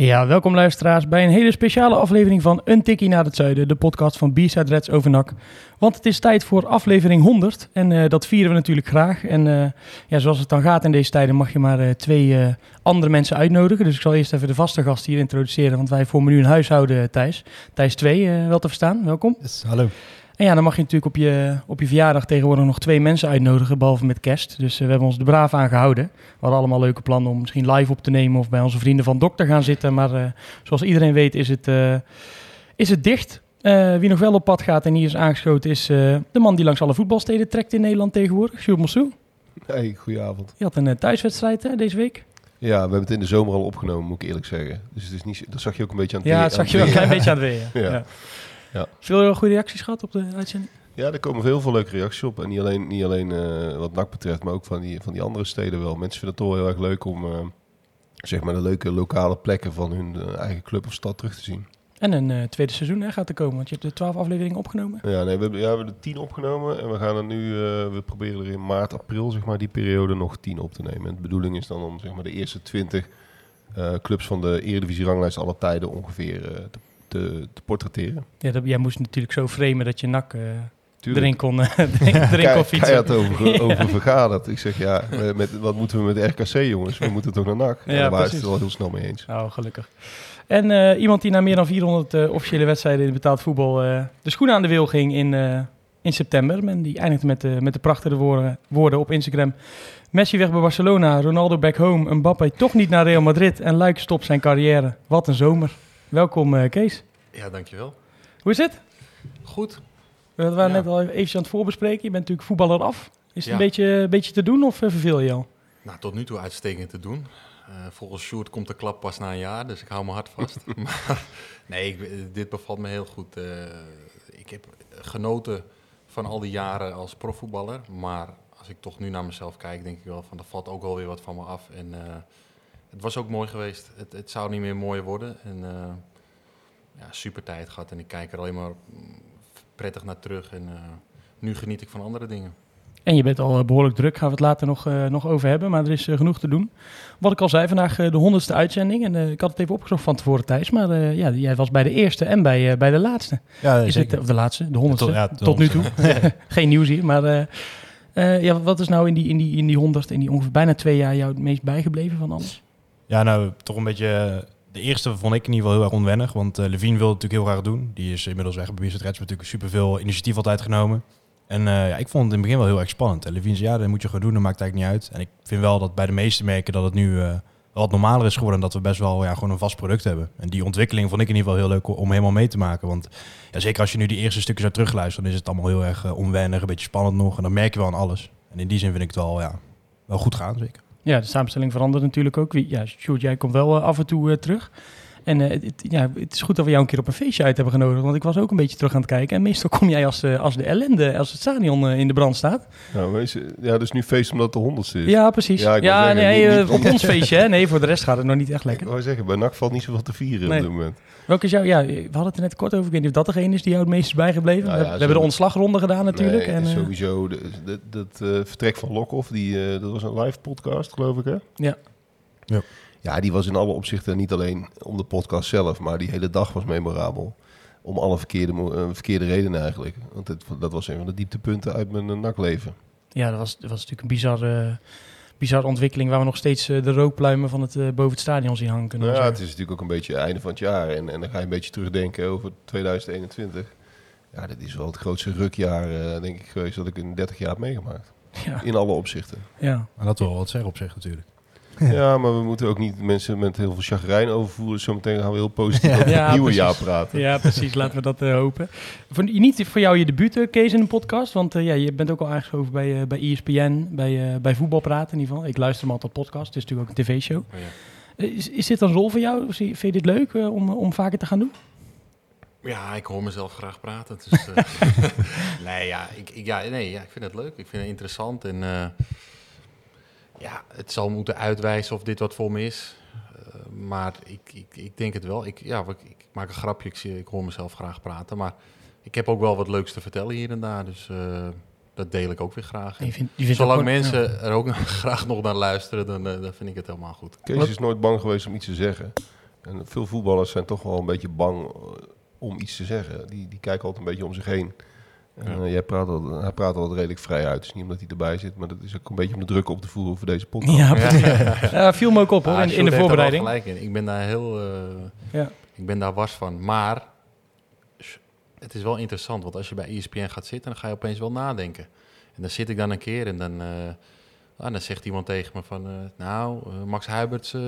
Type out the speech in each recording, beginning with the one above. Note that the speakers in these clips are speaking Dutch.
Ja, welkom luisteraars bij een hele speciale aflevering van Een Tikkie naar het Zuiden, de podcast van B-Side Reds over NAC. Want het is tijd voor aflevering 100 en eh, dat vieren we natuurlijk graag. En eh, ja, zoals het dan gaat in deze tijden mag je maar eh, twee andere mensen uitnodigen. Dus ik zal eerst even de vaste gast hier introduceren, want wij vormen nu een huishouden, Thijs. Thijs 2, eh, wel te verstaan, welkom. hallo. En ja, dan mag je natuurlijk op je, op je verjaardag tegenwoordig nog twee mensen uitnodigen, behalve met kerst. Dus eh, we hebben ons er braaf aan gehouden. We hadden allemaal leuke plannen om misschien live op te nemen of bij onze vrienden van Dokter gaan zitten. Maar eh, zoals iedereen weet is het, eh, is het dicht. Wie nog wel op pad gaat en hier is aangeschoten is de man die langs alle voetbalsteden trekt in Nederland tegenwoordig, Jules Mossou. Hey, goedenavond. Je had een thuiswedstrijd hè, deze week. Ja, we hebben het in de zomer al opgenomen, moet ik eerlijk zeggen. Dus het is niet, dat zag je ook een beetje aan het Ja, weer- dat zag je wel een klein beetje aan het weer. Ja. Ja. Ja. Ja. Veel goede reacties gehad op de uitzending? Ja, er komen heel veel leuke reacties op. En niet alleen, niet alleen eh, wat NAC betreft, maar ook van die, van die andere steden wel. Mensen vinden het toch heel erg leuk om eh, zeg maar de leuke lokale plekken van hun eh, eigen club of stad terug te zien. En een eh, tweede seizoen hè, gaat er komen, want je hebt de twaalf afleveringen opgenomen. Ja, nee, we hebben, ja, we hebben er tien opgenomen en we gaan er nu, eh, we proberen er in maart, april, zeg maar, die periode nog tien op te nemen. En de bedoeling is dan om zeg maar de eerste twintig eh, clubs van de Eredivisie ranglijst alle tijden ongeveer eh, te, te, te portretteren. Ja, dat, jij moest natuurlijk zo framen dat je nak Tuurlijk. erin kon, erin, erin kon fietsen. keihard over, Ja. over vergaderd. Ik zeg, ja, met, wat moeten we met RKC, jongens? We moeten toch naar NAC? Ja, Ja, daar waren ze het wel heel snel mee eens. Nou, gelukkig. En eh, iemand die na meer dan 400 eh, officiële wedstrijden in betaald voetbal de schoenen aan de wil ging in, in september. En die eindigde met, de met de prachtige woorden, woorden op Instagram. Messi weg bij Barcelona, Ronaldo back home, Mbappé toch niet naar Real Madrid en Luik stopt zijn carrière. Wat een zomer. Welkom Kees. Ja, dankjewel. Hoe is het? Goed. We waren Ja. net al even aan het voorbespreken. Je bent natuurlijk voetballer af. Is het Ja. een, beetje, een beetje te doen of eh, verveel je al? Nou, tot nu toe uitstekend te doen. Eh, volgens Sjoerd komt de klap pas na een jaar, dus ik hou me hard vast. maar nee, ik, eh, dit bevalt me heel goed. Ik heb genoten van al die jaren als profvoetballer. Maar als ik toch nu naar mezelf kijk, denk ik wel van, er valt ook wel weer wat van me af. En het was ook mooi geweest. Het, het zou niet meer mooier worden. En ja, super tijd gehad. En ik kijk er alleen maar mm, prettig naar terug. En eh, nu geniet ik van andere dingen. En je bent al eh, behoorlijk druk, gaan we het later nog, eh, nog over hebben. Maar er is genoeg te doen. Wat ik al zei, vandaag eh, de honderdste uitzending. En ik had het even opgezocht van tevoren, Thijs. Maar eh, ja, jij was bij de eerste en bij, eh, bij de laatste. Ja, is het, of de laatste, de honderdste. Tot- ja, tot, de nu toe. Geen nieuws hier. Maar eh, eh, ja, wat is nou in die, in die, in die honderd, in die ongeveer bijna twee jaar jou het meest bijgebleven van alles? Ja, nou, toch een beetje... De eerste vond ik in ieder geval heel erg onwennig, want eh Levine wilde het natuurlijk heel graag doen. Die is inmiddels weg bij Bizet Reds, natuurlijk superveel initiatief altijd genomen. En eh, ja, ik vond het in het begin wel heel erg spannend. En Levine zei, ja, dat moet je gewoon doen, dat maakt eigenlijk niet uit. En ik vind wel dat bij de meeste merken dat het nu eh, wat normaler is geworden. En dat we best wel ja, gewoon een vast product hebben. En die ontwikkeling vond ik in ieder geval heel leuk om helemaal mee te maken. Want ja, zeker als je nu die eerste stukjes zou terugluisteren, dan is het allemaal heel erg onwennig, een beetje spannend nog. En dan merk je wel aan alles. En in die zin vind ik het wel, ja, wel goed gaan, zeker. Ja, de samenstelling verandert natuurlijk ook. Wie- Ja, Sjoerd, jij komt wel eh, af en toe eh, terug. En eh, het, ja, het is goed dat we jou een keer op een feestje uit hebben genodigd. Want ik was ook een beetje terug aan het kijken. En meestal kom jij als, eh, als de ellende, als het stadion eh, in de brand staat. Nou, wees, ja, dus nu feest omdat het de honderdste is. Ja, precies. Ja, Ja, ik zeggen, nee, niet- niet- op ons feestje. Hè? Nee, voor de rest gaat het nog niet echt Ik lekker. wou zeggen, bij NAC valt niet zoveel te vieren Nee. op dit moment. Welke is jou, ja, we hadden het er net kort over. Ik weet niet of dat degene is die jou het meest is bijgebleven. Nou we, ja, we hebben de ontslagronde gedaan natuurlijk. Nee, en, eh, sowieso. Dat eh, vertrek van Lokhoff, die, eh, dat was een live podcast, geloof ik, hè? Ja. Ja. Ja, die was in alle opzichten niet alleen om de podcast zelf, maar die hele dag was memorabel. Om alle verkeerde, eh, verkeerde redenen eigenlijk. Want het, dat was een van de dieptepunten uit mijn uh, nakleven. ja, dat was, dat was natuurlijk een bizarre, bizarre ontwikkeling... waar we nog steeds eh, de rookpluimen van het, eh, boven het stadion zien hangen. Nou ja, het is natuurlijk ook een beetje het einde van het jaar. En, en dan ga je een beetje terugdenken over 2021. Ja, dit is wel het grootste rukjaar, eh, denk ik, geweest dat ik in 30 jaar heb meegemaakt. ja, In alle opzichten. ja. Maar dat wil wel wat zeggen op zich natuurlijk. Ja, maar we moeten ook niet mensen met heel veel chagrijn overvoeren. Zometeen gaan we heel positief over Ja, het nieuwe precies. jaar praten. Ja, precies. Laten we dat eh, hopen. Voor, niet voor jou je debuut, eh, Kees, in een podcast. Want eh, ja, je bent ook al aangeschoven bij, eh, bij ESPN, bij, eh bij Voetbalpraten in ieder geval. Ik luister hem altijd podcast. Het is natuurlijk ook een tv-show. Oh ja. Is, is dit een rol voor jou? Vind je dit leuk eh, om, om vaker te gaan doen? Ja, ik hoor mezelf graag praten. Dus, eh, nee, ja, ik, ik, ja, nee, ja, ik vind het leuk. Ik vind het interessant. En eh, ja, het zal moeten uitwijzen of dit wat voor me is. Eh, maar ik, ik, ik denk het wel. Ik, ja, ik, ik maak een grapje. Ik, zie, ik hoor mezelf graag praten. Maar ik heb ook wel wat leuks te vertellen hier en daar. Dus eh, dat deel ik ook weer graag. En je vindt, je vindt Zolang ook gewoon- ja. mensen er ook nog graag nog naar luisteren, dan, eh, dan vind ik het helemaal goed. Kees Wat- is nooit bang geweest om iets te zeggen. En veel voetballers zijn toch wel een beetje bang om iets te zeggen. Die, die kijken altijd een beetje om zich heen. Ja. eh, jij praat al, hij praat al redelijk vrij uit. Het is niet omdat hij erbij zit, maar dat is ook een beetje om de druk op te voeren voor deze podcast. Ja. Ja, viel me ook op hoor, in, de er voorbereiding. gelijk in. Ik ben daar heel... eh, Ja. Ik ben daar wars van. Maar het is wel interessant, want als je bij ESPN gaat zitten, dan ga je opeens wel nadenken. En dan zit ik dan een keer en dan, eh, ah, dan zegt iemand tegen me van... eh, nou, Max Huiberts eh,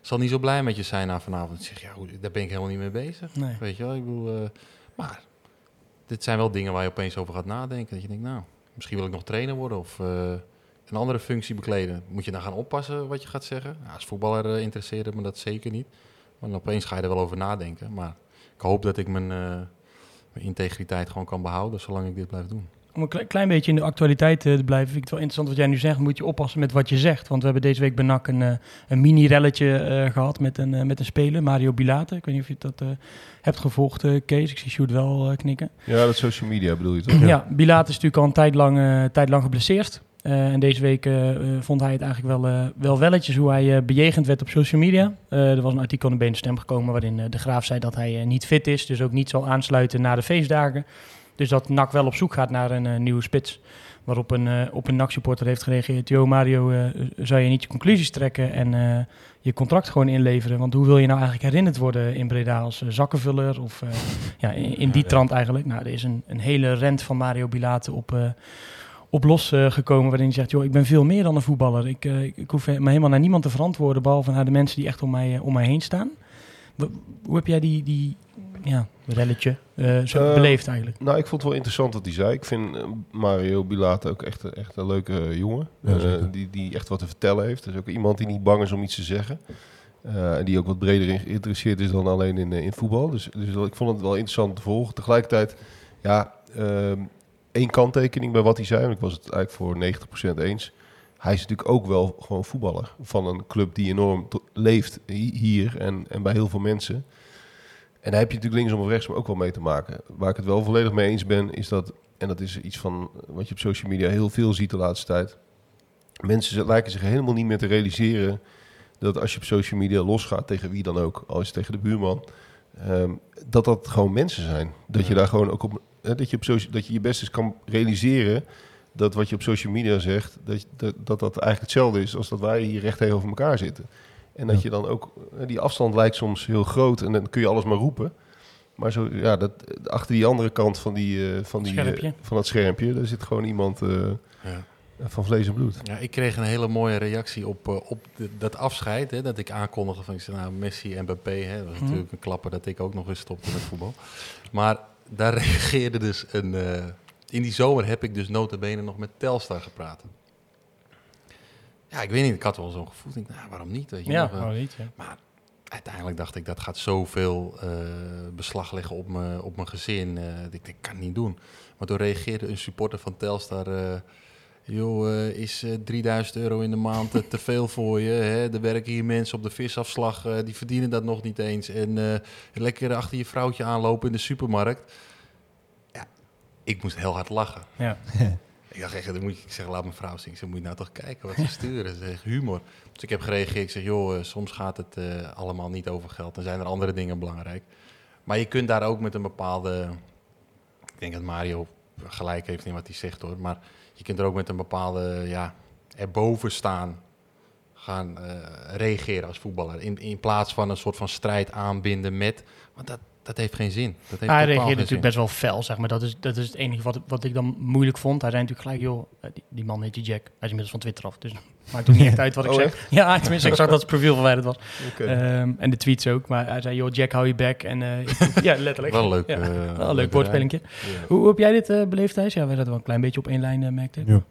zal niet zo blij met je zijn na vanavond. Ik zeg, ja, hoe- daar ben ik helemaal niet mee bezig. Nee. Weet je wel, ik bedoel... eh, maar dit zijn wel dingen waar je opeens over gaat nadenken. Dat je denkt, nou, misschien wil ik nog trainer worden of... eh, een andere functie bekleden. Moet je dan gaan oppassen wat je gaat zeggen? Als voetballer eh, interesseert me dat zeker niet. Maar opeens ga je er wel over nadenken. Maar ik hoop dat ik mijn, eh, mijn integriteit gewoon kan behouden zolang ik dit blijf doen. Om een kle- klein beetje in de actualiteit eh, te blijven, vind ik het wel interessant wat jij nu zegt. Moet je oppassen met wat je zegt. Want we hebben deze week bij NAC een, eh, een mini-relletje eh, gehad met een, met een speler, Mario Bilate. Ik weet niet of je dat hebt gevolgd, Kees. Ik zie Sjoerd wel knikken. Ja, dat social media bedoel je toch? Ja, Bilate is natuurlijk al een tijd lang, tijd lang geblesseerd. En deze week vond hij het eigenlijk wel, wel welletjes hoe hij bejegend werd op social media. Er was een artikel in de Bene Stem gekomen waarin de Graaf zei dat hij niet fit is. Dus ook niet zal aansluiten na de feestdagen. Dus dat NAC wel op zoek gaat naar een eh, nieuwe spits. Waarop een, eh, op een NAC-supporter heeft gereageerd. Yo Mario, eh, zou je niet je conclusies trekken en je contract gewoon inleveren? Want hoe wil je nou eigenlijk herinnerd worden in Breda als zakkenvuller? Of ja, in, in die Ja, trant eigenlijk. Nou, er is een, een hele rent van Mario Bilate op, op losgekomen. waarin hij zegt, joh, ik ben veel meer dan een voetballer. Ik, ik, hoef me helemaal naar niemand te verantwoorden... behalve naar de mensen die echt om mij, om mij heen staan. Hoe heb jij die, die ja, relletje eh, zo Eh, beleefd eigenlijk? Nou, ik vond het wel interessant wat hij zei. Ik vind eh, Mario Bilate ook echt, een- echt een leuke jongen. Ja, die, die echt wat te vertellen heeft. Dus ook iemand die niet bang is om iets te zeggen. Eh, en die ook wat breder in geïnteresseerd is dan alleen in, in voetbal. Dus, dus ik vond het wel interessant te volgen. Tegelijkertijd, ja, ehm, één kanttekening bij wat hij zei. Want ik was het eigenlijk voor 90% eens. Hij is natuurlijk ook wel gewoon voetballer. Van een club die enorm leeft hi- hier en, en bij heel veel mensen. En daar heb je natuurlijk linksom of rechtsom ook wel mee te maken. Waar ik het wel volledig mee eens ben, is dat... En dat is iets van wat je op social media heel veel ziet de laatste tijd. Mensen lijken zich helemaal niet meer te realiseren... dat als je op social media losgaat tegen wie dan ook... al is het tegen de buurman... ehm, dat dat gewoon mensen zijn. Dat je daar gewoon ook op... eh, dat, je op socia- dat je je best eens kan realiseren... dat wat je op social media zegt... dat dat, dat, dat eigenlijk hetzelfde is... als dat wij hier recht tegenover elkaar zitten. En dat Ja. je dan ook... eh, Die afstand lijkt soms heel groot... en dan kun je alles maar roepen... Maar zo, ja, dat, achter die andere kant van, die, eh, van, die, eh, Schermpje. van dat schermpje, daar zit gewoon iemand eh, Ja. van vlees en bloed. Ja, ik kreeg een hele mooie reactie op, op de- dat afscheid. Hè, dat ik aankondigde van ik zei, nou, Messi en Mbappé. Hè, dat was Mhm. natuurlijk een klapper dat ik ook nog eens stopte met voetbal. Maar daar reageerde dus een... eh, in die zomer heb ik dus nota bene nog met Telstar gepraat. Ja, ik weet niet. Ik had wel zo'n gevoel. Ik nou, waarom niet? Weet je Ja, eh, waarom niet? Ja. Maar uiteindelijk dacht ik, dat gaat zoveel eh, beslag leggen op, me, op mijn gezin. eh, dat ik denk, kan niet doen. Maar toen reageerde een supporter van Telstar... eh, joh, is eh, 3000 euro in de maand te veel voor je? Hè? Er werken hier mensen op de visafslag, die verdienen dat nog niet eens. En lekker achter je vrouwtje aanlopen in de supermarkt. Ja, ik moest heel hard lachen. Ja. Ik dacht echt, moet ik zeg, laat mijn vrouw zien. Zeg, moet nou toch kijken wat ze sturen. Ze zegt, humor. Dus ik heb gereageerd. Ik zeg, joh, eh, soms gaat het eh, allemaal niet over geld. Dan zijn er andere dingen belangrijk. Maar je kunt daar ook met een bepaalde... Ik denk dat Mario gelijk heeft in wat hij zegt hoor. Maar je kunt er ook met een bepaalde, ja, erboven staan gaan eh, reageren als voetballer. In, in plaats van een soort van strijd aanbinden met... Want dat, dat heeft geen zin. Dat heeft Hij reageerde natuurlijk zin. best wel fel, zeg maar. Dat is, dat is het enige wat, wat ik dan moeilijk vond. Hij zei natuurlijk gelijk, joh, eh, die, die man heet je Jack. Hij is inmiddels van Twitter af, dus maakt ook niet echt uit wat ik Oh, zeg. Ja, tenminste, ik zag dat zijn profiel verwijderd was. Oké. Ehm, en de tweets ook. Maar hij zei, joh, Jack, hou je back. En eh, ja, letterlijk. Wel leuk. Ja, eh, wel een leuk woordspellingje. Ja. Hoe, hoe heb jij dit eh, beleefd, Thijs? Ja, wij zaten wel een klein beetje op één lijn, eh, merkte ik. Ja.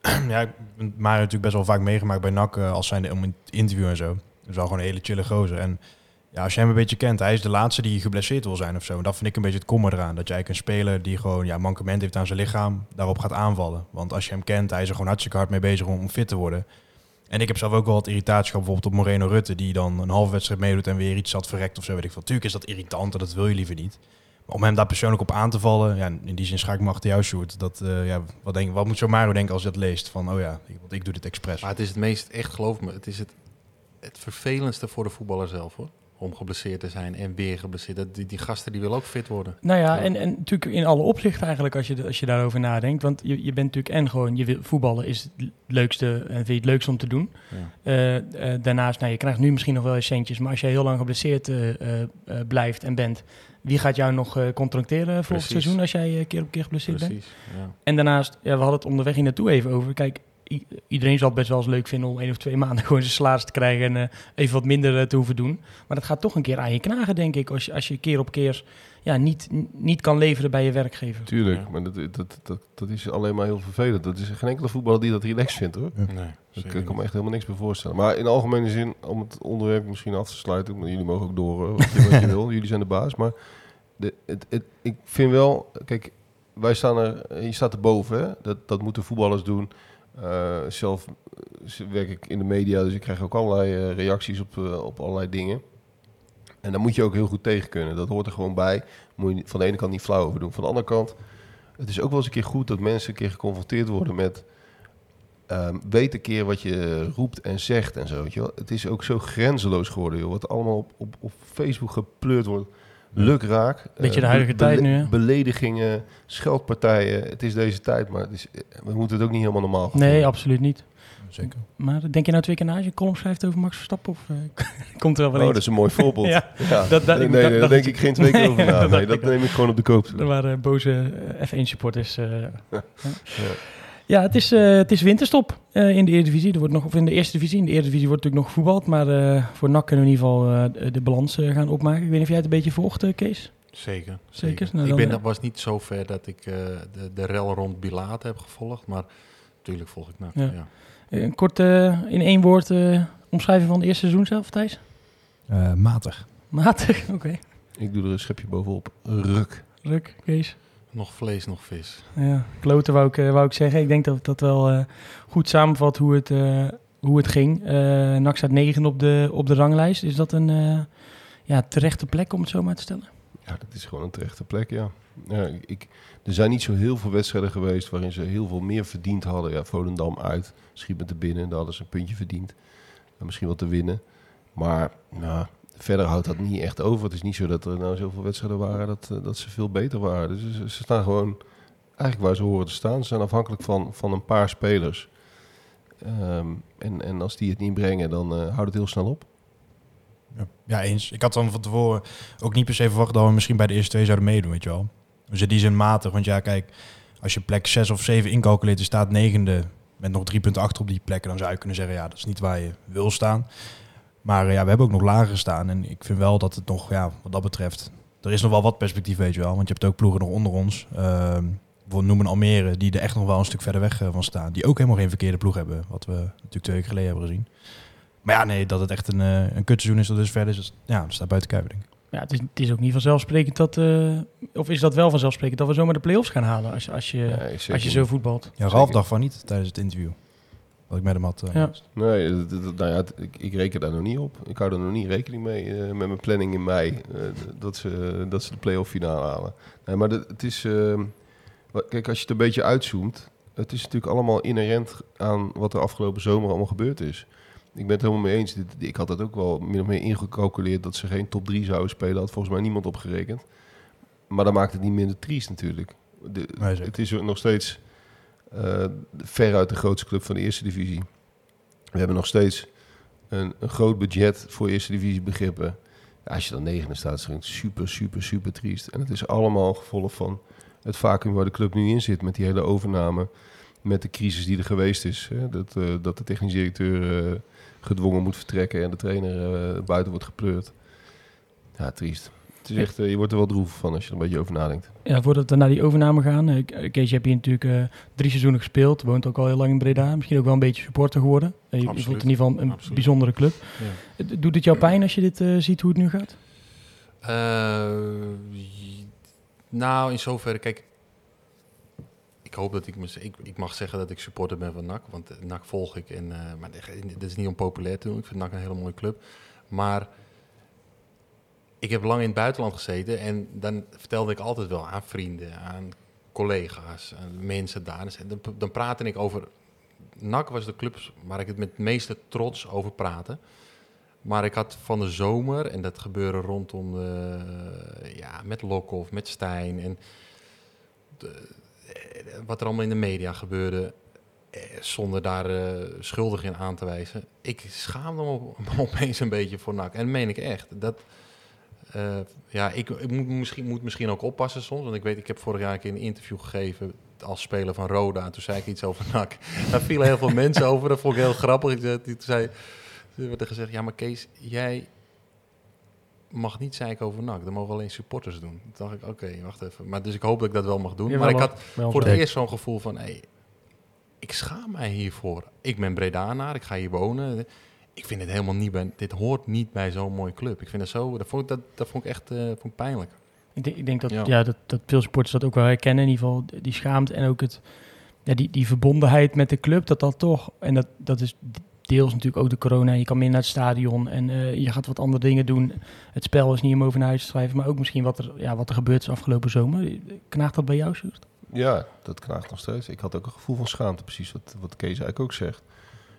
ja, ik ben Mario natuurlijk best wel vaak meegemaakt bij NAC als zijnde om in het interview en zo. Dat is wel gewoon een hele chille gozer. En ja, als je hem een beetje kent, hij is de laatste die geblesseerd wil zijn of zo. En dat vind ik een beetje het kommer eraan. Dat jij een speler die gewoon ja, mankement heeft aan zijn lichaam, daarop gaat aanvallen. Want als je hem kent, hij is er gewoon hartstikke hard mee bezig om, fit te worden. En ik heb zelf ook wel wat irritatie gehad bijvoorbeeld op Moreno Rutte, die dan een halve wedstrijd meedoet en weer iets zat verrekt of zo. Weet ik veel. Tuurlijk is dat irritant en dat wil je liever niet. Maar om hem daar persoonlijk op aan te vallen, ja, in die zin schaak ik me achter jou, Sjoerd. Dat, eh, ja, wat, denk, wat moet zo'n Mario denken als hij dat leest? Van, oh ja, ik, want ik doe dit expres. Maar het is het meest, echt geloof me, het is het, het vervelendste voor de voetballer zelf hoor. Om geblesseerd te zijn en weer geblesseerd. Dat, die, die gasten die willen ook fit worden. Nou ja, Ja. en, en natuurlijk in alle opzichten eigenlijk als je, als je daarover nadenkt. Want je, je bent natuurlijk en gewoon, je wil, voetballen is het leukste en vind je het leukste om te doen. Ja. Eh, eh, daarnaast, nou, je krijgt nu misschien nog wel eens centjes, maar als je heel lang geblesseerd eh, blijft en bent, wie gaat jou nog contracteren volgend seizoen als jij keer op keer geblesseerd bent? Precies. Ja. En daarnaast, ja, we hadden het onderweg hier naartoe even over. Kijk, iedereen zal het best wel eens leuk vinden om één of twee maanden gewoon zijn salaris te krijgen en eh, even wat minder eh, te hoeven doen. Maar dat gaat toch een keer aan je knagen, denk ik, als je, als je keer op keer ja, niet, niet kan leveren bij je werkgever. Tuurlijk, Ja. maar dat, dat, dat, dat is alleen maar heel vervelend. Dat is geen enkele voetballer die dat relaxed vindt hoor. Nee, Ik kan me echt helemaal niks bij voorstellen. Maar in algemene zin, om het onderwerp misschien af te sluiten, maar jullie mogen ook door wat je, wat je wil. Jullie zijn de baas. Maar de, het, het, ik vind wel, kijk, wij staan er, je staat erboven. Hè? Dat, dat moeten voetballers doen. Eh, zelf eh, werk ik in de media, dus ik krijg ook allerlei eh, reacties op, op allerlei dingen. En daar moet je ook heel goed tegen kunnen. Dat hoort er gewoon bij. Moet je van de ene kant niet flauw over doen. Van de andere kant, het is ook wel eens een keer goed dat mensen een keer geconfronteerd worden met Ehm, weet een keer wat je roept en zegt en zo. Weet je wel. Het is ook zo grenzeloos geworden, joh. Wat allemaal op, op, op Facebook gepleurd wordt. Lukraak. Beetje Eh, de huidige be- tijd nu, hè? Beledigingen, scheldpartijen. Het is deze tijd, maar het is, we moeten het ook niet helemaal normaal gaan Nee, absoluut niet. Zeker. Maar denk je nou twee keer na als je een column schrijft over Max Verstappen? Of eh, komt er wel wel Oh, dat is een mooi voorbeeld. Ja, Ja. dat- dat- nee, ik- nee, dat- daar denk ik geen twee keer over Nee, na. dat Nee, dat neem ik gewoon op de koop. Er waren boze eh, F1-supporters. eh. ja. Ja. Het is, eh, het is winterstop eh, in de Eredivisie. Er wordt nog, of in de Eerste Divisie. In de Eredivisie wordt natuurlijk nog gevoetbald. Maar eh, voor NAC kunnen we in ieder geval eh, de- balans gaan opmaken. Ik weet niet of jij het een beetje volgt, Kees? Zeker. Zeker. Nou, ik ben, dat was niet zo ver dat ik eh, de, de rel rond Bilaat heb gevolgd. Maar natuurlijk volg ik NAC. Ja. Ja. Een kort eh, in één woord eh, omschrijving van het eerste seizoen zelf, Thijs? Eh, matig. Matig, oké. Ik doe er een schepje bovenop. Ruk. Ruk, Kees. Nog vlees, nog vis. Ja, kloten wou ik, eh, wou ik zeggen. Ik denk dat dat wel eh, goed samenvat hoe het, eh, hoe het ging. Eh NAC staat negen op de, op de ranglijst. Is dat een eh, ja, terechte plek om het zo maar te stellen? Ja, dat is gewoon een terechte plek, ja. ja ik, er zijn niet zo heel veel wedstrijden geweest waarin ze heel veel meer verdiend hadden. Ja, Volendam uit, schiet met de binnen, daar hadden ze een puntje verdiend. En misschien wat te winnen. Maar nou, verder houdt dat niet echt over. Het is niet zo dat er nou zoveel wedstrijden waren dat, eh, dat ze veel beter waren. Dus ze, staan gewoon eigenlijk waar ze horen te staan. Ze zijn afhankelijk van, van een paar spelers. Ehm, en, en als die het niet brengen, dan eh, houdt het heel snel op. Ja. eens. Ik had dan van tevoren ook niet per se verwacht dat we misschien bij de eerste twee zouden meedoen, weet je wel. Dus in die zin matig. Want ja, kijk, als je plek 6 of 7 incalculeert, er staat negende met nog drie punten achter op die plekken, dan zou je kunnen zeggen, ja, dat is niet waar je wil staan. Maar eh, ja, we hebben ook nog lager gestaan. En ik vind wel dat het nog, ja, wat dat betreft, er is nog wel wat perspectief, weet je wel. Want je hebt ook ploegen nog onder ons. Ehm bijvoorbeeld noemen Almere, die er echt nog wel een stuk verder weg eh, van staan. Die ook helemaal geen verkeerde ploeg hebben, wat we natuurlijk twee weken geleden hebben gezien. Maar ja, nee, dat het echt een, eh een kutseizoen is, dat is verder. Dus ja, dat staat buiten kijf, denk ik. Ja, het is, het is ook niet vanzelfsprekend dat... eh, of is dat wel vanzelfsprekend dat we zomaar de play-offs gaan halen als, als, je, Ja, als je zo voetbalt? Ja, Ralf dacht van niet tijdens het interview. Wat ik met hem had. eh, Ja. Nee, dat- dat- nou ja, ik, ik reken daar nog niet op. Ik hou er nog niet rekening mee eh, met mijn planning in mei. eh, dat, ze, dat ze de play-off finale halen. Nee, maar dat- het is... ehm, kijk, als je het een beetje uitzoomt... Het is natuurlijk allemaal inherent aan wat er afgelopen zomer allemaal gebeurd is. Ik ben het helemaal mee eens. Dit- Ik had dat ook wel min of meer ingecalculeerd... dat ze geen top 3 zouden spelen. Had volgens mij niemand opgerekend. Maar dat maakt het niet minder triest natuurlijk. De, Nee, het is nog steeds veruit de grootste club van de eerste divisie. We hebben nog steeds een, een groot budget voor eerste divisie begrippen. Als je dan negende staat, is het super, super, super triest. En het is allemaal gevolg van het vacuüm waar de club nu in zit... met die hele overname, met de crisis die er geweest is. Hè? Dat, eh, dat de technisch directeur eh, gedwongen moet vertrekken... en de trainer eh, buiten wordt gepleurd. Ja, triest. Het is echt, je wordt er wel droevig van als je er een beetje over nadenkt. Ja, voordat we naar die overname gaan. eh, Ke- Kees, je hebt hier natuurlijk eh, drie seizoenen gespeeld. Woont ook al heel lang in Breda. Misschien ook wel een beetje supporter geworden. Eh, je, voelt in ieder geval een Absoluut. bijzondere club. Ja. Doet het jou pijn als je dit eh, ziet hoe het nu gaat? Eh, nou, in zoverre, kijk, ik hoop dat ik, me, ik, ik mag zeggen dat ik supporter ben van NAC, want NAC volg ik. En, eh, maar dit is niet om populair te doen, ik vind NAC een hele mooie club. Maar ik heb lang in het buitenland gezeten en dan vertelde ik altijd wel aan vrienden, aan collega's, aan mensen daar. Dan, dan praatte ik over, NAC was de club waar ik het met meeste trots over praatte. Maar ik had van de zomer, en dat gebeurde rondom de, ja, met Lokhoff, met Stijn en de- eh, wat er allemaal in de media gebeurde, eh, zonder daar eh, schuldig in aan te wijzen. Ik schaamde me op- opeens een beetje voor NAC. En dat meen ik echt. Dat, eh, ja, ik, ik moet, misschien, moet misschien ook oppassen soms, want ik weet, ik heb vorig jaar een keer een interview gegeven als speler van Roda. En toen zei ik iets over NAC. Daar vielen heel veel mensen over, dat vond ik heel grappig. Ik zei, toen zei, er werd er gezegd, ja, maar Kees, jij mag niet zeiken over NAC. Dat mogen alleen supporters doen. Toen dacht ik, oké, wacht even. Maar dus ik hoop dat ik dat wel mag doen. Maar ik had voor het eerst zo'n gevoel van, hey, ik schaam mij hiervoor. Ik ben Bredanaar, ik ga hier wonen. Ik vind het helemaal niet bij, dit hoort niet bij zo'n mooie club. Ik vind het zo, dat vond ik, dat, dat vond ik echt eh, vond ik pijnlijk. Ik denk, ik denk dat, Ja. ja. dat, dat veel supporters dat ook wel herkennen. In ieder geval die schaamte en ook het, ja, die, die verbondenheid met de club. Dat dat toch, en dat, dat is deels natuurlijk ook de corona. Je kan meer naar het stadion en eh, je gaat wat andere dingen doen. Het spel is niet om over naar huis te schrijven. Maar ook misschien wat er, ja, wat er gebeurd is afgelopen zomer. Knaagt dat bij jou, Sjoerd? Ja, dat knaagt nog steeds. Ik had ook een gevoel van schaamte, precies wat, wat Kees eigenlijk ook zegt.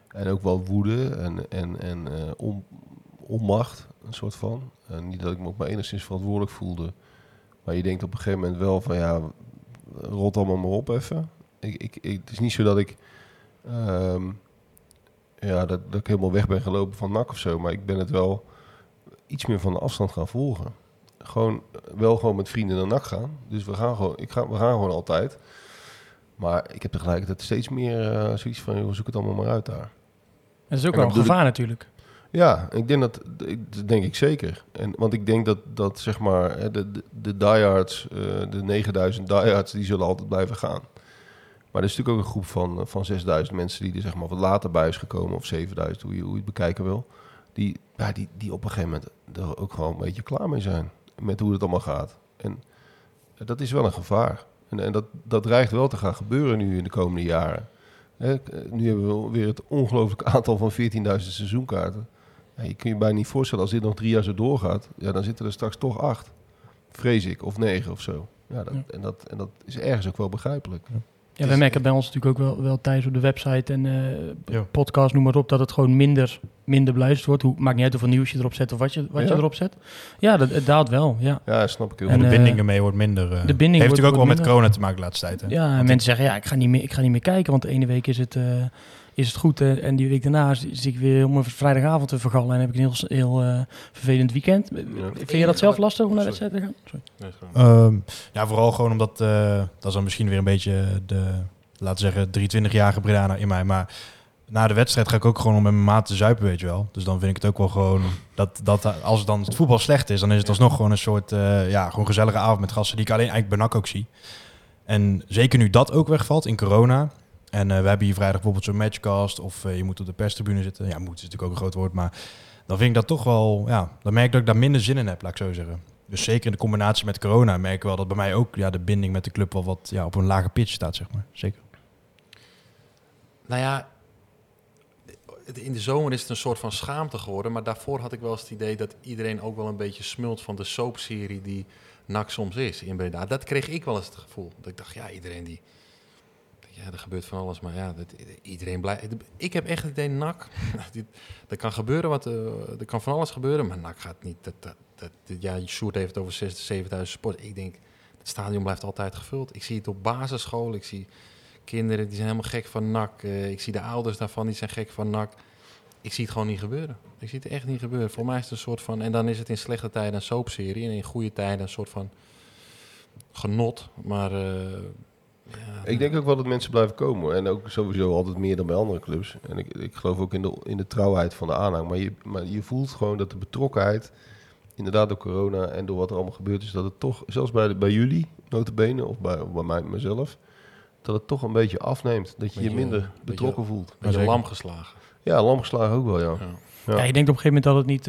En ook wel woede en, en, en eh, on, onmacht, een soort van. En niet dat ik me ook maar enigszins verantwoordelijk voelde. Maar je denkt op een gegeven moment wel van ja, rot allemaal maar op even. Ik, ik, het is niet zo dat ik, ehm, ja, dat, ik helemaal weg ben gelopen van NAC of zo. Maar ik ben het wel iets meer van de afstand gaan volgen. Gewoon, wel gewoon met vrienden naar NAC gaan. Dus we gaan gewoon, ik ga, we gaan gewoon altijd. Maar ik heb tegelijkertijd steeds meer eh, zoiets van, joh, zoek het allemaal maar uit daar. Dat is ook En wel een ik- gevaar natuurlijk. Ja, ik denk dat, denk ik zeker. En, want ik denk dat, dat zeg maar, de, de, de diehards, eh, de 9000 diehards, die zullen altijd blijven gaan. Maar er is natuurlijk ook een groep van, eh, van 6000 mensen die er zeg maar wat later bij is gekomen, of 7000, hoe je, hoe je het bekijken wil. Die, ja, die, die op een gegeven moment er ook gewoon een beetje klaar mee zijn met hoe het allemaal gaat. En eh, dat is wel een gevaar. En, en dat, dat dreigt wel te gaan gebeuren nu in de komende jaren. Hè, eh, nu hebben we weer het ongelooflijke aantal van 14.000 seizoenkaarten. Ja, je kunt je bijna niet voorstellen, als dit nog drie jaar zo doorgaat, ja, dan zitten er straks toch acht. Vrees ik, of negen of zo. Ja, dat. En, dat, en dat is ergens ook wel begrijpelijk. Ja, wij merken bij ons natuurlijk ook wel, wel thuis op de website en eh, Ja. podcast, noem maar op, dat het gewoon minder, minder beluisterd wordt. Hoe, maakt niet uit hoeveel nieuws je erop zet of wat je, wat je Ja. erop zet. Ja, dat, het daalt wel, ja. Ja, snap ik heel En, goed. de eh, binding ermee wordt minder. eh. de binding Heeft wordt- natuurlijk ook wel met corona te maken de laatste tijd. Hè? Ja, Want mensen zeggen, ja, ik ga, niet meer, ik ga niet meer kijken, want de ene week is het, eh, is het goed en die week daarna zie zie ik weer om een vrijdagavond te vergallen en heb ik een heel, heel eh, vervelend weekend. Vind je dat zelf lastig om naar wedstrijd te gaan? Sorry. Nee, is gewoon- Ehm, ja, vooral gewoon omdat, eh, dat is dan misschien weer een beetje de, laten we zeggen, 23-jarige Bredana in mij. Maar na de wedstrijd ga ik ook gewoon om met mijn maat te zuipen, weet je wel. Dus dan vind ik het ook wel gewoon, dat, dat als dan het voetbal slecht is, dan is het alsnog gewoon een soort, eh, ja, gewoon gezellige avond met gasten die ik alleen eigenlijk bij NAC ook zie. En zeker nu dat ook wegvalt in corona. En eh, we hebben hier vrijdag bijvoorbeeld zo'n matchcast of eh, je moet op de perstribune zitten. Ja, moet is natuurlijk ook een groot woord, maar dan vind ik dat toch wel, ja, dan merk ik dat ik daar minder zin in heb, laat ik zo zeggen. Dus zeker in de combinatie met corona merk ik wel dat bij mij ook ja, de binding met de club wel wat ja, op een lage pitch staat, zeg maar. Zeker. Nou ja, in de zomer is het een soort van schaamte geworden. Maar daarvoor had ik wel eens het idee dat iedereen ook wel een beetje smult van de soapserie die NAC soms is in Breda. Dat kreeg ik wel eens het gevoel. Dat ik dacht, ja, iedereen die... Ja, er gebeurt van alles, maar ja, dat, iedereen blijft... Ik heb echt het idee, NAC, er kan gebeuren wat... eh, er kan van alles gebeuren, maar NAC gaat niet... Dat, dat, dat, ja, Sjoerd heeft het over 6.000, 7000 sport. Ik denk, het stadion blijft altijd gevuld. Ik zie het op basisschool, ik zie kinderen die zijn helemaal gek van NAC. Eh, ik zie de ouders daarvan, die zijn gek van NAC. Ik zie het gewoon niet gebeuren. Ik zie het echt niet gebeuren. Voor mij is het een soort van... En dan is het in slechte tijden een soapserie. En in goede tijden een soort van genot. Maar... eh, ja, Ik denk ook wel dat mensen blijven komen. hoor. En ook sowieso altijd meer dan bij andere clubs. En ik, ik geloof ook in de, in de trouwheid van de aanhang. Maar je, maar je voelt gewoon dat de betrokkenheid inderdaad door corona en door wat er allemaal gebeurd is, dat het toch, zelfs bij, de, bij jullie, notabene, of bij, of bij mij, mezelf, dat het toch een beetje afneemt. Dat je je Beetje- minder beetje- betrokken voelt. Beetje lam geslagen. Ja, lam geslagen ook wel, ja. Ja. Ja. Ja, je denkt op een gegeven moment dat het niet,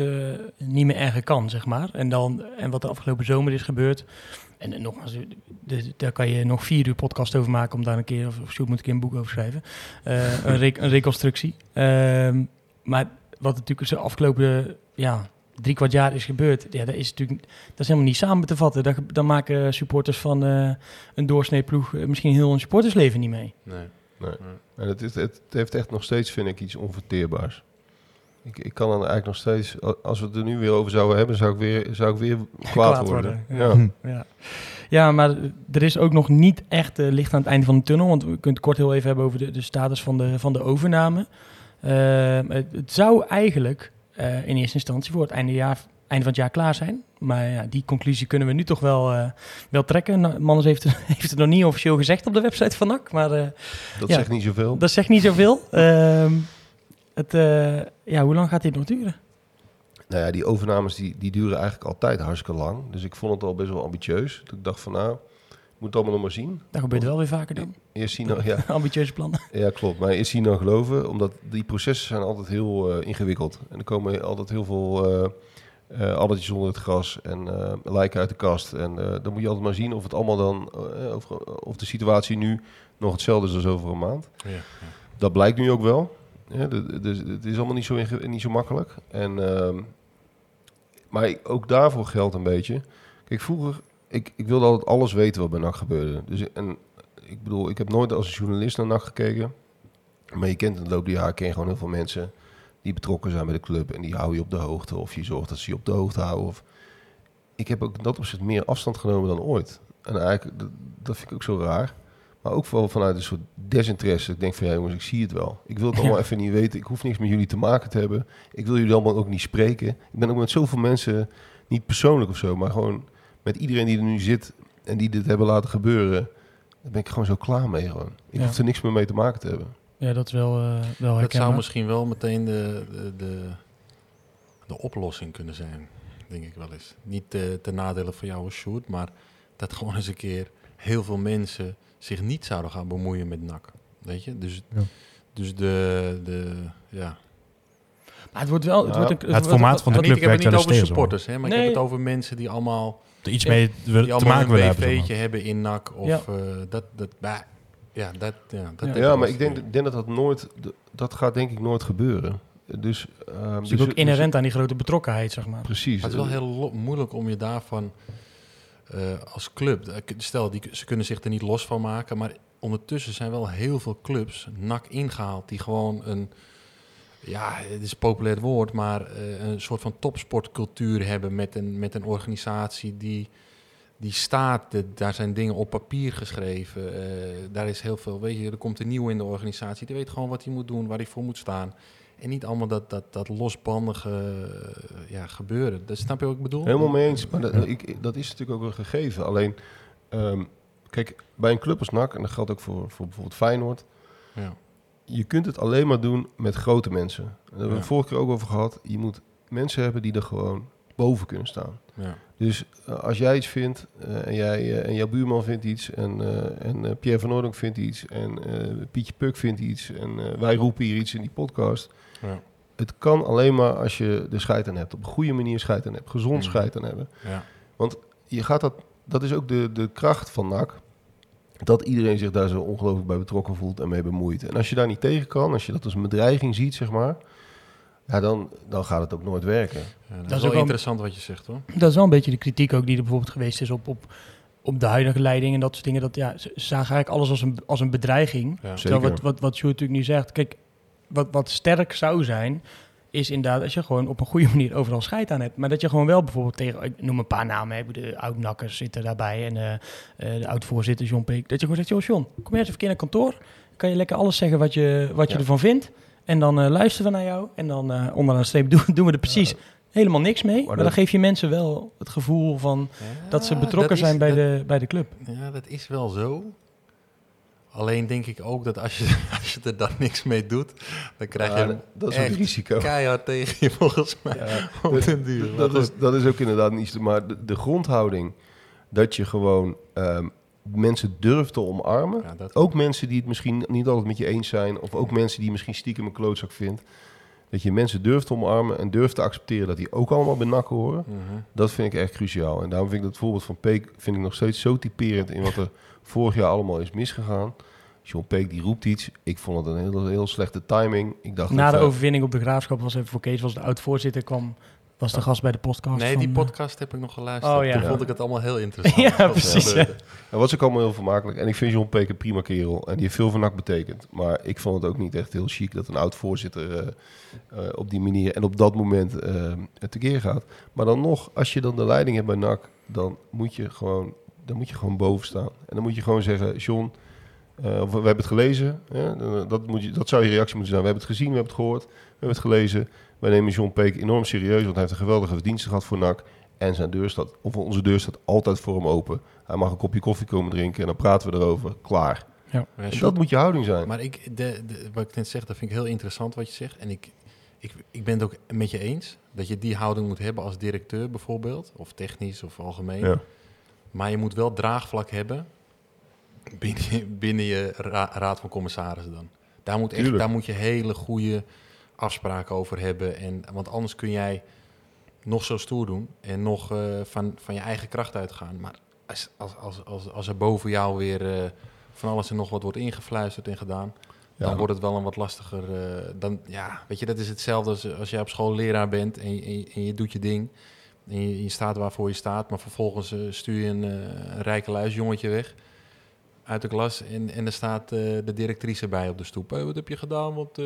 eh, niet meer erger kan, zeg maar. En, dan, en wat de afgelopen zomer is gebeurd. En, nogmaals, de- daar kan je nog vier uur podcast over maken om daar een keer, of, of Sjoerd moet keer een boek over schrijven. Eh, een, re- een reconstructie. Ehm, maar wat natuurlijk de afgelopen ja, drie kwart jaar is gebeurd, ja, dat is natuurlijk dat is helemaal niet samen te vatten. Daar, daar maken supporters van eh, een doorsneeploeg eh, misschien heel hun supportersleven niet mee. Nee. En het, is, het heeft echt nog steeds, vind ik, iets onverteerbaars. Ik, ik kan dan eigenlijk nog steeds, als we het er nu weer over zouden hebben, zou ik weer, zou ik weer kwaad, Kwaad worden. worden, Ja. Ja. ja, maar er is ook nog niet echt eh, licht aan het einde van de tunnel. Want we kunnen het kort heel even hebben over de, de status van de, van de overname. Ehm, het, het zou eigenlijk eh, in eerste instantie voor het einde, jaar, einde van het jaar klaar zijn. Maar ja, die conclusie kunnen we nu toch wel, eh, wel trekken. Nou, Manders heeft, heeft het nog niet officieel gezegd op de website van NAC. Maar Dat Ja. zegt niet zoveel. dat zegt niet zoveel. Ehm, het, eh, ja, hoe lang gaat dit nog duren? Nou ja, die overnames die, die duren eigenlijk altijd hartstikke lang. Dus ik vond het al best wel ambitieus. Dus ik dacht van nou, moet het allemaal nog maar zien. Dat gebeurt wel weer vaker dan. Eerst zien dan, ja, Ambitieuze plannen. ja, klopt. Maar eerst zien dan geloven. Omdat die processen zijn altijd heel eh, ingewikkeld. En er komen altijd heel veel eh eh, addertjes onder het gras en eh, lijken uit de kast. En eh, dan moet je altijd maar zien of het allemaal dan, of, of de situatie nu nog hetzelfde is als over een maand. Ja, ja. Dat blijkt nu ook wel. Ja, dus het is allemaal niet zo, niet zo makkelijk. En, ehm, maar ook daarvoor geldt een beetje. Kijk, vroeger, ik, ik wilde altijd alles weten wat bij NAC gebeurde. Dus, en ik bedoel, ik heb nooit als journalist naar NAC gekeken. Maar je kent in de loop der jaren gewoon heel veel mensen die betrokken zijn bij de club. En die hou je op de hoogte. Of je zorgt dat ze je op de hoogte houden. Of... Ik heb ook in dat opzicht meer afstand genomen dan ooit. En eigenlijk, dat, dat vind ik ook zo raar. Maar ook wel vanuit een soort desinteresse. Ik denk van, ja jongens, ik zie het wel. Ik wil het allemaal even niet weten. Ik hoef niks met jullie te maken te hebben. Ik wil jullie allemaal ook niet spreken. Ik ben ook met zoveel mensen, niet persoonlijk of zo, maar gewoon met iedereen die er nu zit en die dit hebben laten gebeuren. Daar ben ik gewoon zo klaar mee gewoon. Ik Ja. hoef er niks meer mee te maken te hebben. Ja, dat is wel, eh wel Dat zou herkenbaar. misschien wel meteen de, de, de, de oplossing kunnen zijn, denk ik wel eens. Niet eh, ten nadele van jou als shoot, maar dat gewoon eens een keer heel veel mensen zich niet zouden gaan bemoeien met NAC. Weet je? Dus, Ja. dus de, de, ja. Maar het wordt wel... Het, Ja, wordt een, het wordt- formaat van de club ik heb het werkt niet over supporters, hè, maar ik Nee. heb het over mensen die allemaal, Er iets mee te, die te allemaal maken een willen hebben. maar. hebben in NAC. Of Ja. eh, dat, dat, bah, ja, dat, ja, dat Ja. ik maar ik denk, denk dat dat nooit, dat gaat denk ik nooit gebeuren. Dus, ehm, Het is dus- natuurlijk ook dus- inherent aan die grote betrokkenheid, zeg maar. Precies. Maar het is wel heel moeilijk om je daarvan eh, als club. eh, Stel, die, ze kunnen zich er niet los van maken. Maar ondertussen zijn wel heel veel clubs nak ingehaald. Die gewoon een. Ja, het is een populair woord. Maar eh, een soort van topsportcultuur hebben. Met een, met een organisatie die. Die staat, daar zijn dingen op papier geschreven. daar is heel veel, weet je, er komt een nieuwe in de organisatie. Die weet gewoon wat hij moet doen, waar hij voor moet staan. En niet allemaal dat, dat, dat losbandige eh, ja, gebeuren. Dat snap je wat ik bedoel? Helemaal mee eens. Maar dat, ik, dat is natuurlijk ook een gegeven. Alleen, ehm, kijk, bij een club als NAC, en dat geldt ook voor, voor bijvoorbeeld Feyenoord... Ja. je kunt het alleen maar doen met grote mensen. Daar hebben we Ja. het vorige keer ook over gehad. Je moet mensen hebben die er gewoon boven kunnen staan. Ja. Dus eh, als jij iets vindt eh, en, jij, en jouw buurman vindt iets en, en Pierre van Oordonk vindt iets en Pietje Puk vindt iets en wij roepen hier iets in die podcast. Ja. Het kan alleen maar als je de scheid aan hebt. Op een goede manier scheid aan hebt. Gezond Mhm. scheid aan hebben. Ja. Je gaat dat, dat is ook de, de kracht van NAC. Dat iedereen zich daar zo ongelooflijk bij betrokken voelt en mee bemoeit. En als je daar niet tegen kan, als je dat als een bedreiging ziet, zeg maar. Ja, dan, dan gaat het ook nooit werken. Ja, dat, is is ook wel interessant wat je zegt hoor. Dat is wel een beetje de kritiek ook die er bijvoorbeeld geweest is op, op, op de huidige leiding en dat soort dingen. Dat, ja, ze zagen eigenlijk alles als een, als een bedreiging. Ja. Zeker. Terwijl wat, wat, wat Sjoerd natuurlijk nu zegt, kijk, wat, wat sterk zou zijn, is inderdaad als je gewoon op een goede manier overal scheid aan hebt. Maar dat je gewoon wel bijvoorbeeld tegen, ik noem een paar namen, hè, de oud-nakkers zitten daarbij en eh, eh, de oud-voorzitter John Peek. Dat je gewoon zegt, joh John, kom jij eens even een keer naar kantoor. kan je lekker alles zeggen wat je, wat je ervan vindt. En dan eh, luisteren we naar jou. En dan onderaan de streep doen, doen we er precies helemaal niks mee. Maar, dan geef je mensen wel het gevoel van dat ze betrokken dat is- zijn bij, dat- de, bij de club. Ja, dat is wel zo. Alleen denk ik ook dat als je, als je er dan niks mee doet, dan krijg je Ja, dat is een risico. keihard tegen je volgens mij. Ja, duur. Maar dat, is, dat is ook inderdaad niet. Maar de, de grondhouding dat je gewoon ehm, mensen durft te omarmen. Ja, dat- Ook mensen die het misschien niet altijd met je eens zijn. Of ook mensen die je misschien stiekem een klootzak vindt. Dat je mensen durft te omarmen en durft te accepteren dat die ook allemaal bij horen. Mhm. Dat vind ik echt cruciaal. En daarom vind ik dat voorbeeld van Peek vind ik nog steeds zo typerend in wat er vorig jaar allemaal is misgegaan. John Peek die roept iets. Ik vond het een heel, heel slechte timing. Ik dacht Na dat, de eh, overwinning op de Graafschap was even voor Kees, was de oud-voorzitter, kwam, was de gast bij de podcast. Nee, van, die eh, podcast heb ik nog geluisterd. Oh, ja. Toen Ja. vond ik het allemaal heel interessant. Ja, er precies. Dat was ook allemaal heel vermakelijk. En ik vind John Peek een prima kerel. En die heeft veel van NAC betekend. Maar ik vond het ook niet echt heel chic dat een oud-voorzitter eh, eh, op die manier en op dat moment eh tekeer gaat. Maar dan nog, als je dan de leiding hebt bij NAC, dan moet je gewoon, dan moet je gewoon boven staan. En dan moet je gewoon zeggen, John, eh, we hebben het gelezen. Hè? Dat, moet je, dat zou je reactie moeten zijn. We hebben het gezien, we hebben het gehoord, we hebben het gelezen. Wij nemen John Peek enorm serieus, want hij heeft een geweldige verdienste gehad voor NAC. En zijn deur staat, of onze deur staat altijd voor hem open. Hij mag een kopje koffie komen drinken en dan praten we erover. Klaar. Ja, En dat moet je houding zijn. Maar ik, de, de, wat ik net zeg, dat vind ik heel interessant wat je zegt. En ik, ik, ik ben het ook met je eens. Dat je die houding moet hebben als directeur bijvoorbeeld. Of technisch of algemeen. Ja. Maar je moet wel draagvlak hebben binnen, je- binnen je ra- raad van commissarissen dan. Daar moet, echt, Tuurlijk. daar moet je hele goede afspraken over hebben. En, want anders kun jij nog zo stoer doen en nog eh, van, van je eigen kracht uitgaan. Maar als, als, als, als, als er boven jou weer eh, van alles en nog wat wordt ingefluisterd en gedaan, dan wordt het wel een wat lastiger. eh, dan, ja, weet je, dat is hetzelfde als als jij op school leraar bent en en en je doet je ding. En je, staat waarvoor je staat, maar vervolgens eh, stuur je een, eh, een rijke luisjongetje weg uit de klas. En, en er staat eh, de directrice bij op de stoep. Wat heb je gedaan? Want,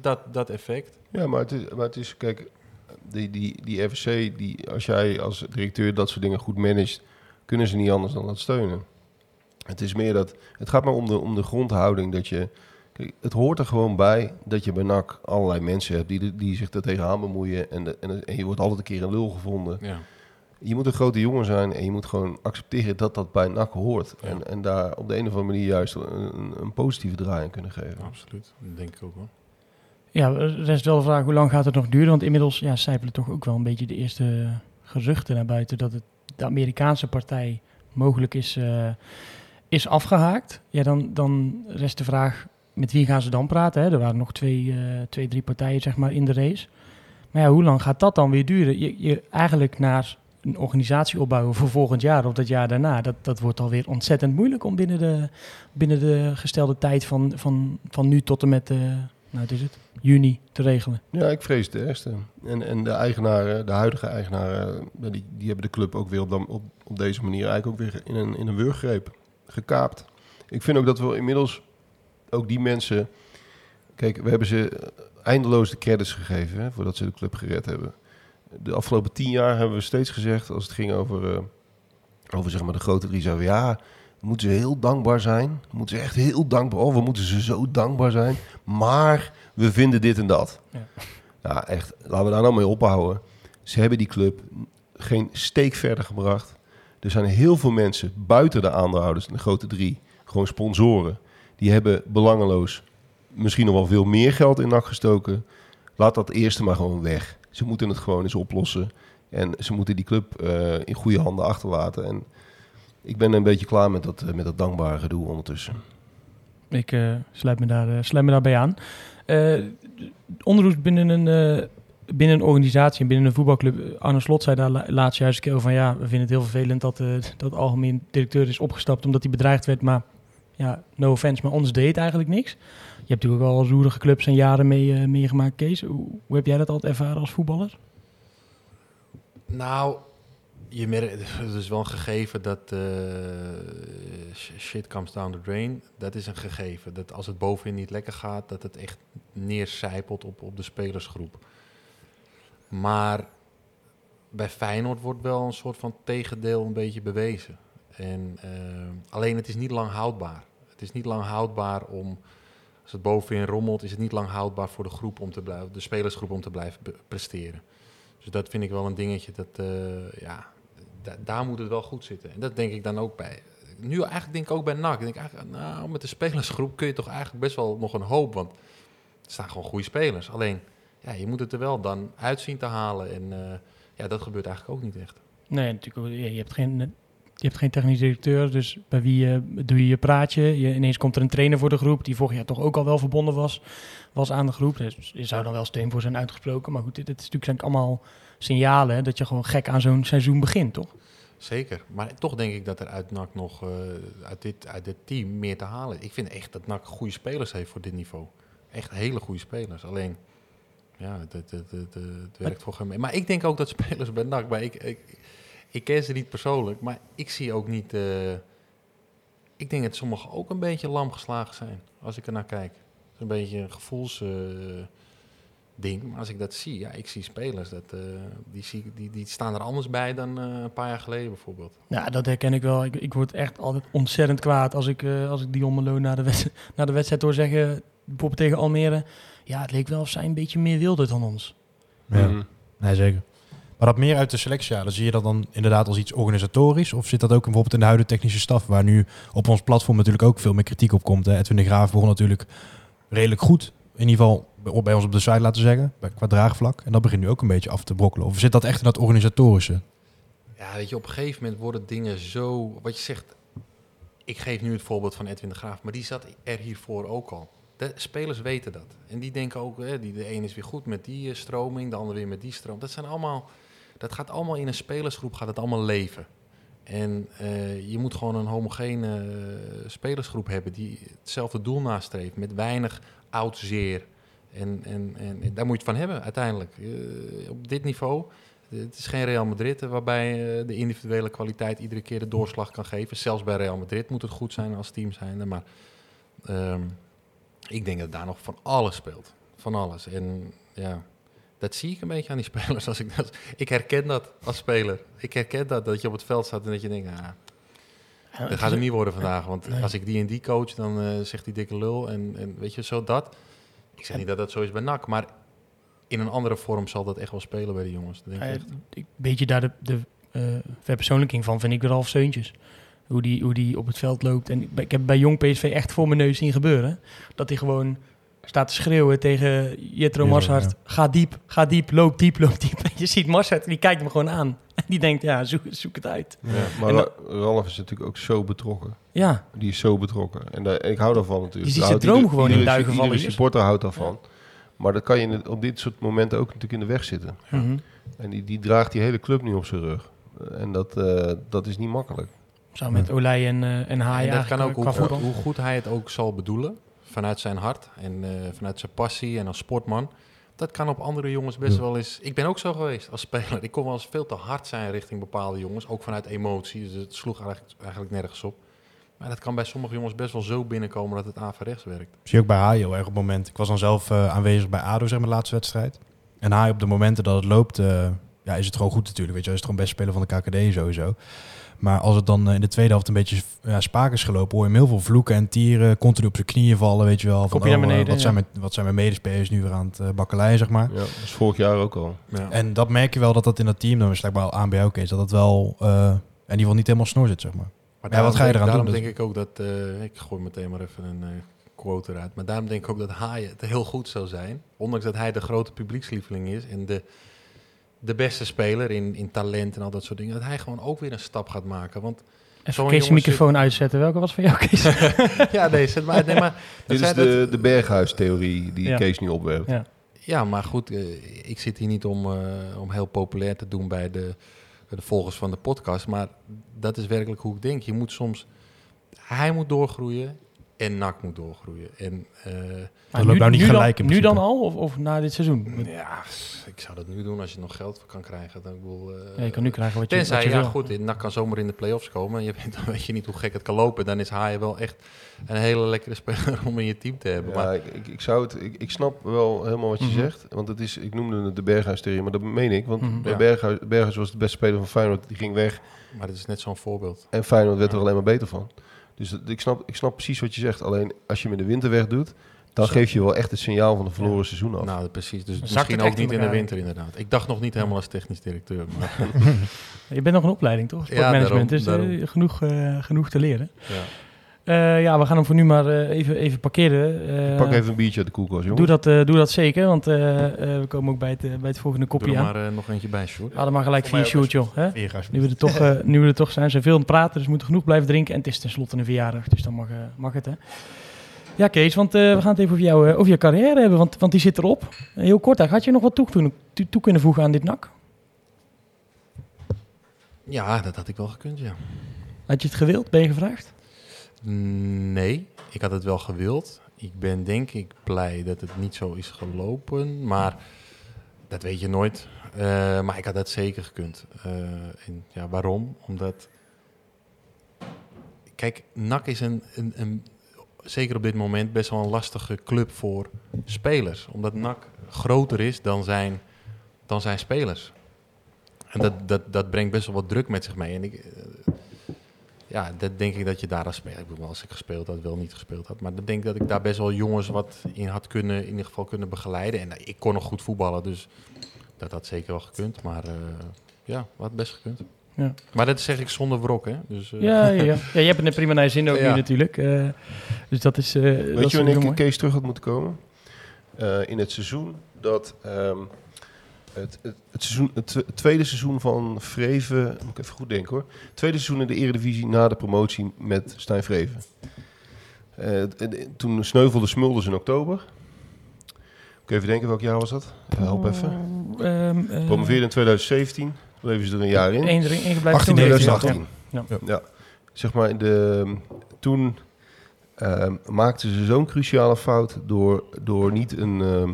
dat, dat effect. Ja, maar het is, maar het is kijk, die, die, die FSC, die, als jij als directeur dat soort dingen goed managt, kunnen ze niet anders dan dat steunen. Het is meer dat, het gaat maar om de, om de grondhouding dat je, kijk, het hoort er gewoon bij dat je bij NAC allerlei mensen hebt die, die zich er tegenaan bemoeien en, de, en, en je wordt altijd een keer een lul gevonden. Ja. Je moet een grote jongen zijn en je moet gewoon accepteren dat dat bij NAC hoort. Ja. En, en daar op de een of andere manier juist een, een, positieve draai aan kunnen geven. Absoluut. Dat denk ik ook wel. Ja, er rest wel de vraag hoe lang gaat het nog duren? Want inmiddels ja, sijpelen toch ook wel een beetje de eerste geruchten naar buiten dat het de Amerikaanse partij mogelijk is, eh, is afgehaakt. Ja, dan, dan rest de vraag met wie gaan ze dan praten? Hè? Er waren nog twee, eh, twee, drie partijen zeg maar, in de race. Maar ja, hoe lang gaat dat dan weer duren? Je, je eigenlijk naar een organisatie opbouwen voor volgend jaar of dat jaar daarna, dat, dat wordt alweer ontzettend moeilijk om binnen de, binnen de gestelde tijd van, van, van nu tot en met, eh, nou is het, juni te regelen. Ja, ik vrees het ergste. En, en de eigenaren, de huidige eigenaren, die, die hebben de club ook weer op, dan, op, op deze manier eigenlijk ook weer in een, in een wurggreep gekaapt. Ik vind ook dat we inmiddels ook die mensen... Kijk, we hebben ze eindeloos de credits gegeven hè, voordat ze de club gered hebben. De afgelopen tien jaar hebben we steeds gezegd, als het ging over, eh, over zeg maar de grote drie, zeiden we, ja, moeten ze heel dankbaar zijn. Moeten ze echt heel dankbaar, oh, we moeten ze zo dankbaar zijn. Maar we vinden dit en dat. Ja. Ja, echt. Laten we daar nou mee ophouden. Ze hebben die club geen steek verder gebracht. Er zijn heel veel mensen buiten de aandeelhouders, de grote drie, gewoon sponsoren. Die hebben belangeloos misschien nog wel veel meer geld in NAC gestoken. Laat dat eerste maar gewoon weg. Ze moeten het gewoon eens oplossen. En ze moeten die club eh, in goede handen achterlaten. En ik ben een beetje klaar met dat, eh, met dat dankbare gedoe ondertussen. Ik eh, sluit, me daar, sluit me daarbij aan. Onderzoek binnen een, binnen een organisatie en binnen een voetbalclub. Arne Slot zei daar la- laatst juist een keer over van ja, we vinden het heel vervelend dat, dat algemeen directeur is opgestapt omdat hij bedreigd werd. Maar ja, no offense, maar ons deed eigenlijk niks. Je hebt natuurlijk al roerige clubs en jaren mee, eh, meegemaakt, Kees. Hoe, heb jij dat altijd ervaren als voetballer? Nou, je het is wel een gegeven dat eh, sh- shit comes down the drain. Dat is een gegeven. Dat als het bovenin niet lekker gaat, dat het echt neercijpelt op, op de spelersgroep. Maar bij Feyenoord wordt wel een soort van tegendeel een beetje bewezen. En, eh, alleen het is niet lang houdbaar. Het is niet lang houdbaar om, als het bovenin rommelt, is het niet lang houdbaar voor de groep om te blijven, de spelersgroep om te blijven presteren. Dus dat vind ik wel een dingetje. Dat, eh, ja, da- daar moet het wel goed zitten. En dat denk ik dan ook bij. nu eigenlijk denk ik ook bij NAC. Ik denk eigenlijk, nou, met de spelersgroep kun je toch eigenlijk best wel nog een hoop. Want staan gewoon goede spelers. Alleen, ja, je moet het er wel dan uitzien te halen. En eh, ja, dat gebeurt eigenlijk ook niet echt. Nee, natuurlijk. Je hebt geen, je hebt geen technisch directeur, dus bij wie eh, doe je je praatje? Je, ineens komt er een trainer voor de groep, die vorig jaar toch ook al wel verbonden was, was aan de groep. Dus je zou dan wel steun voor zijn uitgesproken. Maar goed, dit, dit is natuurlijk zijn allemaal signalen hè, dat je gewoon gek aan zo'n seizoen begint, toch? Zeker. Maar toch denk ik dat er uit NAC nog, eh, uit, dit, uit dit team, meer te halen is. Ik vind echt dat NAC goede spelers heeft voor dit niveau. Echt hele goede spelers. Alleen, ja, het, het, het, werkt voor geen... Maar ik denk ook dat spelers bij NAC, maar ik, ik, ik ken ze niet persoonlijk, maar ik zie ook niet... eh, ik denk dat sommigen ook een beetje lam geslagen zijn, als ik er naar kijk. Het is een beetje een gevoels... eh, ding. Maar als ik dat zie, ja, ik zie spelers, dat, eh, die, zie, die, die staan er anders bij dan eh, een paar jaar geleden bijvoorbeeld. Ja, dat herken ik wel. Ik, ik word echt altijd ontzettend kwaad als ik, eh, als ik Dion Melo na de, wedstrijd, na de wedstrijd hoor zeggen, bijvoorbeeld tegen Almere, ja, het leek wel of zij een beetje meer wilde dan ons. Ja. Mhm. Nee, zeker. Maar dat meer uit de selectiejaren, zie je dat dan inderdaad als iets organisatorisch? Of zit dat ook bijvoorbeeld in de huidige technische staf, waar nu op ons platform natuurlijk ook veel meer kritiek op komt? Hè? Edwin de Graaf begon natuurlijk redelijk goed, in ieder geval bij- ons op de site laten zeggen, qua draagvlak. En dat begint nu ook een beetje af te brokkelen. Of zit dat echt in dat organisatorische? Ja, weet je, op een gegeven moment worden dingen zo... Wat je zegt, ik geef nu het voorbeeld van Edwin de Graaf, maar die zat er hiervoor ook al. De spelers weten dat. En die denken ook, hè, die, de een is weer goed met die eh, stroming, de ander weer met die stroom. Dat zijn allemaal... Dat gaat allemaal in een spelersgroep, gaat het allemaal leven. En eh, je moet gewoon een homogene eh, spelersgroep hebben die hetzelfde doel nastreeft, met weinig oud zeer. En, en, en, daar moet je het van hebben uiteindelijk. Eh, op dit niveau, het is geen Real Madrid waarbij de individuele kwaliteit iedere keer de doorslag kan geven. Zelfs bij Real Madrid moet het goed zijn als team zijn. Maar ehm, ik denk dat daar nog van alles speelt. Van alles. En ja, dat zie ik een beetje aan die spelers. Als ik, dat, ik herken dat als speler. Ik herken dat, dat je op het veld staat en dat je denkt, ah, Ja, dat gaat het niet worden vandaag. Want Nee. als ik die en die coach, dan eh, zegt die dikke lul. En, en weet je, zo dat. Ik zeg niet dat dat zo is bij NAC, maar in een andere vorm zal dat echt wel spelen bij de jongens. Echt. ik weet je daar de, de eh, verpersoonlijking van, vind ik Ralf Seuntjes. Hoe die, hoe die op het veld loopt. En ik, ik heb bij Jong PSV echt voor mijn neus zien gebeuren. Dat hij gewoon staat te schreeuwen tegen Jetro ja. Ga diep, ga diep, loop diep, loop diep. En je ziet Marshart, die kijkt hem gewoon aan. En die denkt, ja, zoek, zoek het uit. Ja, maar Ralf is natuurlijk ook zo betrokken. Ja, Die is zo betrokken. En, daar- en ik hou daarvan natuurlijk. Je ziet zijn droom ieder- gewoon in duigen vallen Iedere hier. supporter houdt daarvan. Maar dat kan je op dit soort momenten ook natuurlijk in de weg zitten. Mhm. En die, die draagt die hele club nu op zijn rug. En dat, eh, dat is niet makkelijk. Zo met Olij en, eh en Haai en dat kan ook qua hoe, hoe goed hij het ook zal bedoelen. Vanuit zijn hart en eh, vanuit zijn passie en als sportman. Dat kan op andere jongens best Ja. wel eens... Ik ben ook zo geweest als speler. Ik kon wel eens veel te hard zijn richting bepaalde jongens. Ook vanuit emotie. Dus het sloeg eigenlijk, eigenlijk nergens op. Maar dat kan bij sommige jongens best wel zo binnenkomen dat het averechts werkt. Zie je ook bij Haai heel erg op het moment. Ik was dan zelf eh, aanwezig bij ADO, zeg maar, de laatste wedstrijd. En Haai op de momenten dat het loopt, eh, ja, is het gewoon goed natuurlijk. Weet je, hij is gewoon best speler van de KKD sowieso. Maar als het dan eh, in de tweede helft een beetje ja, spaak is gelopen, hoor je hem heel veel vloeken en tieren. Continu op zijn knieën vallen, weet je wel. Van, naar oh, eh, beneden, wat, zijn mijn, wat zijn mijn medespelers nu weer aan het uh, bakkeleien, zeg maar. Ja, dat is vorig jaar ook al. Ja. En dat merk je wel dat dat in dat team, dan is blijkbaar aan bij jou, Kees, dat dat wel eh, in ieder geval niet helemaal snor zit, zeg maar. Maar Ja, wat ga je eraan daarom doen? denk ik ook dat... eh, ik gooi meteen maar even een eh, quote eruit. Maar daarom denk ik ook dat Haaien het heel goed zou zijn. Ondanks dat hij de grote publiekslieveling is en de, de beste speler in, in talent en al dat soort dingen. Dat hij gewoon ook weer een stap gaat maken. Want Even Kees de jongen microfoon uitzetten. Welke was van jou, Kees? ja, nee, zet maar. Nee, maar, Dit is de, dat- de Berghuis-theorie die Ja. Kees nu opwerpt. Ja. Ja, maar goed, eh, ik zit hier niet om, eh, om heel populair te doen bij de, bij de volgers van de podcast. Maar dat is werkelijk hoe ik denk. Je moet soms... Hij moet doorgroeien en NAC moet doorgroeien. En eh, Maar loopt nou niet nu gelijk dan, in Nu dan al of, of na dit seizoen? ja, ik zou dat nu doen als je nog geld voor kan krijgen. Dan, ik bedoel, eh, Ja, je kan nu krijgen wat je, Tenzij, wat je ja wil. goed, NAC kan zomaar in de play-offs komen. En je weet, dan weet je niet hoe gek het kan lopen. Dan is Haaien wel echt een hele lekkere speler om in je team te hebben. Ja, maar, ik, ik, ik zou het, ik, ik snap wel helemaal wat je Mhm. zegt. Want het is, ik noemde het de Berghuis-theorie, maar dat meen ik. Want bij Ja. Berghuis, Berghuis was de beste speler van Feyenoord. Die ging weg maar dit is net zo'n voorbeeld. en Feyenoord werd Ja. er alleen maar beter van. Dus dat- ik, snap, ik snap precies wat je zegt. Alleen als je hem in de winter weg doet, dan Zo. geef je wel echt het signaal van een verloren seizoen af. Nou, precies. Dus Zakt misschien ook niet in de winter inderdaad. Ik dacht nog niet helemaal als technisch directeur. Maar Je bent nog een opleiding, toch? Ja, Sportmanagement. daarom, dus eh, daarom. genoeg, eh, genoeg te leren. Ja. Eh, ja, we gaan hem voor nu maar eh, even, even parkeren. Eh, Pak even een biertje uit de koelkast, jongen. doe, dat, eh, doe dat zeker, want eh, eh, we komen ook bij het, bij het volgende Doe kopje er aan. maar nog eentje bij, Sjoerd. Haal er maar gelijk vier shoot, joh. Hè? Nu we, er toch, eh, nu we er toch zijn, zijn veel aan het praten, dus we moeten genoeg blijven drinken. En het is tenslotte een verjaardag, dus dan mag, mag het, hè. Ja, Kees, want eh, we gaan het even over, jou, eh, over je carrière hebben, want, want die zit erop. Heel kort, had je nog wat toe- toe kunnen voegen aan dit NAC? Ja, dat had ik wel gekund, ja. Had je het gewild? Ben je gevraagd? Nee, ik had het wel gewild. Ik ben denk ik blij dat het niet zo is gelopen, maar dat weet je nooit. Eh, maar ik had dat zeker gekund. Eh, ja, waarom? Omdat, kijk, NAC is een, een, een, zeker op dit moment best wel een lastige club voor spelers. Omdat NAC groter is dan zijn, dan zijn spelers. En dat, dat, dat brengt best wel wat druk met zich mee. En ik, eh, ja, dat denk ik dat je daar als speler, ik bedoel, als ik gespeeld had, wel niet gespeeld had, maar dan denk ik dat ik daar best wel jongens wat in had kunnen, in ieder geval kunnen begeleiden. En eh, ik kon nog goed voetballen, dus dat had zeker wel gekund. Maar eh, ja, wat best gekund. Ja. Maar dat zeg ik zonder wrok, hè? Dus, eh, Ja, ja, ja. ja je hebt het er prima naar je zin ook Ja. nu natuurlijk. eh, dus dat is, eh dat Weet is je wanneer ik mooi. Kees terug had moeten komen? Eh, in het seizoen dat... ehm, het, het, het, seizoen, het twe- het tweede seizoen van Vreven... Moet ik even goed denken hoor. Het tweede seizoen in de Eredivisie na de promotie met Stijn Vreven. Eh, toen sneuvelde Smulders in oktober. Moet ik even denken, welk jaar was dat? Eh, help even. Ehm, eh, Promoveerde in 2017. Bleven ze er een jaar in. één erin ingebleven. 18 toen deed deed hij hij dat, 2018. Ja. Ja. Zeg maar, de, toen ehm, maakten ze zo'n cruciale fout door, door niet een, ehm,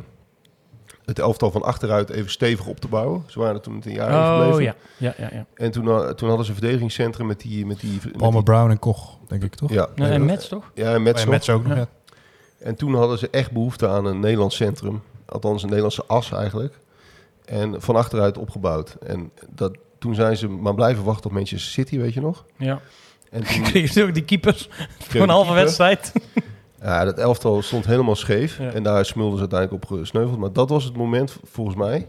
het elftal van achteruit even stevig op te bouwen. Ze waren er toen met een jaar Oh gebleven. ja, ja, ja. ja. En toen, ha- toen hadden ze een verdedigingscentrum met die... Met die, met Palmer die- Brown en Koch, denk ik toch? ja, Nee, en Mets toch? Ja, en Mets en nog. Mets ook nog. Ja. En toen hadden ze echt behoefte aan een Nederlands centrum. Althans, een Nederlandse as eigenlijk. En van achteruit opgebouwd. En dat, toen zijn ze maar blijven wachten op Manchester City, weet je nog? Ja. En toen Kreeg je ook die keepers voor een halve keeper. wedstrijd. Ja, dat elftal stond helemaal scheef. Ja. En daar smulden ze uiteindelijk op gesneuveld. Maar dat was het moment, volgens mij.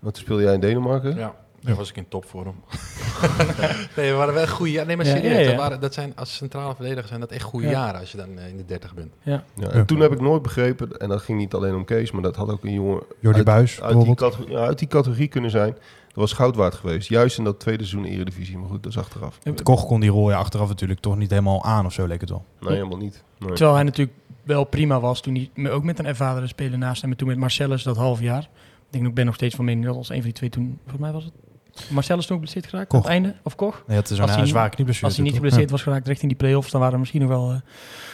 Want toen speelde jij in Denemarken. Ja, daar was ik in topvorm. nee, we waren wel goede jaren. Nee, maar serieus. ja, ja. Dat, waren, dat zijn, als centrale verdediger zijn dat echt goede Ja. jaren als je dan eh, in de 30 bent. Ja, en Ja. toen heb ik nooit begrepen, en dat ging niet alleen om Kees, maar dat had ook een jongen Jordi uit, Buis uit, die uit die categorie kunnen zijn. Dat was goud waard geweest. Juist in dat tweede seizoen Eredivisie. Maar goed, dat is achteraf. De Koch kon die rol ja, achteraf natuurlijk toch niet helemaal aan of zo, leek het wel. Nee, helemaal niet. Nee. Terwijl hij natuurlijk wel prima was toen hij me- ook met een ervaren speler naast hem. En toen met Marcellus dat half jaar. Ik denk, ik ben nog steeds van mening dat als een van die twee toen, volgens mij was het. Marcellus toen geblesseerd geraakt Koch. het einde, of Koch? Nee, het is Als een hij- uh, zware knieblessure. Als hij niet geblesseerd was geraakt richting die play-offs, dan waren we misschien nog wel eh,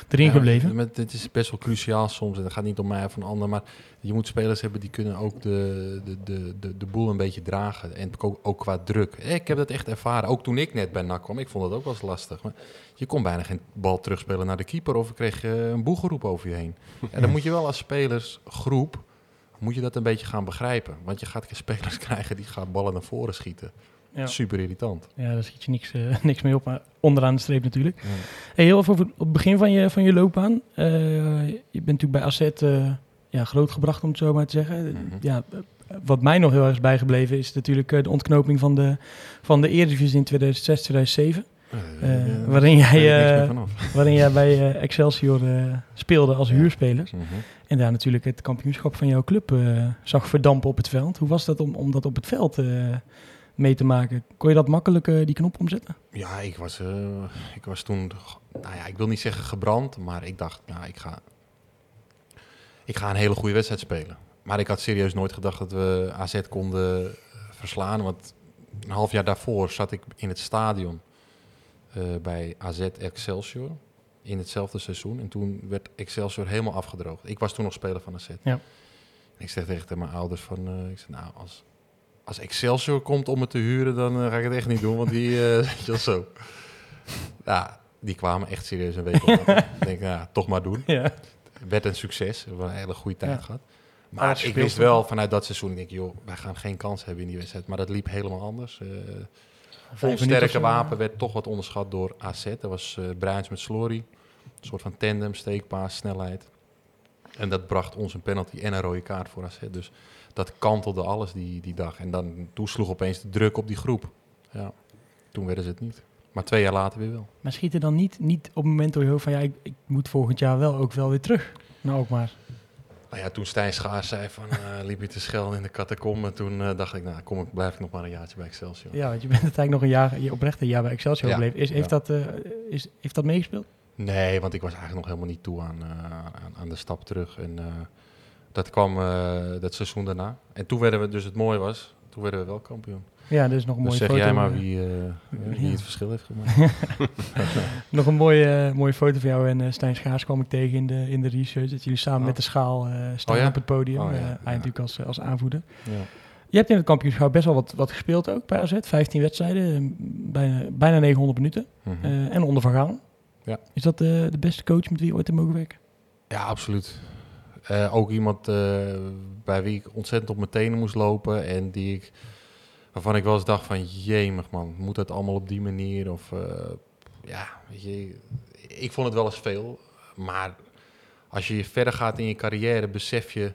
erin Ja, gebleven. met- Het is best wel cruciaal soms. En dat gaat niet om mij of een ander. Maar je moet spelers hebben die kunnen ook de, de, de, de, de boel een beetje dragen. En ook, ook qua druk. Ik heb dat echt ervaren. Ook toen ik net bij NAC kwam. Ik vond dat ook wel eens lastig. Maar je kon bijna geen bal terugspelen naar de keeper. Of kreeg je een boegeroep over je heen. En dan moet je wel als spelersgroep... Moet je dat een beetje gaan begrijpen. Want je gaat spelers krijgen die gaan ballen naar voren schieten. Ja. Super irritant. Ja, daar schiet je niks, eh, niks mee op, maar onderaan de streep natuurlijk. Hey, heel even over op het begin van je, van je loopbaan. Eh, je bent natuurlijk bij AZ eh, ja, grootgebracht, om het zo maar te zeggen. Mhm. ja, wat mij nog heel erg is bijgebleven is natuurlijk de ontknoping van de, van de Eredivisie in 2006, 2007. Eh, Eh, eh, waarin jij, waarin jij bij Excelsior speelde als Ja. huurspeler. Mhm. En daar natuurlijk het kampioenschap van jouw club zag verdampen op het veld. Hoe was dat om, om dat op het veld mee te maken? Kon je dat makkelijk eh, die knop omzetten? Ja, ik was, eh, ik was toen, nou ja, ik wil niet zeggen gebrand, maar ik dacht, nou, ik ga, ik ga een hele goede wedstrijd spelen. Maar ik had serieus nooit gedacht dat we AZ konden eh, verslaan, want een half jaar daarvoor zat ik in het stadion bij AZ Excelsior in hetzelfde seizoen. En toen werd Excelsior helemaal afgedroogd. Ik was toen nog speler van AZ. Ja. En ik zeg tegen mijn ouders van, ik zeg, nou, als, als Excelsior komt om me te huren, dan eh, ga ik het echt niet doen, want die, wel zo. Ja, die kwamen echt serieus een week later. ik denk, nou, toch maar doen. Ja. Werd een succes, we hebben een hele goede tijd Ja. gehad. Maar ik wist wel vanuit dat seizoen, ik denk, joh, wij gaan geen kans hebben in die wedstrijd. Maar dat liep helemaal anders. Of sterke wapen werd toch wat onderschat door AZ. Dat was eh Bruins met Slory. Een soort van tandem, steekpaas, snelheid. En dat bracht ons een penalty en een rode kaart voor AZ. Dus dat kantelde alles die, die dag. En dan toen sloeg opeens de druk op die groep. Ja. toen werden ze het niet. Maar twee jaar later weer wel. Maar schiet er dan niet, niet op het moment door je hoofd van... ja, ik, ik moet volgend jaar wel ook wel weer terug naar Alkmaar. Nou ja, toen Stijn Schaars zei van eh, liep je te schelden in de catacombe, toen eh, dacht ik, nou kom ik, blijf ik nog maar een jaartje bij Excelsior. Ja, want je bent uiteindelijk nog een jaar, je oprecht een jaar bij Excelsior Ja, gebleven. Is, heeft, ja. dat, eh, is, heeft dat meegespeeld? Nee, want ik was eigenlijk nog helemaal niet toe aan, aan, aan de stap terug. En dat kwam eh, dat seizoen daarna. En toen werden we, dus het mooie was, toen werden we wel kampioen. Ja, dat is nog een Dus mooie zeg foto. jij maar wie, eh, wie ja. het verschil heeft gemaakt. Nog een mooie, eh, mooie foto van jou en eh, Stijn Schaars kwam ik tegen in de, in de research. Dat jullie samen Oh. met de schaal staan Oh ja? op het podium. Oh ja, hij ja. natuurlijk als, als aanvoerder. ja. Je hebt in het kampioenschap best wel wat, wat gespeeld ook bij AZ. 15 wedstrijden, bijna, bijna 900 minuten. Mhm. en onder Van Gaal. Ja. Is dat de, de beste coach met wie je ooit hebt mogen werken? Ja, absoluut. Eh, ook iemand eh, bij wie ik ontzettend op mijn tenen moest lopen. En die ik, waarvan ik wel eens dacht van, jemig man, moet dat allemaal op die manier? Of, eh, ja, weet je, ik vond het wel eens veel. Maar als je verder gaat in je carrière, besef je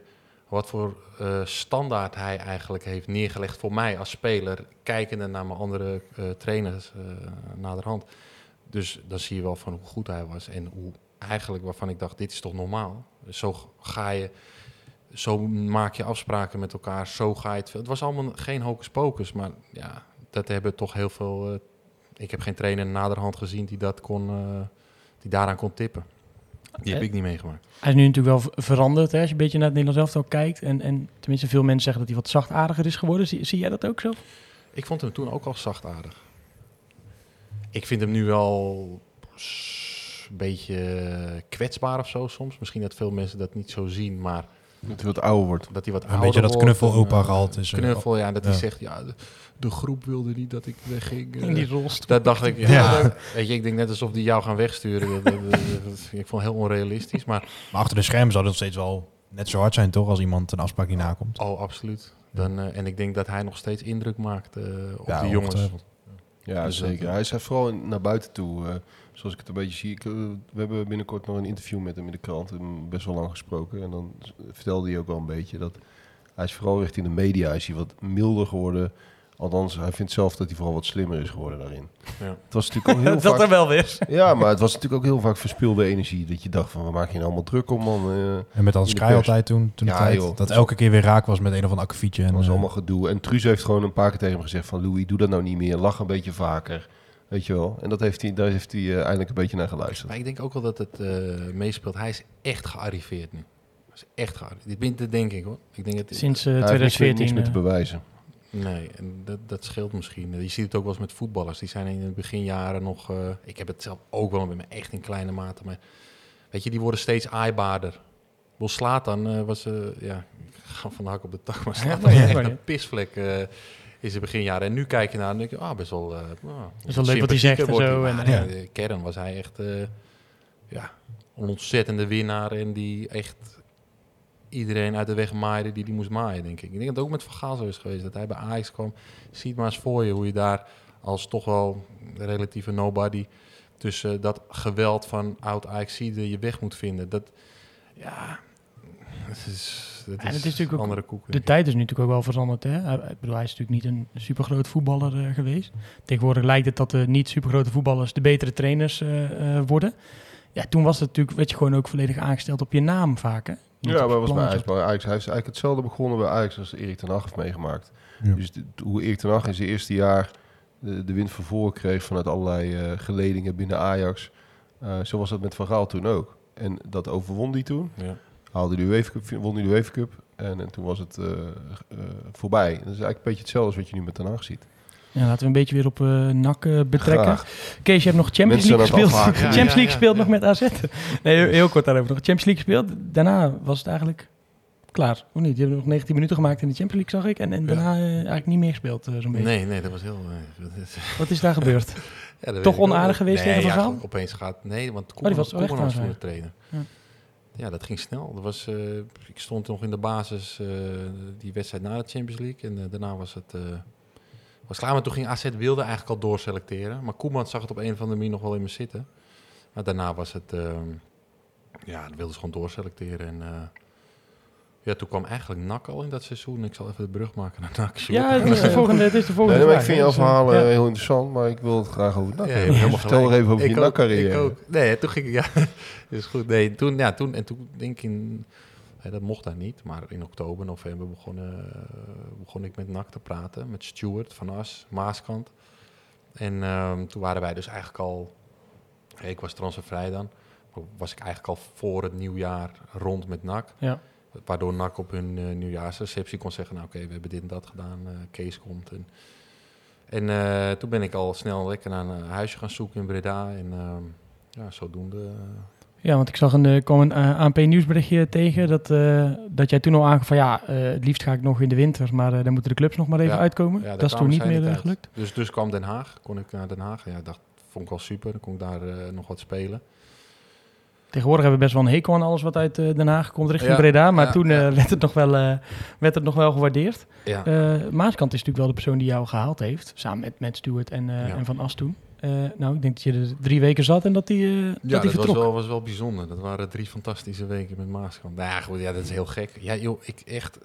wat voor standaard hij eigenlijk heeft neergelegd voor mij als speler. Kijkende naar mijn andere trainers naderhand. Dus dan zie je wel van hoe goed hij was. En hoe eigenlijk waarvan ik dacht, dit is toch normaal? Zo ga je, zo maak je afspraken met elkaar, zo ga je het... Het was allemaal geen hocus pocus, maar ja, dat hebben toch heel veel... eh, ik heb geen trainer naderhand gezien die, dat kon, eh, die daaraan kon tippen. Die heb ik niet meegemaakt. Hij is nu natuurlijk wel veranderd, hè, als je een beetje naar het Nederlands elftal kijkt. En, en tenminste, veel mensen zeggen dat hij wat zachtaardiger is geworden. Zie, zie jij dat ook zo? Ik vond hem toen ook al zachtaardig. Ik vind hem nu wel een beetje kwetsbaar of zo soms. Misschien dat veel mensen dat niet zo zien, maar Dat hij wat ouder wordt. dat hij wat Een beetje dat knuffelopa en, eh, gehalte is, eh, Knuffel, ja. Dat hij zegt, ja, de, de groep wilde niet dat ik wegging. eh. In die rolstoel. dat dacht ik, ja, Ja. dat- weet je, ik denk net alsof die jou gaan wegsturen. Dat- dat- dat- dat- ik vond het heel onrealistisch, maar Maar achter de schermen zou het nog steeds wel net zo hard zijn, toch? Als iemand een afspraak niet nakomt. oh, absoluut. Dan, eh, en ik denk dat hij nog steeds indruk maakt eh, op Ja, de jongens. Ja, Dus dat- zeker. Hij is vooral naar buiten toe. eh, zoals ik het een beetje zie. Ik, eh, we hebben binnenkort nog een interview met hem in de krant. We hem best wel lang gesproken. En dan vertelde hij ook wel een beetje dat... Hij is vooral richting de media is hij wat milder geworden. Althans, hij vindt zelf dat hij vooral wat slimmer is geworden daarin. Ja. Het was natuurlijk ook heel dat er vaak... wel weer. Ja, maar het was natuurlijk ook heel vaak verspilde energie. Dat je dacht van, waar maak je nou allemaal druk om, man? Eh, En met Hans pers. altijd toen, toen de Ja, tijd. joh. Dat elke keer weer raak was met een of ander akkefietje. En, Het was eh, allemaal gedoe. En Truus heeft gewoon een paar keer tegen hem gezegd van... Louis, doe dat nou niet meer. Lach een beetje vaker. Weet je wel. En dat heeft hij, daar heeft hij eh, eindelijk een beetje naar geluisterd. Maar ik denk ook wel dat het eh, meespeelt. Hij is echt gearriveerd nu. Hij is echt gearriveerd. Dit dat denk ik hoor. Ik denk dat Sinds eh, Hij heeft niks meer- 2014. niks meer te eh, bewijzen. Nee, en dat, dat scheelt misschien. Je ziet het ook wel eens met voetballers. Die zijn in de beginjaren nog... eh, ik heb het zelf ook wel met me echt in kleine mate. Maar weet je, die worden steeds aaibaarder. Wil slaat dan was... eh ja, ik ga van de hak op de tak. Maar ja, echt een pisvlek eh in zijn beginjaren. En nu kijk je naar en denk je... Ah, best wel... nou, is wel leuk wat hij zegt en zo. En, hij. eh, eh, kern was hij echt... eh, ja, een ontzettende winnaar. En die echt iedereen uit de weg maaide die die moest maaien, denk ik. Ik denk dat het ook met Van Gaal zo is geweest. Dat hij bij Ajax kwam. Ziet maar eens voor je hoe je daar als toch wel relatieve nobody... tussen dat geweld van oud ajax je weg moet vinden. Dat, ja... Dat is, dat En het is natuurlijk ook andere koek. De tijd is nu natuurlijk ook wel veranderd. Hè? Hij, ik bedoel, hij is natuurlijk niet een supergroot voetballer eh, geweest. Tegenwoordig lijkt het dat de niet supergrote voetballers de betere trainers eh, eh, worden. Ja, toen was het natuurlijk, werd je gewoon ook volledig aangesteld op je naam vaak. Hè? Niet Ja, maar was bij. Ajax, bij Ajax. Hij is eigenlijk hetzelfde begonnen bij Ajax als Erik ten Hag heeft meegemaakt. Ja. Dus de- hoe Erik ten Hag in zijn eerste jaar de, de wind van voren kreeg vanuit allerlei eh, geledingen binnen Ajax. eh, zo was dat met Van Gaal toen ook. En dat overwon hij toen. Ja. Haalde de UEFA Cup, won hij de UEFA Cup. En, en toen was het eh, eh, voorbij. Dat is eigenlijk een beetje hetzelfde als wat je nu met Ten Hag ziet. Ja, laten we een beetje weer op eh NAC betrekken. Graag. Kees, je hebt nog Champions Mensen League gespeeld. Ja, Champions ja, League ja. nog met AZ. Nee, heel, heel kort daarover nog. Champions League gespeeld. Daarna was het eigenlijk klaar. Of niet? Je hebt nog 19 minuten gemaakt in de Champions League, zag ik. En, en daarna eigenlijk niet meer gespeeld, zo'n beetje. Nee, nee, dat was heel... Wat is daar gebeurd? Ja, dat Toch onaardig geweest nee, tegen Van ja, Gaal? Opeens gaat... Nee, want die Koeman was was, was toen de trainer. Ja. Dat ging snel. Dat was, eh, ik stond nog in de basis eh, die wedstrijd na de Champions League. En eh, daarna was het... was klaar, maar toen ging AZ wilde eigenlijk al doorselecteren. Maar Koeman zag het op een of andere manier nog wel in me zitten. Maar daarna was het... ja, dan wilden ze gewoon doorselecteren. En Ja, toen kwam eigenlijk NAC al in dat seizoen. Ik zal even de brug maken naar NAC. Ja, het is de volgende, het is de volgende Nee, maar ik vind jouw Dus, eh, verhaal ja. heel interessant, maar ik wil het graag over NAC Ja, hebben. vertel er even over Ik je ook, NAC-carrière. Ik ook. Nee, toen ging ik, ja, is goed. Nee, toen, ja, toen, en toen denk ik in, hè, dat mocht daar niet, maar in oktober, november begonnen, eh, begon ik met NAC te praten, met Stuart van As, Maaskant. En ehm, toen waren wij dus eigenlijk al, ik was transfervrij dan, was ik eigenlijk al voor het nieuwjaar rond met NAC. Ja. Waardoor NAC op hun eh, nieuwjaarsreceptie kon zeggen, nou oké, we hebben dit en dat gedaan, eh, Kees komt. En, en eh, toen ben ik al snel lekker naar een huisje gaan zoeken in Breda. En ehm, ja, zodoende. Ja, want ik zag een, kwam een ANP nieuwsberichtje tegen dat, dat jij toen al aangaf van ja, het liefst ga ik nog in de winter, maar dan moeten de clubs nog maar even Ja, uitkomen. ja, dat is toen niet meer gelukt. Dus, dus kwam Den Haag, kon ik naar Den Haag. Ja, dat vond ik wel super. Dan kon ik daar nog wat spelen. Tegenwoordig hebben we best wel een hekel aan alles wat uit eh, Den Haag komt richting Ja, Breda, maar ja, toen eh, ja. werd, het nog wel, eh, werd het nog wel gewaardeerd. Maaskant is natuurlijk wel de persoon die jou gehaald heeft, samen met, met Stuart en, en Van As toen. Nou, ik denk dat je er drie weken zat en dat hij eh, ja dat hij dat was wel, was wel bijzonder. Dat waren drie fantastische weken met Maaskant. Nou ja, goed, ja, dat is heel gek. Ja, joh, ik echt...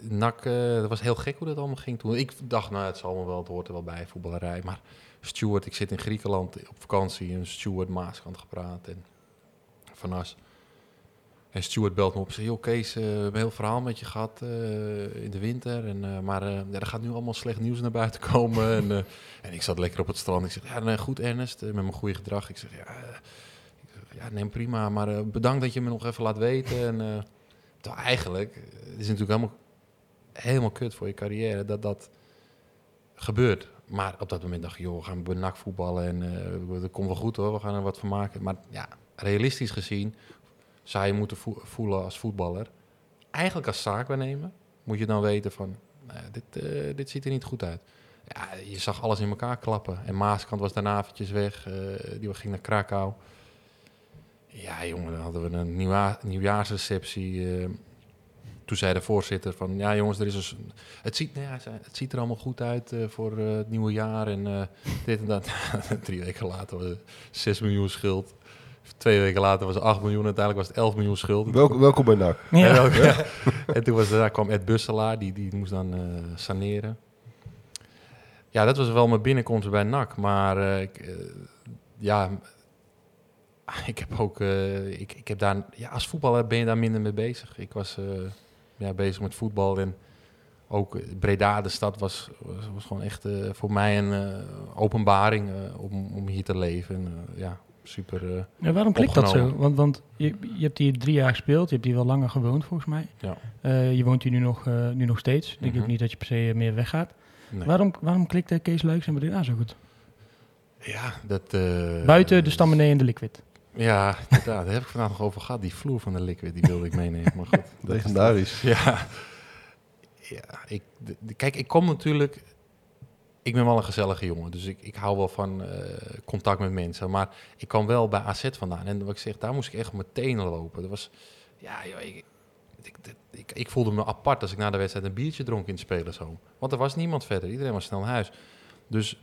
NAC, eh, dat was heel gek hoe dat allemaal ging toen. Ik dacht, nou, het zal me wel, het hoort er wel bij, voetballerij. Maar Stuart, ik zit in Griekenland op vakantie en Stuart Maaskant gepraat en Van. En Stuart belt me op en joh Kees, eh, we hebben een heel verhaal met je gehad eh, in de winter. En, eh, maar ja, er gaat nu allemaal slecht nieuws naar buiten komen. en, en ik zat lekker op het strand. Ik zeg, ja, nee, goed Ernest, met mijn goede gedrag. Ik zeg, ja, ja neem prima, maar bedankt dat je me nog even laat weten. En, terwijl eigenlijk, het is natuurlijk helemaal, helemaal kut voor je carrière dat dat gebeurt. Maar op dat moment dacht ik, joh, we gaan bij NAC voetballen en eh, dat komt wel goed hoor, we gaan er wat van maken. Maar ja, realistisch gezien zou je moeten vo- voelen als voetballer. Eigenlijk als zaakwaarnemer moet je dan weten van, nou dit, eh, dit ziet er niet goed uit. Ja, je zag alles in elkaar klappen. En Maaskant was daarna eventjes weg, eh, die ging naar Krakau. Ja, jongen, dan hadden we een nieuwjaar, nieuwjaarsreceptie. eh, toen zei de voorzitter van, ja jongens, er is een, s- het, ziet, nou ja, het ziet er allemaal goed uit voor het nieuwe jaar en dit en dat. Drie weken later was het 6 miljoen schuld. Twee weken later was het 8 miljoen, uiteindelijk was het 11 miljoen schuld. Welkom, welkom bij NAC. Ja. En, ja. en toen was, daar kwam Ed Busselaar, die, die moest dan eh, saneren. Ja, dat was wel mijn binnenkomst bij NAC. Maar eh, ik, eh, ja, ik heb ook... eh, ik, ik heb daar, ja, als voetballer ben je daar minder mee bezig. Ik was eh, ja, bezig met voetbal en ook Breda, de stad, was, was, was gewoon echt eh, voor mij een eh, openbaring eh, om, om hier te leven. En, eh, ja, super... eh, Ja, waarom klikt dat zo? Want, want je, je hebt hier drie jaar gespeeld, je hebt hier wel langer gewoond volgens mij. Ja. Eh, je woont hier nu nog, eh, nu nog steeds. Ik denk Mhm. ook niet dat je per se meer weggaat. nee. Waarom, waarom klikte Kees Luiks en Breda zo goed? Ja, dat... eh, Buiten de stammenee en de liquid. Ja, inderdaad, daar heb ik vandaag nog over gehad. Die vloer van de liquid, die wilde ik meenemen. Maar goed. dat is Legendarisch. Ja. ja ik, de- de- kijk, ik kom natuurlijk... Ik ben wel een gezellige jongen, dus ik, ik hou wel van eh, contact met mensen. Maar ik kwam wel bij AZ vandaan. En wat ik zeg, daar moest ik echt op mijn tenen lopen. Dat was... Ja, joh, ik, ik, ik, ik voelde me apart als ik na de wedstrijd een biertje dronk in het spelen zo. Want er was niemand verder. Iedereen was snel naar huis. Dus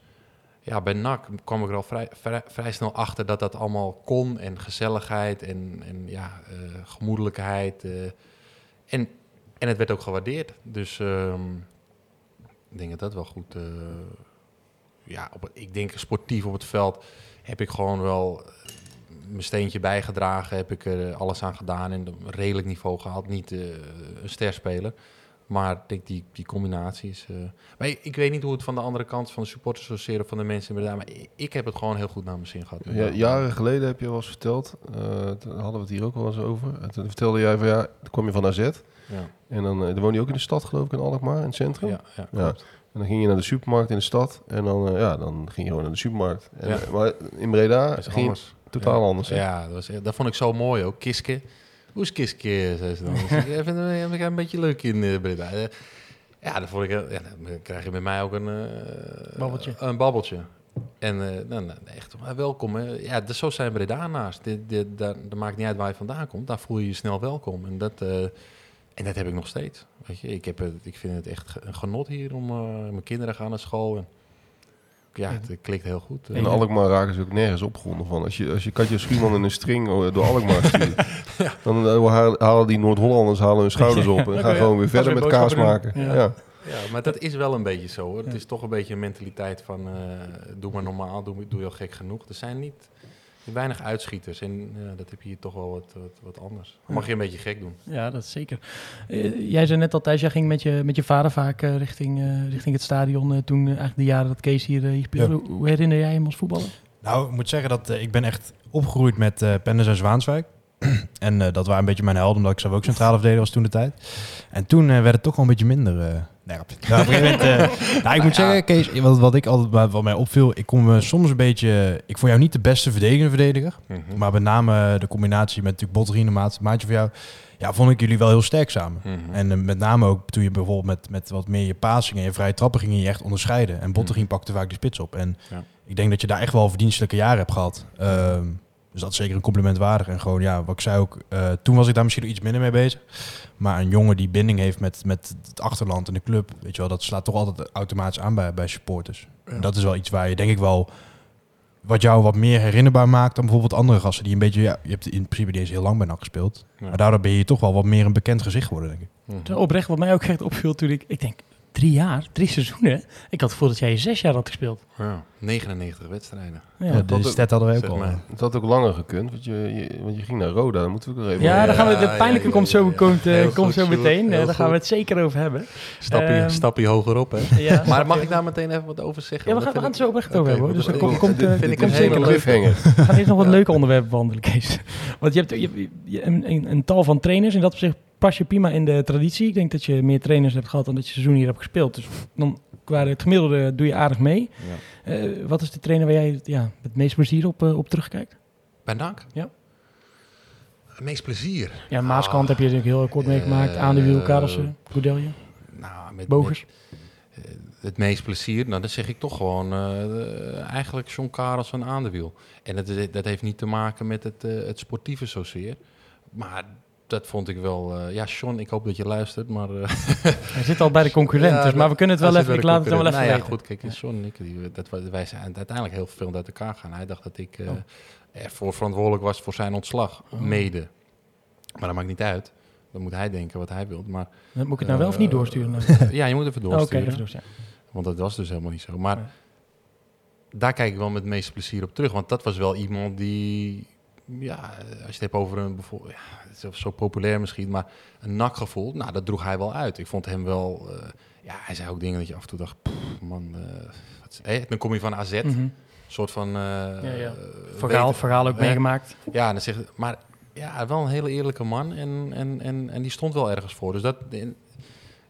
ja, bij NAC kwam ik er al vrij, vrij, vrij snel achter dat dat allemaal kon. En gezelligheid en, en ja, eh, gemoedelijkheid. eh. en, en het werd ook gewaardeerd. Dus ehm, ik denk dat dat wel goed... eh, ja, op, ik denk sportief op het veld heb ik gewoon wel eh, mijn steentje bijgedragen. Heb ik er alles aan gedaan en een redelijk niveau gehaald. Niet eh, een sterspeler. Maar ik denk die, die combinatie is... eh, maar ik, ik weet niet hoe het van de andere kant van de supporters associëren van de mensen in Breda. Maar ik, ik heb het gewoon heel goed naar mijn zin gehad. Ja, jaren geleden heb je wel eens verteld, eh, toen hadden we het hier ook wel eens over. En toen vertelde jij van ja, toen kwam je van AZ. Ja, En dan, eh, dan woon je ook in de stad geloof ik, in Alkmaar, in het centrum. ja, ja. En dan ging je naar de supermarkt in de stad. En dan, ja, dan ging je gewoon naar de supermarkt. En, Maar in Breda is ging anders. totaal anders. hè? Ja, dat, was, dat vond ik zo mooi ook. Kiske. Hoe is Kiske, zei ze dan. Ik vind een beetje leuk in eh, Breda. Eh, Ja, dan, vond ik, ja, dan krijg je bij mij ook een... eh, Babbeltje. Een babbeltje. En eh, nou, nou, echt, welkom. Hè. Ja, dus zo zijn Bredanaars. Dit, dit, dat, dat maakt niet uit waar je vandaan komt. Daar voel je je snel welkom. En dat, en dat heb ik nog steeds. Weet je, ik, heb ik vind het echt een genot hier om... mijn kinderen gaan naar school. En ja, het klikt heel goed. En Alkmaar raken ze ook nergens opgewonden van. Als je, als je Katja Schuurman in een string eh, door Alkmaar stuurt, dan eh, halen- die Noord-Hollanders halen hun schouders op en gaan ja. gewoon weer verder weer met kaas maken. Ja. Ja. Ja, maar dat is wel een beetje zo hoor. Het is toch een beetje een mentaliteit van eh, doe maar normaal, doe, doe je al gek genoeg. Er zijn niet weinig uitschieters en ja, dat heb je hier toch wel wat, wat, wat anders. Dan mag je een beetje gek doen. Ja, dat is zeker. Eh, jij zei net al, Thijs, jij ging met je, met je vader vaak eh, richting, eh, richting het stadion. eh, toen eigenlijk de jaren dat Kees hier, hier speelde. Hoe, hoe herinner jij hem als voetballer? Nou, ik moet zeggen dat ik ben echt opgegroeid met eh Penders en Zwaanswijk. en eh, dat waren een beetje mijn helden, omdat ik zelf ook centrale verdediger was toen de tijd. En toen werd het toch wel een beetje minder. Eh. Ja, op een gegeven moment, eh, nou, ik moet zeggen, Kees, wat, wat ik altijd wat- wat mij opviel, ik kon me soms een beetje. Ik vond jou niet de beste verdedigende verdediger. Mhm. Maar met name de combinatie met natuurlijk Botterien, een maat, maatje van jou. Ja, vond ik jullie wel heel sterk samen. Mhm. En eh, met name ook toen je bijvoorbeeld met, met wat meer je passingen en je vrije trappen ging je je echt onderscheiden. En Botterien pakte vaak de spits op. En Ja. ik denk dat je daar echt wel verdienstelijke jaren hebt gehad. Ehm, dus dat is zeker een compliment waardig. En gewoon, ja, wat ik zei ook, eh, toen was ik daar misschien nog iets minder mee bezig. Maar een jongen die binding heeft met, met het achterland en de club, weet je wel, dat slaat toch altijd automatisch aan bij, bij supporters. En dat is wel iets waar je denk ik wel, wat jou wat meer herinnerbaar maakt dan bijvoorbeeld andere gasten die een beetje, ja, je hebt in principe deze heel lang bij NAC gespeeld. Ja. Maar daardoor ben je toch wel wat meer een bekend gezicht geworden, denk ik. Oprecht, wat mij ook echt opviel toen ik... Ik denk, drie jaar? Drie seizoenen? Ik had het gevoel dat jij zes jaar had gespeeld. Ja, 99 wedstrijden. Ja, Ja, dat de ook- stat hadden we ook al. maar. Het had ook langer gekund, want je, je, want je ging naar Roda. Dan moeten we ook even... Ja, daar gaan we, Ja, de ja, pijnlijke ja, komt zo, ja, ja. komt, eh, Heel komt goed, zo meteen. Eh, daar gaan we het zeker over hebben. Stapje, Ehm, stapje hoger op, hè? Ja, Maar mag ik daar meteen even wat over zeggen? Ja, we gaan, we gaan het vind zo oprecht over hebben. Hoor. Dus er dat- komt, komt, Dit- eh, vind ik een zeker hele cliffhanger. We gaan eerst nog wat leuke onderwerpen behandelen, Kees. Want je hebt, een, een, een tal van trainers. En dat op zich pas je prima in de traditie. Ik denk dat je meer trainers hebt gehad dan dat je seizoen hier hebt gespeeld. Dus dan, qua het gemiddelde doe je aardig mee. Ja. Eh, wat is de trainer waar jij ja, het meest plezier op, eh, op terugkijkt? Bij NAC? Ja. Het meest plezier? Ja, Maaskant Ah, heb je natuurlijk heel kort meegemaakt. eh, Aan de wiel, Karelsen, Goedelje, Nou, met, Bogers. met, het meest plezier, nou, dan zeg ik toch gewoon eh, eigenlijk John Karels van aan de wiel. En dat, is- dat heeft niet te maken met het, het sportieve zozeer. Maar dat vond ik wel... eh, ja, John, ik hoop dat je luistert, maar... eh, Hij zit al bij de concurrent, Ja, dus, maar we kunnen het wel even... Ik laat het wel even weten. Nou ja, goed, kijk, John en ik, die, dat, wij zijn uiteindelijk heel veel uit elkaar gaan. Hij dacht dat ik eh, Oh. ervoor verantwoordelijk was voor zijn ontslag, Oh. mede. Maar dat maakt niet uit. Dan moet hij denken wat hij wil. Maar moet ik het nou wel of niet Eh, doorsturen? ja, je moet even Oh, doorsturen. Want dat was dus helemaal niet zo. Maar daar kijk ik wel met het meeste plezier op terug. Want dat was wel iemand die... Ja, als je het hebt over een... bijvoorbeeld- Ja, het is zo populair misschien, maar een nakgevoel. Nou, dat droeg hij wel uit. Ik vond hem wel... eh, ja, hij zei ook dingen dat je af en toe dacht... "Pff, man, eh, wat is- hè? dan kom je van AZ. Een soort van... eh ja. Verhaal, verhaal ook meegemaakt. Ja, dan zeg, maar ja, wel een hele eerlijke man. En, en, en, en die stond wel ergens voor. Dus dat...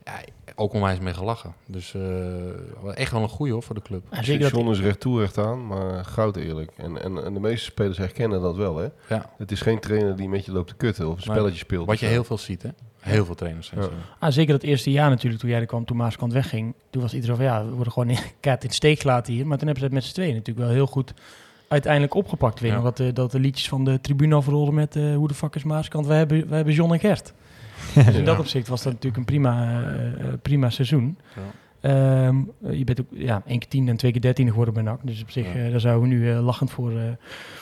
ja, ook onwijs mee gelachen. Dus eh, echt wel een goeie hoor voor de club. Ja, zeker dat, John is recht toe, recht aan, maar goud eerlijk. En, en, en de meeste spelers herkennen dat wel, hè. Ja. Het is geen trainer die met je loopt te kutten of een spelletje speelt. Wat je zo. heel veel ziet, hè? Heel veel trainers zijn Ja. ah, zeker dat eerste jaar natuurlijk, toen jij er kwam, toen Maaskant wegging. Toen was iedereen van, ja, we worden gewoon in, kaart in de steek gelaten hier. Maar toen hebben ze het met z'n tweeën natuurlijk wel heel goed uiteindelijk opgepakt. Ik weet Ja. nog dat, eh, dat de liedjes van de tribune afrolden met eh, hoe de fuck is Maaskant? Wij hebben, wij hebben John en Gert. Dus in dat opzicht was dat natuurlijk een prima, eh, eh, prima seizoen. Ja. Ehm, eh, je bent ook ja, één keer tien en twee keer dertien geworden bij NAC. Dus op zich, Ja. eh, daar zouden we nu lachend voor, eh,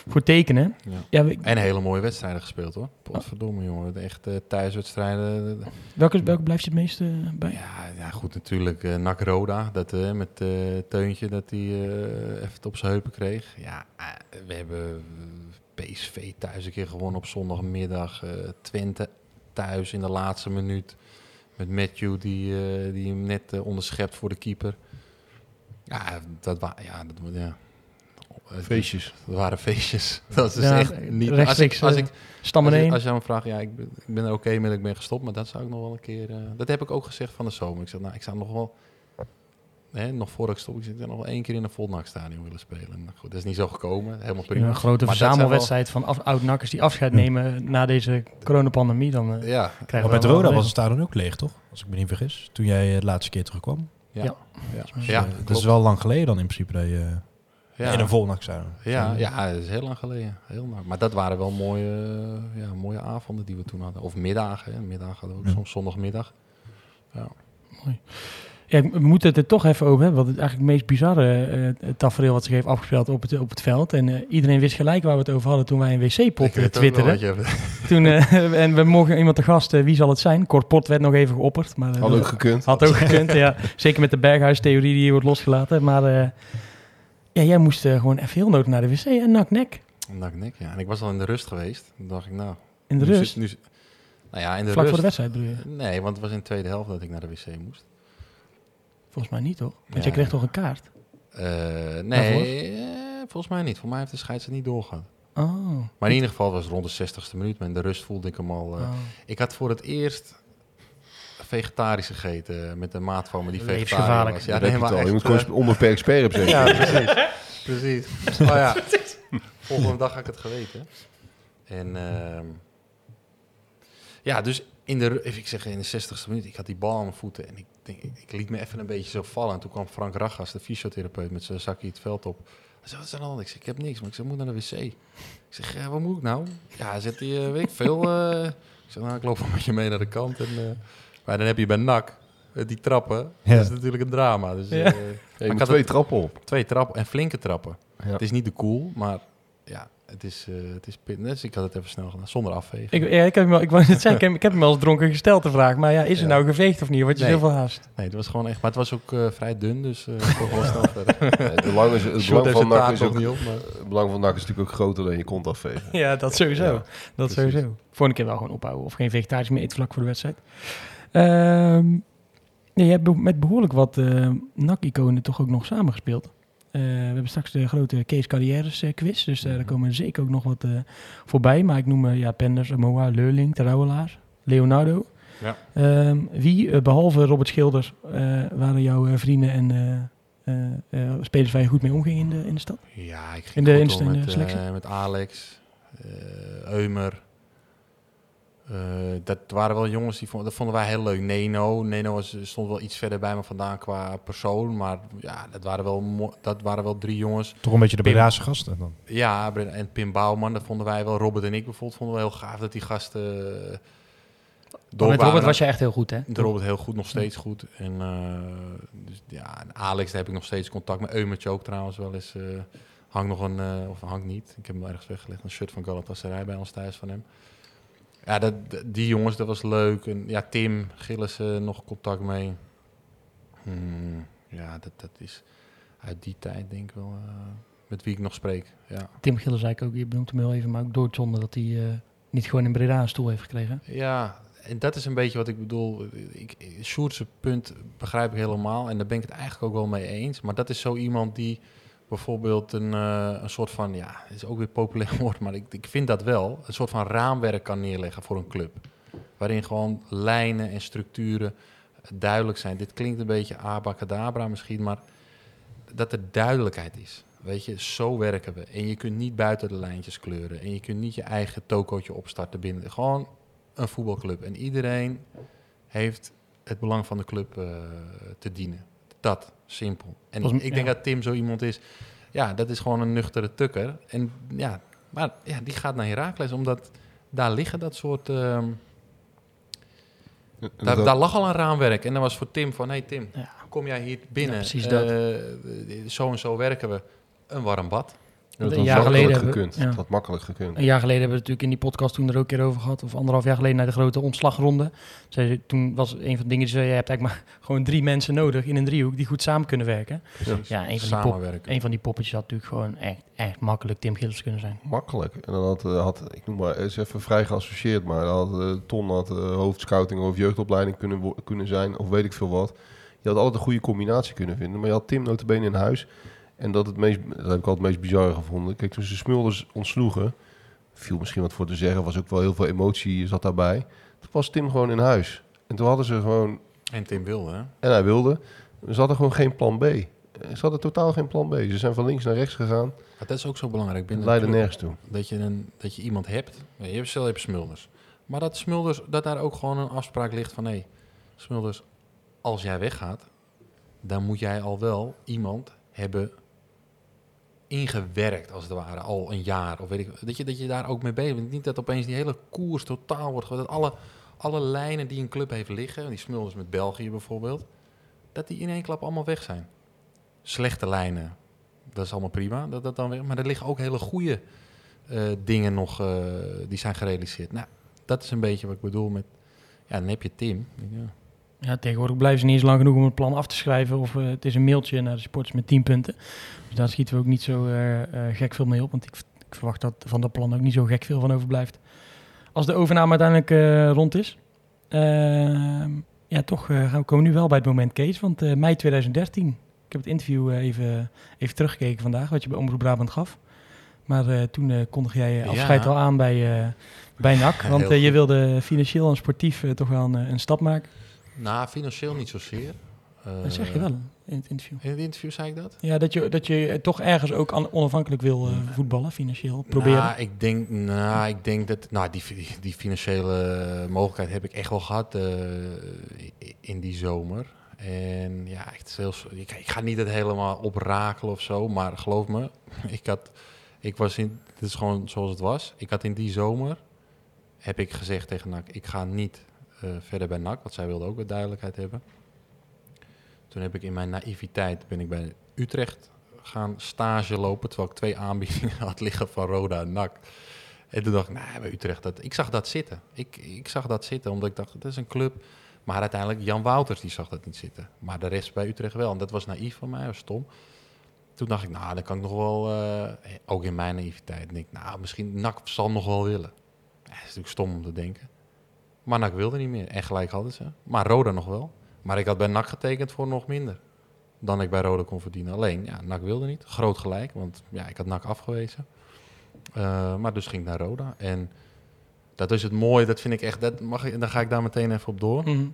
voor tekenen. Ja. Ja, we- En hele mooie wedstrijden gespeeld, hoor. Potverdomme, jongen. Echt eh, thuiswedstrijden. welke, welke blijft je het meeste bij? Ja, ja, goed, natuurlijk. eh NAC Roda, dat, eh, met eh Teuntje, dat hij eh, even het op zijn heupen kreeg. Ja, we hebben PSV thuis een keer gewonnen op zondagmiddag. eh Twente thuis in de laatste minuut. Met Matthew, die, eh, die hem net eh, onderschept voor de keeper. Ja, dat, wa ja, dat, ja. Eh, Feestjes. Dat waren feestjes. Dat is Ja, echt niet... Als ik, als ik, Stammen als, je, als jij me vraagt, ja, ik ben, ik ben er oké mee dat ik ben gestopt, maar dat zou ik nog wel een keer... eh, dat heb ik ook gezegd van de zomer. Ik zeg, nou, ik zou nog wel... Hè, nog voordat ik stop, ik zou nog wel één keer in een Volnachtstadion willen spelen. Nou, goed, dat is niet zo gekomen. Helemaal prima. Een grote Maar verzamelwedstrijd van af, oud-nakkers die afscheid nemen na deze coronapandemie. Dan eh, wel- Ja, krijgen Maar we met Roda was het stadion ook leeg, toch? Als ik me niet vergis. Toen jij eh, de laatste keer terugkwam. ja, Ja. ja. Dus, ja, eh, dat klopt. is wel lang geleden dan in principe dat je ja. in een zou. Ja, ja, dat is heel lang geleden. Heel lang. Maar dat waren wel mooie, ja, mooie avonden die we toen hadden. Of middagen. Hè. Middagen hadden we ook Ja. soms zondagmiddag. Ja. Ja, Ja, we moeten het er toch even over hebben. Wat het eigenlijk het meest bizarre eh, tafereel wat zich heeft afgespeeld op het, op het veld. En eh, iedereen wist gelijk waar we het over hadden toen wij een wc-pot twitterden. Toen, eh, en we mogen iemand te gast, wie zal het zijn? Kort Pot werd nog even geopperd. Maar, Had ook gekund. had ook gekund, ja. Zeker met de berghuistheorie die hier wordt losgelaten. Maar eh, ja, jij moest gewoon even heel nodig naar de wc en nak-nek. Nak, nek, ja. En ik was al in de rust geweest. Toen dacht ik, nou... In de nu rust. zit- nu, nou ja, in de Vlak rust. voor de wedstrijd bedoel je? Nee, want het was in de tweede helft dat ik naar de wc moest. Volgens mij niet, toch? Want Ja. jij kreeg toch een kaart? Eh, nee, eh, volgens mij niet. Voor mij heeft de scheids het niet doorgehad. Oh. Maar in ieder geval was het rond de 60ste minuut. Maar in de rust voelde ik hem al... eh, Oh. Ik had voor het eerst vegetarisch gegeten met een maat van me die Levensgevaarlijk. was. Ja, Ja, nee, maar je echt, moet eh, gewoon onbeperkt op Ja, precies. precies. Oh ja, volgende dag had ik het geweten. En ehm, ja, dus in de, ik zeg in de 60ste minuut, ik had die bal aan mijn voeten en ik, ik, ik liet me even een beetje zo vallen. En toen kwam Frank Ragas, de fysiotherapeut, met zijn zakje het veld op. Hij zei, wat is er hand? Ik zeg, ik heb niks, maar ik zeg, moet naar de wc. Ik zeg, ja, wat moet ik nou? Ja, zet die, eh, weet ik veel. eh. ik zeg, nou, ik loop wel met je mee naar de kant. En, eh, maar dan heb je bij NAC, die trappen, Ja. dat is natuurlijk een drama. Dus, Ja. ik had twee trappen op. Twee trappen en flinke trappen. Ja. Het is niet de cool, maar ja, het is, eh het is pit. Dus ik had het even snel gedaan, zonder afvegen. Ik, ja, ik heb hem al, ik wou net zeggen, ik heb, ik heb hem al eens dronken gesteld de vraag. Maar ja, is er Ja. nou geveegd of niet? Word je Nee. zoveel haast? Nee, het was gewoon echt, maar het was ook eh, vrij dun, dus eh ik kon wel snel verder. Ja, Het belang, is, het belang van NAC is ook niet op, maar... het belang van NAC is natuurlijk ook groter dan je kont afvegen. Ja, dat sowieso. Ja, dat precies. sowieso. Volgende keer wel gewoon ophouden. Of geen vegetarisch meer eten vlak voor de wedstrijd. Ehm, ja, je hebt met behoorlijk wat eh NAC-iconen toch ook nog samengespeeld. Eh, we hebben straks de grote Kees Carrières eh, quiz. Dus eh, daar komen er zeker ook nog wat voorbij. Maar ik noem ja, Penders, Moa, Leurling, Terouwelaar, Leonardo. Ja. Ehm, wie, eh, behalve Robert Schilders, waren jouw vrienden en eh, spelers waar je goed mee omging in de, in de stad? Ja, ik ging In de- goed in de- in de met, met Alex, Eumer. Eh, dat waren wel jongens die vonden, dat vonden wij heel leuk. Neno, Neno was, stond wel iets verder bij me vandaan qua persoon, maar ja, dat waren wel, dat waren wel drie jongens. Toch een beetje de. Bredaanse gasten dan. Ja, en Pim Bouwman, dat vonden wij wel. Robert en ik bijvoorbeeld vonden we heel gaaf dat die gasten eh, door met. Robert was je echt heel goed, hè? De Robert heel goed, nog steeds goed. En, eh, dus, ja, en Alex, daar heb ik nog steeds contact met. Eumertje ook trouwens wel eens. eh hangt nog een, of hangt niet. Ik heb hem ergens weggelegd. Een shirt van Galatasaray bij ons thuis van hem. Ja, dat, die jongens, dat was leuk. En ja, Tim Gillissen nog contact mee. Hmm, ja, dat, dat is uit die tijd denk ik wel eh, met wie ik nog spreek. Ja. Tim Gillen zei ik ook, je benoemt hem heel even, maar ook doodzonde dat hij eh, niet gewoon in Breda een stoel heeft gekregen. Ja, en dat is een beetje wat ik bedoel. Ik, Sjoerdse punt begrijp ik helemaal. En daar ben ik het eigenlijk ook wel mee eens. Maar dat is zo iemand die bijvoorbeeld een, eh, een soort van... Ja, het is ook weer populair woord, maar ik, ik vind dat wel. Een soort van raamwerk kan neerleggen voor een club. Waarin gewoon lijnen en structuren duidelijk zijn. Dit klinkt een beetje abacadabra misschien, maar dat er duidelijkheid is. Weet je, zo werken we. En je kunt niet buiten de lijntjes kleuren. En je kunt niet je eigen tokootje opstarten binnen. Gewoon een voetbalclub. En iedereen heeft het belang van de club eh, te dienen. Dat, simpel. En Volgens ik denk ja. dat Tim zo iemand is. Ja, dat is gewoon een nuchtere tukker. En ja, maar ja, die gaat naar Herakles, omdat daar liggen dat soort... ehm, En daar, dat- daar lag al een raamwerk. En dan was voor Tim van, hey Tim, Ja. kom jij hier binnen? Ja, precies Eh, dat. zo en zo werken we. Een warm bad. Dat Een jaar geleden hebben- ja. Dat makkelijk gekund. Een jaar geleden hebben we het natuurlijk in die podcast toen er ook een keer over gehad, of anderhalf jaar geleden naar de grote ontslagronde. Toen was een van de dingen die zei, je hebt eigenlijk maar gewoon drie mensen nodig in een driehoek die goed samen kunnen werken. Precies. Ja, een van die. Een van die poppetjes had natuurlijk gewoon echt, echt makkelijk Tim Gillis kunnen zijn. Makkelijk. En dan had, eh, had ik noem maar, is even vrij geassocieerd, maar dan had eh, Ton had eh, hoofdscouting of jeugdopleiding kunnen, kunnen zijn, of weet ik veel wat. Je had altijd een goede combinatie kunnen vinden, maar je had Tim notabene in huis. En dat, het meest, dat heb ik altijd het meest bizarre gevonden. Kijk, toen ze Smulders ontsloegen, viel misschien wat voor te zeggen, was ook wel heel veel emotie zat daarbij. Toen was Tim gewoon in huis. En toen hadden ze gewoon, En Tim wilde, hè? en hij wilde, ze hadden gewoon geen plan B. Ze hadden totaal geen plan B. Ze zijn van links naar rechts gegaan. Maar dat is ook zo belangrijk binnen club. nergens toe. Dat je, een, dat je iemand hebt. Je hebt stel je hebt Smulders. Maar dat Smulders, dat daar ook gewoon een afspraak ligt van... hé, Smulders, als jij weggaat... dan moet jij al wel iemand hebben ingewerkt, als het ware, al een jaar. Of weet ik, dat, je, dat je daar ook mee bezig bent. Niet dat opeens die hele koers totaal wordt... Dat alle, alle lijnen die een club heeft liggen... die Smulders met België bijvoorbeeld... dat die in één klap allemaal weg zijn. Slechte lijnen, dat is allemaal prima, dat dat dan weg. Maar er liggen ook hele goede eh, dingen nog eh, die zijn gerealiseerd. Nou, dat is een beetje wat ik bedoel met, ja, dan heb je Tim. Ja, tegenwoordig blijven ze niet eens lang genoeg om het plan af te schrijven. Of eh, het is een mailtje naar de sporters met 10 punten. Dus daar schieten we ook niet zo eh, eh, gek veel mee op. Want ik, ik verwacht dat van dat plan ook niet zo gek veel van overblijft. Als de overname uiteindelijk rond is. Ehm, ja, toch gaan we komen we nu wel bij het moment, Kees. Want mei 2013. Ik heb het interview even, even teruggekeken vandaag, wat je bij Omroep Brabant gaf. Maar toen kondig jij afscheid Ja. al aan bij, eh bij NAC. Want je wilde financieel en sportief toch wel een, een stap maken. Nou, financieel niet zozeer. Dat zeg je Eh, wel in het interview. In het interview zei ik dat? Ja, dat je, dat je toch ergens ook onafhankelijk wil eh, voetballen, financieel proberen. Nou, ik denk, nou, ik denk dat nou, die, die, financiële mogelijkheid heb ik echt wel gehad eh, in die zomer. En ja, echt heel, ik, ik ga niet het helemaal oprakelen of zo, maar geloof me, ik had, ik was in, dit is gewoon zoals het was. Ik had in die zomer, heb ik gezegd tegen NAC, ik ga niet verder bij NAC, want zij wilde ook wat duidelijkheid hebben. Toen heb ik in mijn naïviteit, ben ik bij Utrecht gaan stage lopen, terwijl ik twee aanbiedingen had liggen van Roda en NAC. En toen dacht ik, nou, bij Utrecht, dat, ik zag dat zitten. Ik, ik zag dat zitten, omdat ik dacht, dat is een club. Maar uiteindelijk, Jan Wouters, die zag dat niet zitten. Maar de rest bij Utrecht wel. En dat was naïef van mij, was stom. Toen dacht ik, nou, dan kan ik nog wel, eh, ook in mijn naïviteit, denk ik, nou, misschien NAC zal nog wel willen. Ja, dat is natuurlijk stom om te denken. Maar NAC wilde niet meer. En gelijk hadden ze. Maar Roda nog wel. Maar ik had bij NAC getekend voor nog minder dan ik bij Roda kon verdienen. Alleen, ja, NAC wilde niet. Groot gelijk, want ja, ik had NAC afgewezen. Eh, maar dus ging ik naar Roda. En dat is het mooie, dat vind ik echt, dat mag ik, dan ga ik daar meteen even op door. Mhm.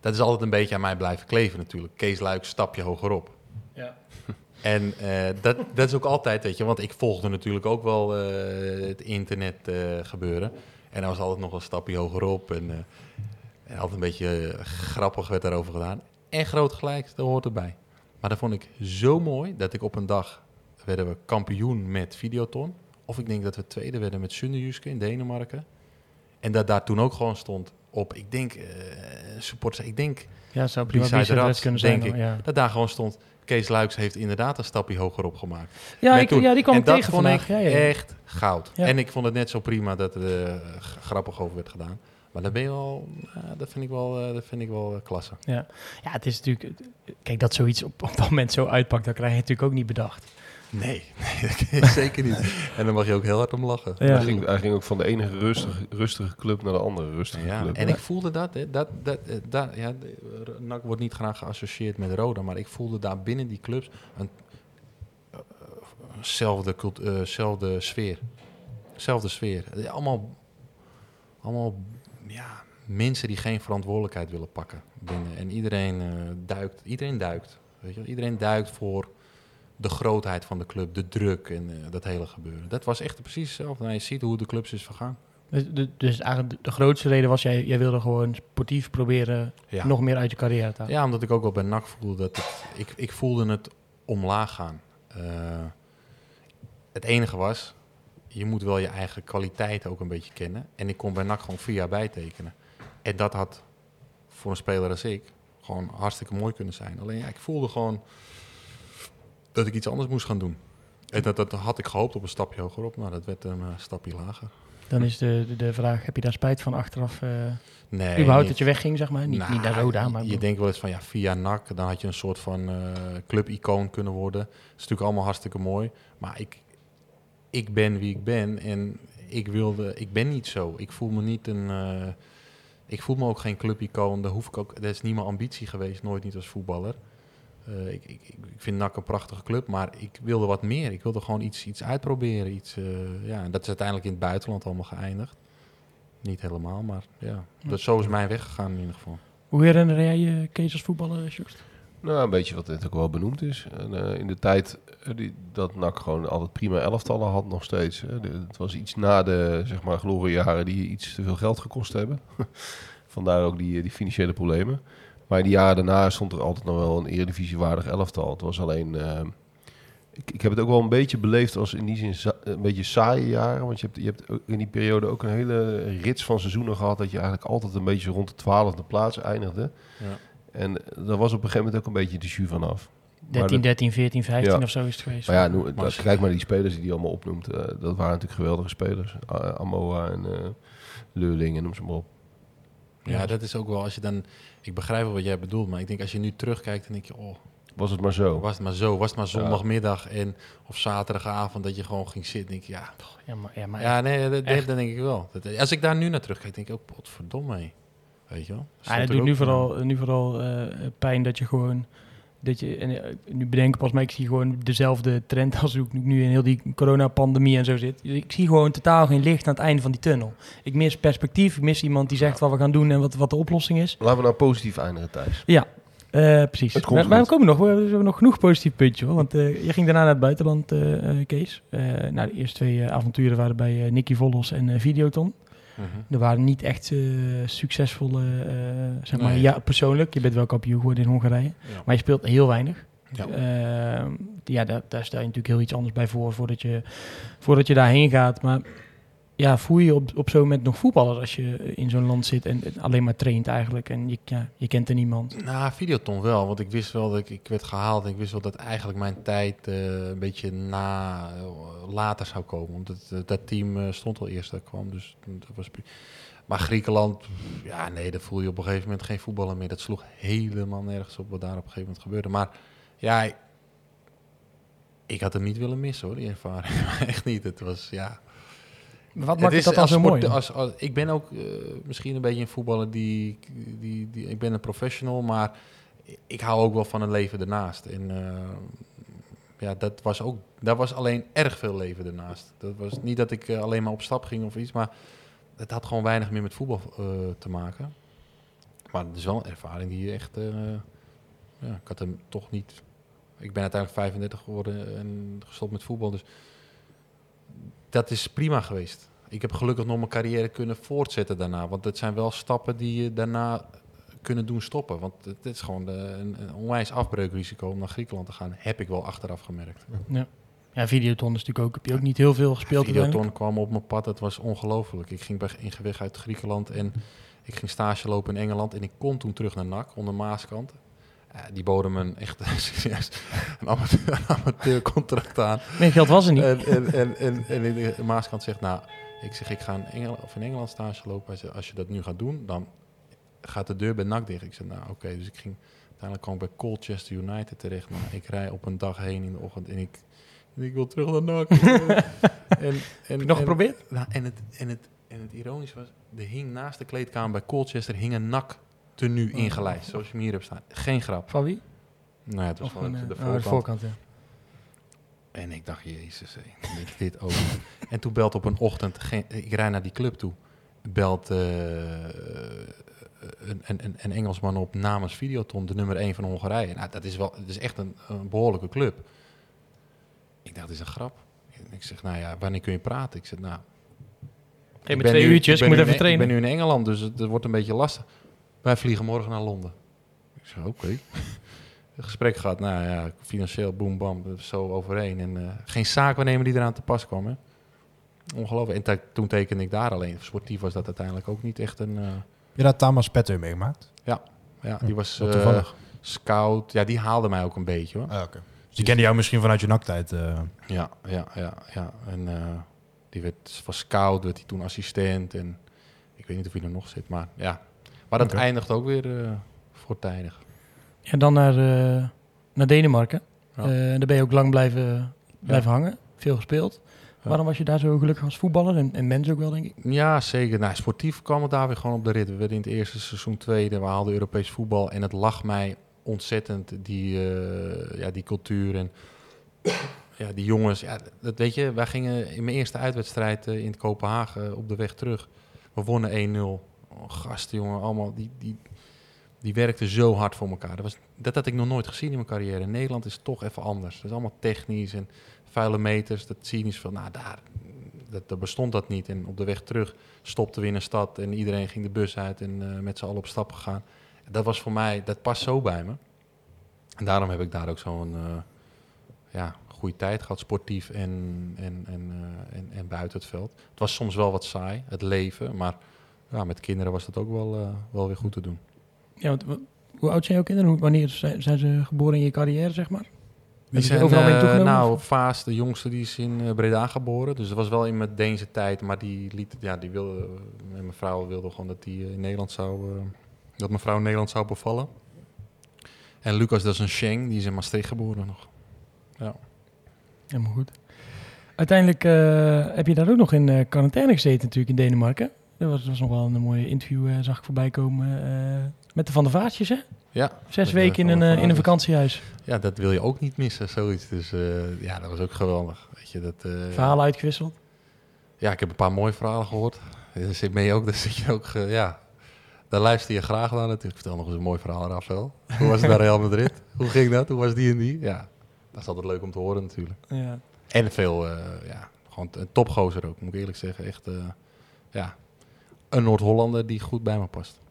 Dat is altijd een beetje aan mij blijven kleven natuurlijk. Kees Luik, stapje hogerop. Ja. En eh, dat, dat is ook altijd, weet je, want ik volgde natuurlijk ook wel eh, het internet eh, gebeuren. En dan was altijd nog een stapje hogerop. En, eh, en altijd een beetje eh, grappig werd daarover gedaan. En groot gelijk, dat hoort erbij. Maar dat vond ik zo mooi dat ik op een dag werden we kampioen met Videoton. Of ik denk dat we tweede werden met Sunderjyske in Denemarken. En dat daar toen ook gewoon stond op, ik denk, eh supporters, ik denk Ja, zou prima kunnen zijn. denk Ja, dat daar gewoon stond, Kees Luiks heeft inderdaad een stapje hoger opgemaakt. ja, ik, toen. ja die kwam ik tegen vond vandaag. Ja, ja, echt goud. Ja. En ik vond het net zo prima dat er eh, grappig over werd gedaan. Maar daar ben je wel, ja, dat vind ik wel, eh, dat vind ik wel eh, klasse. Ja. ja, het is natuurlijk... Kijk, dat zoiets op, op dat moment zo uitpakt, dat krijg je natuurlijk ook niet bedacht. Nee, dat zeker niet. En dan mag je ook heel hard om lachen. Ja. Hij, ging, hij ging ook van de ene rustige, rustige club naar de andere rustige Ja, club. en ik voelde dat, hè, dat, dat, eh, daar, ja, eh, NAC wordt niet graag geassocieerd met Roda, maar ik voelde daar binnen die clubs een eh, zelfde, cult- zelfde sfeer. Zelfde sfeer. Allemaal, allemaal ja, mensen die geen verantwoordelijkheid willen pakken binnen. En iedereen eh, duikt, iedereen duikt. Weet je? wel. Iedereen duikt voor de grootheid van de club, de druk en eh, dat hele gebeuren. Dat was echt precies hetzelfde. Nou, je ziet hoe de clubs is vergaan. Dus, de- dus eigenlijk de, grootste reden was, jij, jij wilde gewoon sportief proberen Ja. nog meer uit je carrière te halen. Ja, omdat ik ook wel bij NAC voelde dat het, ik, ik voelde het omlaag gaan. Eh, het enige was, je moet wel je eigen kwaliteit ook een beetje kennen. En ik kon bij NAC gewoon vier jaar bijtekenen. En dat had voor een speler als ik gewoon hartstikke mooi kunnen zijn. Alleen ja, ik voelde gewoon dat ik iets anders moest gaan doen. En dat, dat had ik gehoopt op een stapje hogerop. Nou, dat werd een eh, stapje lager. Dan is de, de, de vraag, heb je daar spijt van achteraf? eh Nee, überhaupt niet. dat je wegging, zeg maar? Niet, Nou, niet naar Roda, maar... Je denkt wel eens van ja, via NAC, dan had je een soort van eh clubicoon kunnen worden. Dat is natuurlijk allemaal hartstikke mooi. Maar ik, ik ben wie ik ben en ik wilde, ik ben niet zo. Ik voel me niet een. ik voel me ook geen clubicoon. Daar hoef ik ook. Dat is niet mijn ambitie geweest, nooit niet als voetballer. Eh, ik, ik, ik vind NAC een prachtige club, maar ik wilde wat meer. Ik wilde gewoon iets, iets uitproberen. Iets, eh, ja, en dat is uiteindelijk in het buitenland allemaal geëindigd. Niet helemaal, maar ja. Dat, zo is mijn weg gegaan in ieder geval. Hoe herinner jij je Kees als voetballer, Sjoerd? Nou, een beetje wat net ook wel benoemd is. En, eh, in de tijd die, dat NAC gewoon altijd prima elftallen had nog steeds. hè. De- het was iets na de zeg maar, gloriejaren die iets te veel geld gekost hebben. Vandaar ook die, die financiële problemen. Maar in die jaren daarna stond er altijd nog wel een eredivisiewaardig elftal. Het was alleen... eh, ik, ik heb het ook wel een beetje beleefd als in die zin een beetje saaie jaren. Want je hebt, je hebt in die periode ook een hele rits van seizoenen gehad... dat je eigenlijk altijd een beetje rond de twaalfde plaats eindigde. Ja. En daar was op een gegeven moment ook een beetje de jus vanaf. 13, 13, 14, 15 Ja. of zo is het geweest. Maar ja, Maar dat- kijk maar die spelers die hij allemaal opnoemt. eh, dat waren natuurlijk geweldige spelers. Amoa en eh Leurling en noem ze maar op. Ja, dat is ook wel als je dan... Ik begrijp wel wat jij bedoelt, maar ik denk als je nu terugkijkt, dan denk je... Oh, Was het maar zo. was het maar zo. Was het maar zondagmiddag en, of zaterdagavond dat je gewoon ging zitten. denk ik, ja, Ja, maar, ja, maar ja nee, dat, echt. dat denk ik wel. Dat, als ik daar nu naar terugkijk, denk ik ook, potverdomme. hé. Weet je wel? Het doet nu vooral, nu vooral eh, pijn dat je gewoon. Dat je, en eh, nu bedenk ik pas, maar ik zie gewoon dezelfde trend als ik nu in heel die coronapandemie en zo zit. Ik zie gewoon totaal geen licht aan het einde van die tunnel. Ik mis perspectief, ik mis iemand die zegt wat we gaan doen en wat, wat de oplossing is. Laten we nou positief eindigen, Thijs. Ja, eh, precies. Het Maar, maar we komen nog, we, hebben nog genoeg positief puntje hoor. Want eh, je ging daarna naar het buitenland, Kees. Nou, de eerste twee avonturen waren bij Nicky Vollos en eh, Mhm. Er waren niet echt eh, succesvolle, eh, zeg maar, Nee. ja, persoonlijk. Je bent wel kampioen geworden in Hongarije. Ja. Maar je speelt heel weinig. Ja. Ehm, ja, daar, daar stel je natuurlijk heel iets anders bij voor voordat je, voordat je daarheen gaat. Maar ja, voel je op, op zo'n moment nog voetballers als je in zo'n land zit en, en alleen maar traint eigenlijk. En je, je kent er niemand. Nou, Videoton wel, want ik wist wel dat ik, ik werd gehaald en ik wist wel dat eigenlijk mijn tijd eh, een beetje na, eh, later zou komen. Het, eh, dat team stond al eerst dat kwam, dus dat was Maar Griekenland, ja nee, daar voel je op een gegeven moment geen voetballer meer. Dat sloeg helemaal nergens op wat daar op een gegeven moment gebeurde. Maar ja, ik, had hem niet willen missen hoor, die ervaring. Echt niet, het was ja... Wat maakt het dat dan als zo sport- mooi? Als, als, ik ben ook eh, misschien een beetje een voetballer die, die, die... Ik ben een professional, maar ik hou ook wel van een leven ernaast. En eh, ja, dat was ook... Daar was alleen erg veel leven ernaast. Dat was niet dat ik eh, alleen maar op stap ging of iets, maar... Het had gewoon weinig meer met voetbal te maken. Maar het is wel een ervaring die je echt... ja, ik had hem toch niet... Ik ben uiteindelijk 35 geworden en gestopt met voetbal, dus dat is prima geweest. Ik heb gelukkig nog mijn carrière kunnen voortzetten daarna. Want het zijn wel stappen die je daarna kunnen doen stoppen. Want het is gewoon een, een onwijs afbreukrisico om naar Griekenland te gaan. Heb ik wel achteraf gemerkt. Ja, Videoton is natuurlijk ook, heb je ook niet heel veel gespeeld. Videoton kwam op mijn pad. Het was ongelooflijk. Ik ging bij Ingeweg uit Griekenland en ik ging stage lopen in Engeland. En ik kon toen terug naar NAC onder Maaskant. Ja, die boden me een echt serieus een amateur, amateurcontract aan. Meer geld was er niet. En, en, en, en, en in de Maaskant zegt, nou, ik zeg, ik ga in Engeland, of in Engeland stage lopen. Hij zegt, als je dat nu gaat doen, dan gaat de deur bij NAC dicht. Ik zeg, nou, oké. Dus ik ging, uiteindelijk kwam ik bij Colchester United terecht. Nou, ik rij op een dag heen in de ochtend en ik, en ik wil terug naar NAC. en, en, nog en- geprobeerd? Nou, en, het, en, het, en het ironische was, er hing naast de kleedkamer bij Colchester hing een NAC tenue ingelijst, zoals je hem hier hebt staan. Geen grap. Van wie? Nou ja, het was een, de eh, voorkant. oh, de voorkant, ja. En ik dacht, jezus, hé, ik dit ook. en toen belt op een ochtend, geen, ik rijd naar die club toe, belt eh, een, een, een- een Engelsman op namens Videoton, de nummer 1 van Hongarije. Nou, dat is, wel, dat is echt een, een behoorlijke club. Ik dacht, dit is een grap. Ik zeg, nou ja, wanneer kun je praten? Ik zeg, nou... Geef ik me ben twee nu- uurtjes, ik ben moet nu even in- trainen. Ik ben nu in Engeland, dus het, het wordt een beetje lastig. Wij vliegen morgen naar Londen. Ik zeg, oké. Het gesprek gaat, nou ja, financieel boem bam, zo overheen. En eh, geen zaakwaarnemer die eraan te pas kwam. Hè. Ongelooflijk. En te- toen tekende ik daar alleen. Sportief was dat uiteindelijk ook niet echt een... eh, Heb je daar Tamas Petter meegemaakt? ja, die was Wat eh, toevallig. scout. Ja, die haalde mij ook een beetje hoor. Ah, oké. Dus die kende jou misschien vanuit je naktijd. eh Ja, ja, ja, ja. En eh, die werd van scout, werd hij toen assistent. En ik weet niet of hij er nog zit, maar ja. Maar dat eindigt ook weer eh, voortijdig. En dan naar, eh, naar Denemarken. Ja. Eh, daar ben je ook lang blijven, blijven hangen. Veel gespeeld. Ja. Waarom was je daar zo gelukkig als voetballer? En, en mens ook wel, denk ik. Ja, zeker. Nou, sportief kwam het daar weer gewoon op de rit. We werden in het eerste seizoen tweede. We haalden Europees voetbal. En het lag mij ontzettend, die, ja, die cultuur. En ja, die jongens. Ja, dat weet je, wij gingen in mijn eerste uitwedstrijd in Kopenhagen op de weg terug. We wonnen 1-0. Oh, gasten, jongen, allemaal. Die, die, die werkten zo hard voor elkaar. Dat, was, dat had ik nog nooit gezien in mijn carrière. In Nederland is toch even anders. Het is allemaal technisch en vuile meters. Dat cynisch van, nou, daar, dat, dat bestond dat niet. En op de weg terug stopten we in een stad en iedereen ging de bus uit en eh, met z'n allen op stap gegaan. Dat was voor mij, dat past zo bij me. En daarom heb ik daar ook zo'n eh, ja, goede tijd gehad, sportief en, en, en, eh, en, en buiten het veld. Het was soms wel wat saai, het leven, maar ja, met kinderen was dat ook wel, eh, wel weer goed te doen. Ja, want Hoe oud zijn jouw kinderen? Hoe, wanneer zijn, zijn ze geboren in je carrière, zeg maar? Die zijn overal mee eh, toegenomen, nou? Vaas, de jongste, die is in eh, Breda geboren. Dus dat was wel in mijn Deense tijd. Maar die liet, ja, die wilde, mijn vrouw wilde gewoon dat die in Nederland zou, dat mijn vrouw in Nederland zou bevallen. En Lucas, dat is een Sheng, die is in Maastricht geboren nog. Helemaal goed. Uiteindelijk heb je daar ook nog in quarantaine gezeten natuurlijk in Denemarken. Dat was, was nog wel een mooie interview, eh, zag ik voorbij komen. eh, met de Van der Vaartjes, hè? Ja, Zes weken in een, eh, in een vakantiehuis. ja, dat wil je ook niet missen, zoiets. Dus ja, dat was ook geweldig. Weet je, dat, Verhalen uitgewisseld. Ja, ik heb een paar mooie verhalen gehoord. Daar zit mee ook, daar zit je ook, ja, daar luister je graag naar natuurlijk. Vertel nog eens een mooi verhaal, Rafael. Hoe was het bij Real Madrid? Hoe ging dat? Hoe was die en die? Ja, dat is altijd leuk om te horen natuurlijk. Ja. En veel, eh, ja, gewoon een topgozer ook, moet ik eerlijk zeggen. Echt, ja, een Noord-Hollander die goed bij me past.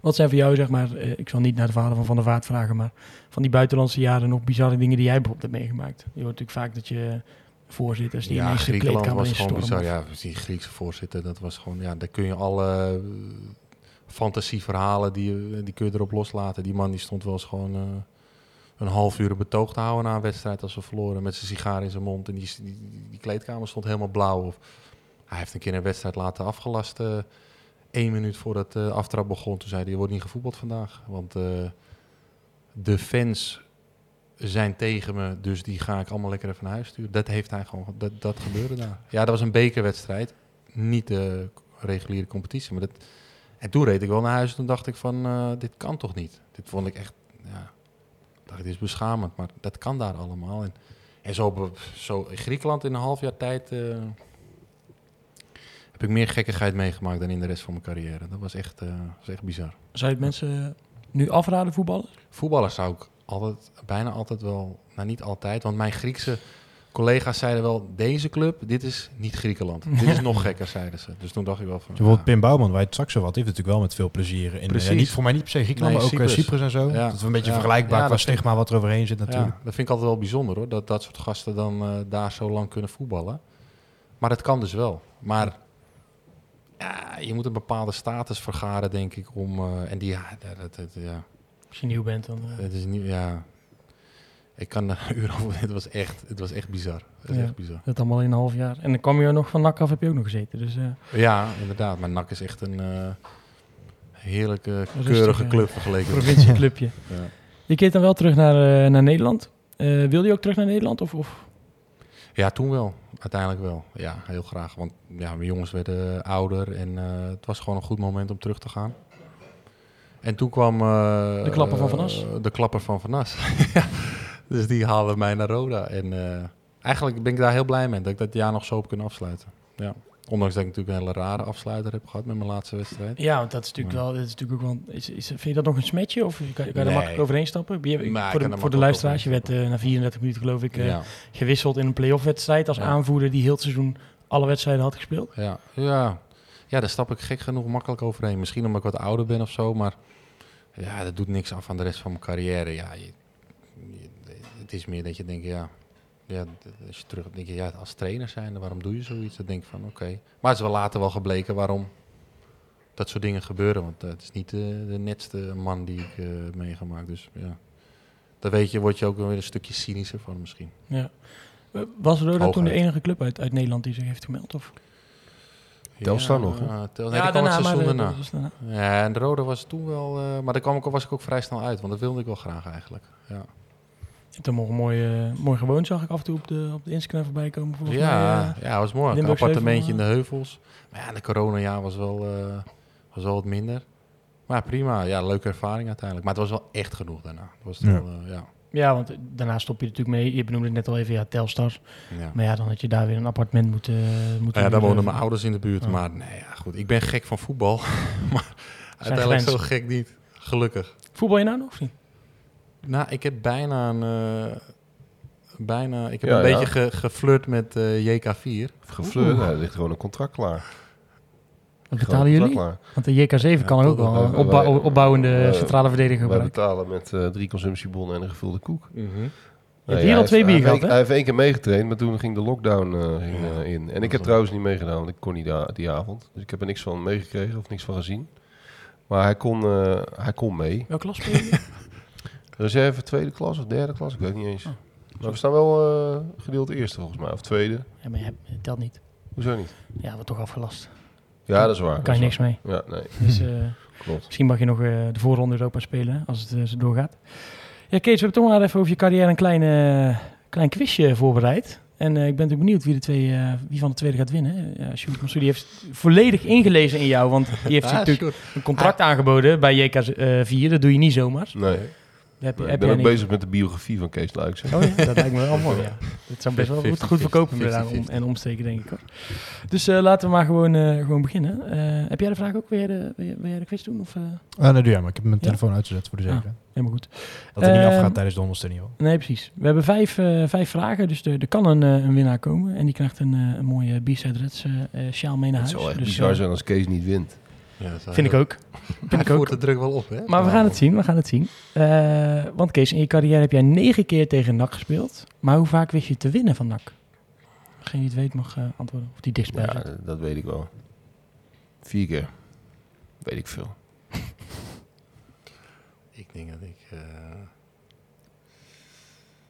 Wat zijn voor jou, zeg maar, eh, ik zal niet naar de verhalen van Van der Vaart vragen, maar van die buitenlandse jaren nog bizarre dingen die jij bijvoorbeeld hebt meegemaakt? Je hoort natuurlijk vaak dat je voorzitters die ja, de Griekenland was gewoon bizar. Ja, die Griekse voorzitter, dat was gewoon, ja, daar kun je alle eh, fantasieverhalen, die, die kun je erop loslaten. Die man die stond wel eens gewoon eh, een half uur betoog te houden na een wedstrijd als we verloren. Met zijn sigaar in zijn mond en die, die, die kleedkamer stond helemaal blauw. Of, hij heeft een keer een wedstrijd laten afgelast. eh één minuut voordat de aftrap begon. Toen zei hij, er wordt niet gevoetbald vandaag. Want eh, de fans zijn tegen me, dus die ga ik allemaal lekker even naar huis sturen. Dat heeft hij gewoon, dat, dat gebeurde daar. Ja, dat was een bekerwedstrijd, niet de reguliere competitie. Maar dat, en toen reed ik wel naar huis en toen dacht ik van, eh, dit kan toch niet? Dit vond ik echt, ja, dacht, dit is beschamend, maar dat kan daar allemaal. En, en zo, zo in Griekenland in een half jaar tijd eh, heb ik meer gekkigheid meegemaakt dan in de rest van mijn carrière. Dat was echt, eh, was echt bizar. Zou je het mensen nu afraden voetballen? Voetballers zou ik altijd, bijna altijd wel, nou niet altijd, want mijn Griekse collega's zeiden wel, deze club, dit is niet Griekenland. dit is nog gekker, zeiden ze. Dus toen dacht ik wel van, Bijvoorbeeld ja, Pim Bouwman, waar je het straks over had, heeft natuurlijk wel met veel plezier in. Precies. eh, niet, voor mij niet per se Griekenland, Nee, maar ook eh, Cyprus. Cyprus en zo. Ja. Dat is een beetje Ja. vergelijkbaar Ja, qua stigma wat er overheen zit ja, natuurlijk. dat vind ik altijd wel bijzonder hoor, dat dat soort gasten dan eh, daar zo lang kunnen voetballen. Maar dat kan dus wel. Maar ja, je moet een bepaalde status vergaren, denk ik, om, eh, en die, ja, dat, dat, ja, Als je nieuw bent, dan... eh, het is niet, ja, ik kan een uur over, het was echt, het was echt bizar. Het was Ja. echt bizar. dat allemaal in een half jaar. En dan kwam je nog van NAC af, heb je ook nog gezeten. Dus eh, Ja, inderdaad. Maar NAC is echt een eh, heerlijke, Rustig, keurige club vergeleken. met- provincieclubje. Ja. Je keert dan wel terug naar, naar Nederland. Wilde je ook terug naar Nederland? Of, of? ja, toen wel. Uiteindelijk wel. Ja, heel graag. Want ja, mijn jongens werden ouder en eh, het was gewoon een goed moment om terug te gaan. En toen kwam... eh, De klapper van Van eh, As. de klapper van Van As. Dus die haalden mij naar Roda. En eh, eigenlijk ben ik daar heel blij mee dat ik dat jaar nog zo heb kunnen afsluiten. Ja. Ondanks dat ik natuurlijk een hele rare afsluiter heb gehad met mijn laatste wedstrijd. Ja, want dat is natuurlijk wel... Dat is natuurlijk ook wel is, is, vind je dat nog een smetje? Of kan, kan je Nee. makkelijk overheen stappen? Je- Maar voor de, voor de luisteraars, je werd eh, na 34 minuten geloof ik eh, ja. gewisseld in een play-off wedstrijd als Ja. aanvoerder die heel het seizoen alle wedstrijden had gespeeld. Ja, ja. ja, daar stap ik gek genoeg makkelijk overheen. Misschien omdat ik wat ouder ben of zo, maar ja, dat doet niks af aan de rest van mijn carrière. Ja, je- je- het is meer dat je denkt, ja, ja, als je terug denk je, ja, als trainer zijn, waarom doe je zoiets? Dan denk ik van, oké. Maar het is wel later wel gebleken waarom dat soort dingen gebeuren. Want eh, het is niet de, de netste man die ik eh, heb meegemaakt. Dus ja, dan weet je, word je ook wel weer een stukje cynischer van misschien. Ja. Eh, Was Roda toen de enige club uit, uit Nederland die zich heeft gemeld? Of? Telstar nog, hè? Ja, Tel- nee, die kwam het seizoen eh, daarna. Ja, en de rode was toen wel... eh, maar daar kwam ik, was ik ook vrij snel uit, want dat wilde ik wel graag eigenlijk. Ja, Hebt hem nog mooi, gewoond, zag ik af en toe op de, op de Instagram voorbij komen. Volgens ja, mij, eh. ja was mooi. Een appartementje in de heuvels. Maar ja, de coronajaar was wel, eh, was wel wat minder. Maar prima, ja, leuke ervaring uiteindelijk. Maar het was wel echt genoeg daarna. Het was Ja. wel, eh, ja. ja, want daarna stop je natuurlijk mee. Je benoemde het net al even, ja, Telstar. Ja. Maar ja, dan had je daar weer een appartement moeten, moeten Ja, daar wonen mijn ouders in de buurt. Maar nee, ja, goed. Ik ben gek van voetbal. maar uiteindelijk zo gek niet. Gelukkig. Voetbal je nou nog of niet? Nou, ik heb bijna een... eh, bijna, ik heb Ja, een ja. beetje ge, geflirt met eh, JK4. Geflirt, ja, er ligt gewoon een contract klaar. Wat betalen jullie? klaar. Want de JK7 kan ook wel wij- opbouw- opbouwende centrale verdediger Wij gebruiken. betalen met eh, drie consumptiebonnen en een gevulde koek. Hier al twee bier hij, gehad, hij heeft één keer meegetraind, maar toen ging de lockdown ging, in. En ik heb trouwens niet meegedaan, want ik kon niet die avond. Dus ik heb er niks van meegekregen of niks van gezien. Maar hij kon, eh, hij kon mee. Welke klas? Reserve tweede klas of derde klas, ik weet niet eens. Oh. Maar we staan wel eh, gedeeld eerste volgens mij, of tweede. ja, maar je hebt, telt niet. Hoezo niet? Ja, wordt toch afgelast. Ja, dat is waar. Daar kan je niks mee. Ja, nee, Dus eh, klopt. misschien mag je nog eh, de voorronde Europa spelen als het eh, zo doorgaat. Ja, Kees, we hebben toch maar even over je carrière een klein, eh, klein quizje voorbereid. En ik ben natuurlijk benieuwd wie, de twee, wie van de tweede gaat winnen. Ja, Sjoerd Massoudi heeft volledig ingelezen in jou, want die heeft Ah, natuurlijk een contract aangeboden bij JK4. Dat doe je niet zomaar. Nee, Heb, heb ik ben ook niet- bezig met de biografie van Kees Luijks. hè. Oh ja, dat lijkt me wel mooi, ja. Dat zou best wel goed, goed verkopen 50-50. inderdaad, om, en omsteken, denk ik hoor. Dus eh, laten we maar gewoon, eh, gewoon beginnen. Eh, heb jij de vraag ook? Wil jij de, wil jij, wil jij de quiz doen? Of, eh, Ah, nee, doe jij maar. Ik heb mijn Ja? telefoon uitgezet voor de Ah. zekerheid. helemaal goed. Dat er niet Ehm, afgaat tijdens de ondersteuning. hoor. Nee, precies. We hebben vijf, eh, vijf vragen, dus er, kan een, eh, een winnaar komen. En die krijgt een, eh, een mooie B-side Reds sjaal mee naar Het huis. zou echt Dus, bizar zijn als Kees niet wint. Ja, Vind ik ook. Vind Hij ik ook. de druk wel op, hè? Maar we gaan het zien, we gaan het zien. Eh, want Kees, in je carrière heb jij negen keer tegen NAC gespeeld. Maar hoe vaak wist je te winnen van NAC? Degene die het weet mag eh, antwoorden. Of die dichtstbij Ja, zit. dat weet ik wel. Vier keer. Weet ik veel. Ik denk dat ik... eh,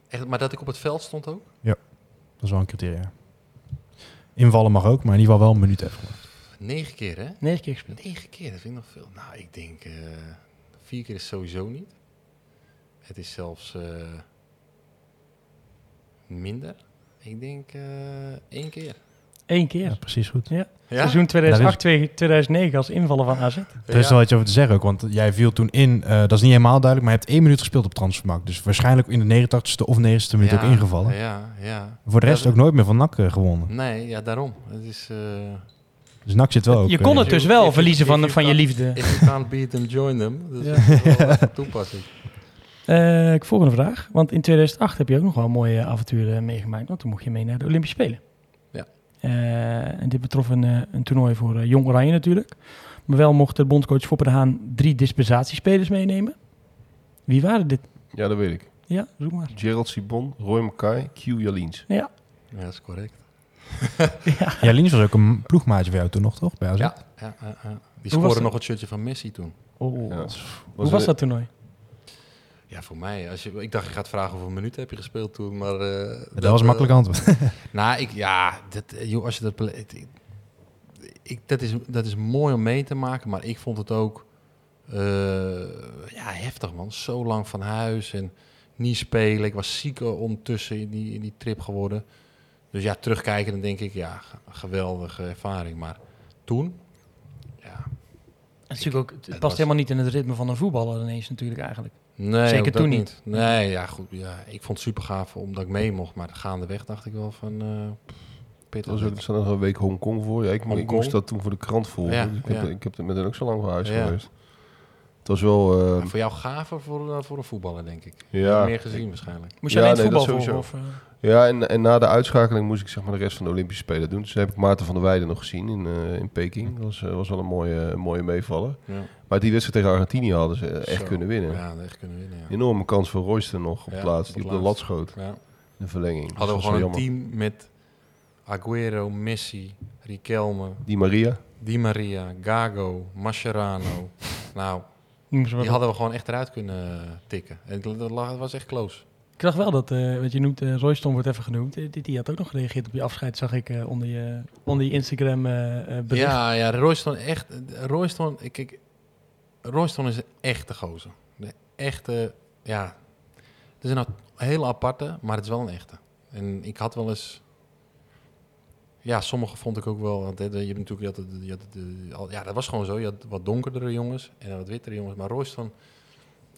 Echt, maar dat ik op het veld stond ook? Dat is wel een criteria. Invallen mag ook, maar in ieder geval wel een minuut even. Negen keer, hè? Negen keer gespeeld. Negen keer, dat vind ik nog veel. Nou, ik denk... eh, vier keer is sowieso niet. Het is zelfs eh, minder. Ik denk eh, één keer. Eén keer. Ja, precies goed. Ja? Seizoen 2008-2009 als invallen van AZ. Er is wel iets over te zeggen ook, want jij viel toen in, eh, dat is niet helemaal duidelijk, maar je hebt één minuut gespeeld op transfermarkt. Dus waarschijnlijk in de 89ste of 90ste minuut Ja, ook ingevallen. Ja, ja. Voor de rest Ja, ook nooit meer van NAC eh, gewonnen. Nee, ja, daarom. Het is... eh, Dus NAC zit wel ook... Je eh, kon het dus wel If- verliezen if van, you van je liefde. If you can't beat them, join them. Dus Ja. dat is even toepassing. Eh, volgende vraag. Want in 2008 heb je ook nog wel een mooie avonturen meegemaakt. Want toen mocht je mee naar de Olympische Spelen. Ja. Eh, en dit betrof een, eh, een toernooi voor eh, Jong Oranje natuurlijk. Maar wel mocht de bondscoach Foppe de Haan drie dispensatiespelers meenemen. Wie waren dit? Ja, dat weet ik. Ja, zoek maar. Gerald Sibon, Roy Mackay, Q Jaliens. Ja. Ja, dat is correct. Ja, Linius was ook een ploegmaatje voor jou toen nog, toch? Bij AZ? Ja, ja, ja, ja. Die scoorde nog het shirtje van Messi toen. Oh. Ja. Hoe was dat toernooi? Ja, voor mij. Als je, ik dacht, je gaat vragen hoeveel minuten heb je gespeeld toen, maar... eh, Dat, was een eh, makkelijk antwoord. Nou, ik, ja, dat, eh, joh, als je dat... Ik, ik, dat, is, dat is mooi om mee te maken, maar ik vond het ook... eh, ja, heftig man. Zo lang van huis en niet spelen. Ik was ziek ondertussen in die, in die trip geworden. Dus ja, terugkijken, dan denk ik, ja, geweldige ervaring. Maar toen, ja... Het, is natuurlijk ook, het het past was- helemaal niet in het ritme van een voetballer ineens natuurlijk eigenlijk. Nee, Zeker toen niet. Nee, ja, goed. Ja, ik vond het super gaaf omdat ik mee mocht. Maar gaandeweg dacht ik wel van... eh Er pittig. was ook er nog een week Hongkong voor. Ja, ik, Hongkong. moest dat toen voor de krant volgen. Ja, dus ik, heb, ja. ik heb er met hen ook zo lang van huis Ja. geweest. Het was wel... eh, voor jou gaver voor, eh, voor een voetballer, denk ik. ja, Meer gezien waarschijnlijk. Moest je Ja, alleen het nee, voetbal volgen? sowieso. Of, eh? Ja en, en na de uitschakeling moest ik zeg maar de rest van de Olympische Spelen doen. Dus heb ik Maarten van der Weijden nog gezien in, eh, in Peking. Dat was, eh, was wel een mooie, een mooie meevaller. Ja. Maar die wedstrijd tegen Argentinië hadden ze echt Zo. kunnen winnen. Ja, echt kunnen winnen, ja. Enorme kans voor Royster nog op Ja, op Die op de lat schoot. Ja. De verlenging. Dus Hadden we gewoon een jammer. team met Aguero, Messi, Riquelme, Die Maria. Di Maria, Gago, Mascherano. nou, Die hadden we gewoon echt eruit kunnen tikken. En het dat lag- het was echt close. Ik zag wel dat, eh, wat je noemt, eh Royston wordt even genoemd. Eh, die, die had ook nog gereageerd op je afscheid, zag ik onder, je, onder je Instagram bericht. Ja, ja, Royston echt. Royston, ik, Royston is een echte gozer. De echte, ja. Het is een hele aparte, maar het is wel een echte. En ik had wel eens. Ja, sommige vond ik ook wel. Want je hebt natuurlijk. Je had, je ja, dat was gewoon zo. Je had wat donkerdere jongens en wat wittere jongens. Maar Royston.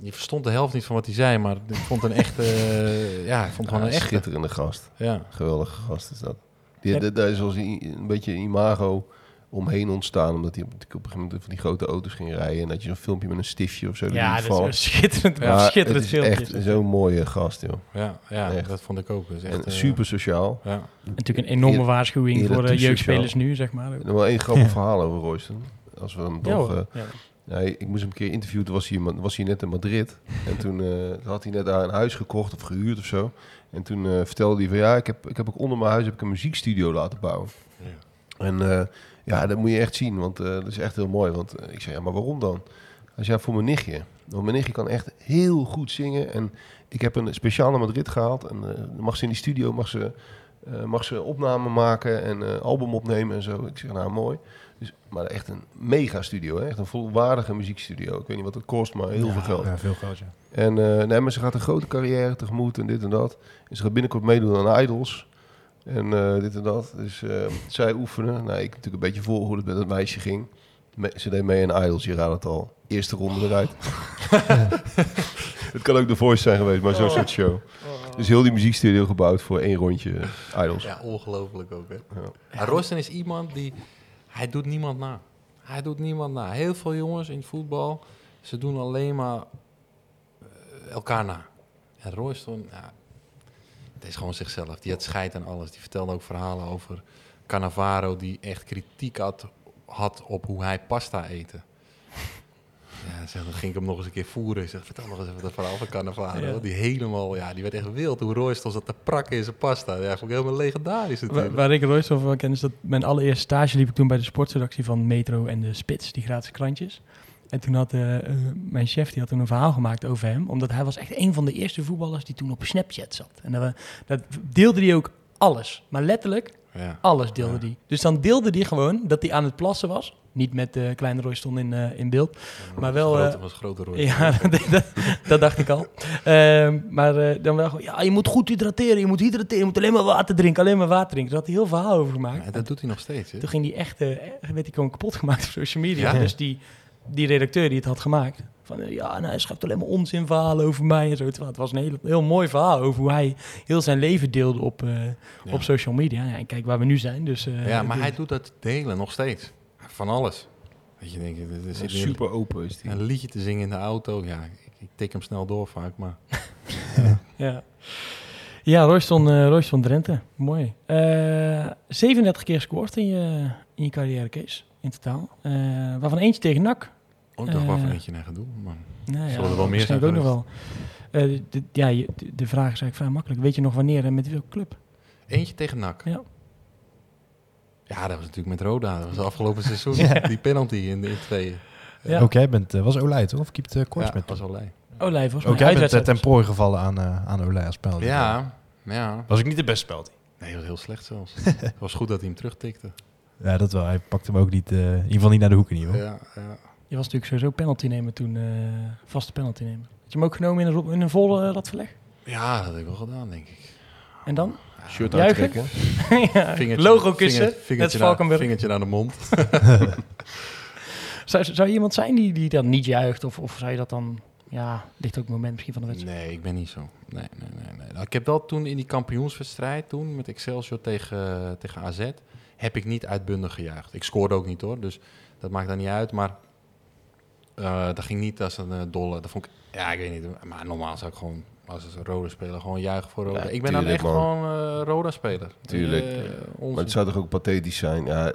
Je verstond de helft niet van wat hij zei, maar ik vond een echte. eh, ja, ik vond gewoon Ja, een echte. schitterende gast. Ja, Geweldige gast is dat. Die, Ja. da- Daar is als een, een beetje een imago omheen ontstaan. Omdat hij op, op een gegeven moment van die grote auto's ging rijden. En dat je zo'n filmpje met een stiftje of zo. Ja, dat is vallen. een schitterend, Maar schitterend het is filmpje. echt zo'n mooie gast, joh. ja, ja Echt. dat vond ik ook. Dus echt, En eh, super sociaal. Ja. Natuurlijk een enorme Eer- waarschuwing voor de toe jeugdspelers sociaal. nu, zeg maar. Nog wel één grappig verhaal over Royston. Als we hem Ja, toch... Ja. Nee, ik moest hem een keer interviewen. Toen was hij, was hij net in Madrid. En toen eh, had hij net daar een huis gekocht of gehuurd of zo. En toen eh, vertelde hij van ja, ik heb, ik heb ook onder mijn huis heb ik een muziekstudio laten bouwen. Ja. En eh, ja, dat moet je echt zien, want dat is echt heel mooi. Want ik zei, ja, maar waarom dan? Hij zei voor mijn nichtje. Want mijn nichtje kan echt heel goed zingen. En ik heb een speciaal naar Madrid gehaald. En mag ze in die studio mag ze, eh, mag ze opname maken en eh, album opnemen en zo. Ik zeg, nou mooi. Dus, maar echt een mega studio. Hè? Echt een volwaardige muziekstudio. Ik weet niet wat het kost, maar heel veel geld. Ja, veel geld, ja. En eh, nee, maar ze gaat een grote carrière tegemoet en dit en dat. En ze gaat binnenkort meedoen aan Idols. En eh, dit en dat. Dus eh, zij oefenen. Nou, ik natuurlijk een beetje voor hoe het met het meisje ging. Me- ze deed mee in Idols, je raadt het al. Eerste ronde eruit. het kan ook de Voice zijn geweest, maar zo'n soort show. Dus heel die muziekstudio gebouwd voor één rondje Idols. Ja, ongelooflijk ook, hè. Ja. Royston is iemand die... Hij doet niemand na. Hij doet niemand na. Heel veel jongens in voetbal, ze doen alleen maar eh, elkaar na. En Royston, ja, het is gewoon zichzelf. Die had scheid aan alles. Die vertelde ook verhalen over Cannavaro, die echt kritiek had, had op hoe hij pasta eten. Ja, zeg, dan ging ik hem nog eens een keer voeren. Ik zeg, vertel nog eens even dat verhaal van Cannavaro. Ja. Die helemaal, ja, die werd echt wild. Hoe Royston zat te prakken in zijn pasta. Ja, vond ik helemaal legendarisch Waar, natuurlijk. waar ik Royce over ken is dat mijn allereerste stage liep ik toen bij de sportredactie van Metro en de Spits, die gratis krantjes. En toen had eh, eh, mijn chef die had toen een verhaal gemaakt over hem, omdat hij was echt een van de eerste voetballers die toen op Snapchat zat. En dat, dat deelde hij ook alles, maar letterlijk Ja. alles deelde Ja. hij. Dus dan deelde hij gewoon dat hij aan het plassen was. Niet met de kleine Royston in, eh, in beeld. Maar wel, Grote, eh, was grote rood. Ja, dat, dat, dat dacht ik al. Ehm, maar eh, dan wel gewoon, ja, je moet goed hydrateren, je moet hydrateren, je moet alleen maar water drinken, alleen maar water drinken. Daar had hij heel verhaal over gemaakt. Ja, dat doet hij nog steeds. Hè? Toen ging die echt, werd hij gewoon kapot gemaakt op social media. Ja. Dus die, die redacteur die het had gemaakt, van eh, ja, nou, hij schrijft alleen maar onzinverhalen over mij en zo. Terwijl het was een heel, heel mooi verhaal over hoe hij heel zijn leven deelde op, eh, Ja. op social media. Ja, en kijk waar we nu zijn. Dus, eh, ja, maar dus- hij doet dat delen nog steeds. Van alles. Weet je, denk je, er zit hier Super open is die. een liedje te zingen in de auto. Ja, ik, ik tik hem snel door vaak, maar... Ja, ja Royston, eh Royston Drenthe. Mooi. Eh 37 keer gescoord in je, in je carrière, Kees. In totaal. Eh, waarvan eentje tegen NAC. Oh, ik dacht waarvan Eh, eentje naar gaat doen. Maar... Nou, Zullen er wel meer zijn ook nog wel. Eh, de, ja, je- de, de vraag is eigenlijk vrij makkelijk. Weet je nog wanneer en met welke club? Eentje tegen NAC. Ja. Ja, dat was natuurlijk met Roda. Dat was het afgelopen seizoen. Die penalty in de in tweeën. Ja. Ook jij bent, eh, was Olij toch? Of keept uh, Ja, Korsmet? was wel leuk. Olij, volgens Ook jij bent Uitwedstrijd ten prooi gevallen aan, eh aan Olij als penalty. Ja, ja. Was ik niet de beste penalty. Nee, dat was heel slecht zelfs. Het was goed dat hij hem terugtikte. Ja, dat wel. Hij pakte hem ook niet, eh, in ieder geval niet naar de hoek in ieder geval. Ja, ja. Je was natuurlijk sowieso penalty nemen toen. eh, vaste penalty nemen. Had je hem ook genomen in een, in een volle uh, latverleg? ja, dat heb ik wel gedaan, denk ik. En dan? Shirt Juichen? uittrekken. ja, Vingertje- logo kussen. vinger- vingertje, naar, Valkenburg. vingertje naar de mond. Zou, zou je iemand zijn die, die dan niet juicht? Of, of zou je dat dan... Ja, ligt ook het moment misschien van de wedstrijd. Nee, ik ben niet zo. Nee, nee, nee. nee. Nou, ik heb wel toen in die kampioenswedstrijd, toen met Excelsior tegen, tegen AZ, heb ik niet uitbundig gejuicht. Ik scoorde ook niet hoor, dus dat maakt dan niet uit. Maar eh, dat ging niet als een eh, dolle. Dat vond ik, ja, ik weet niet. Maar normaal zou ik gewoon als een rode speler gewoon juichen voor Roda. Ja, ik ben dan echt man. gewoon eh Roda speler. Tuurlijk. Eh. Maar het zou toch ook pathetisch zijn? Ja,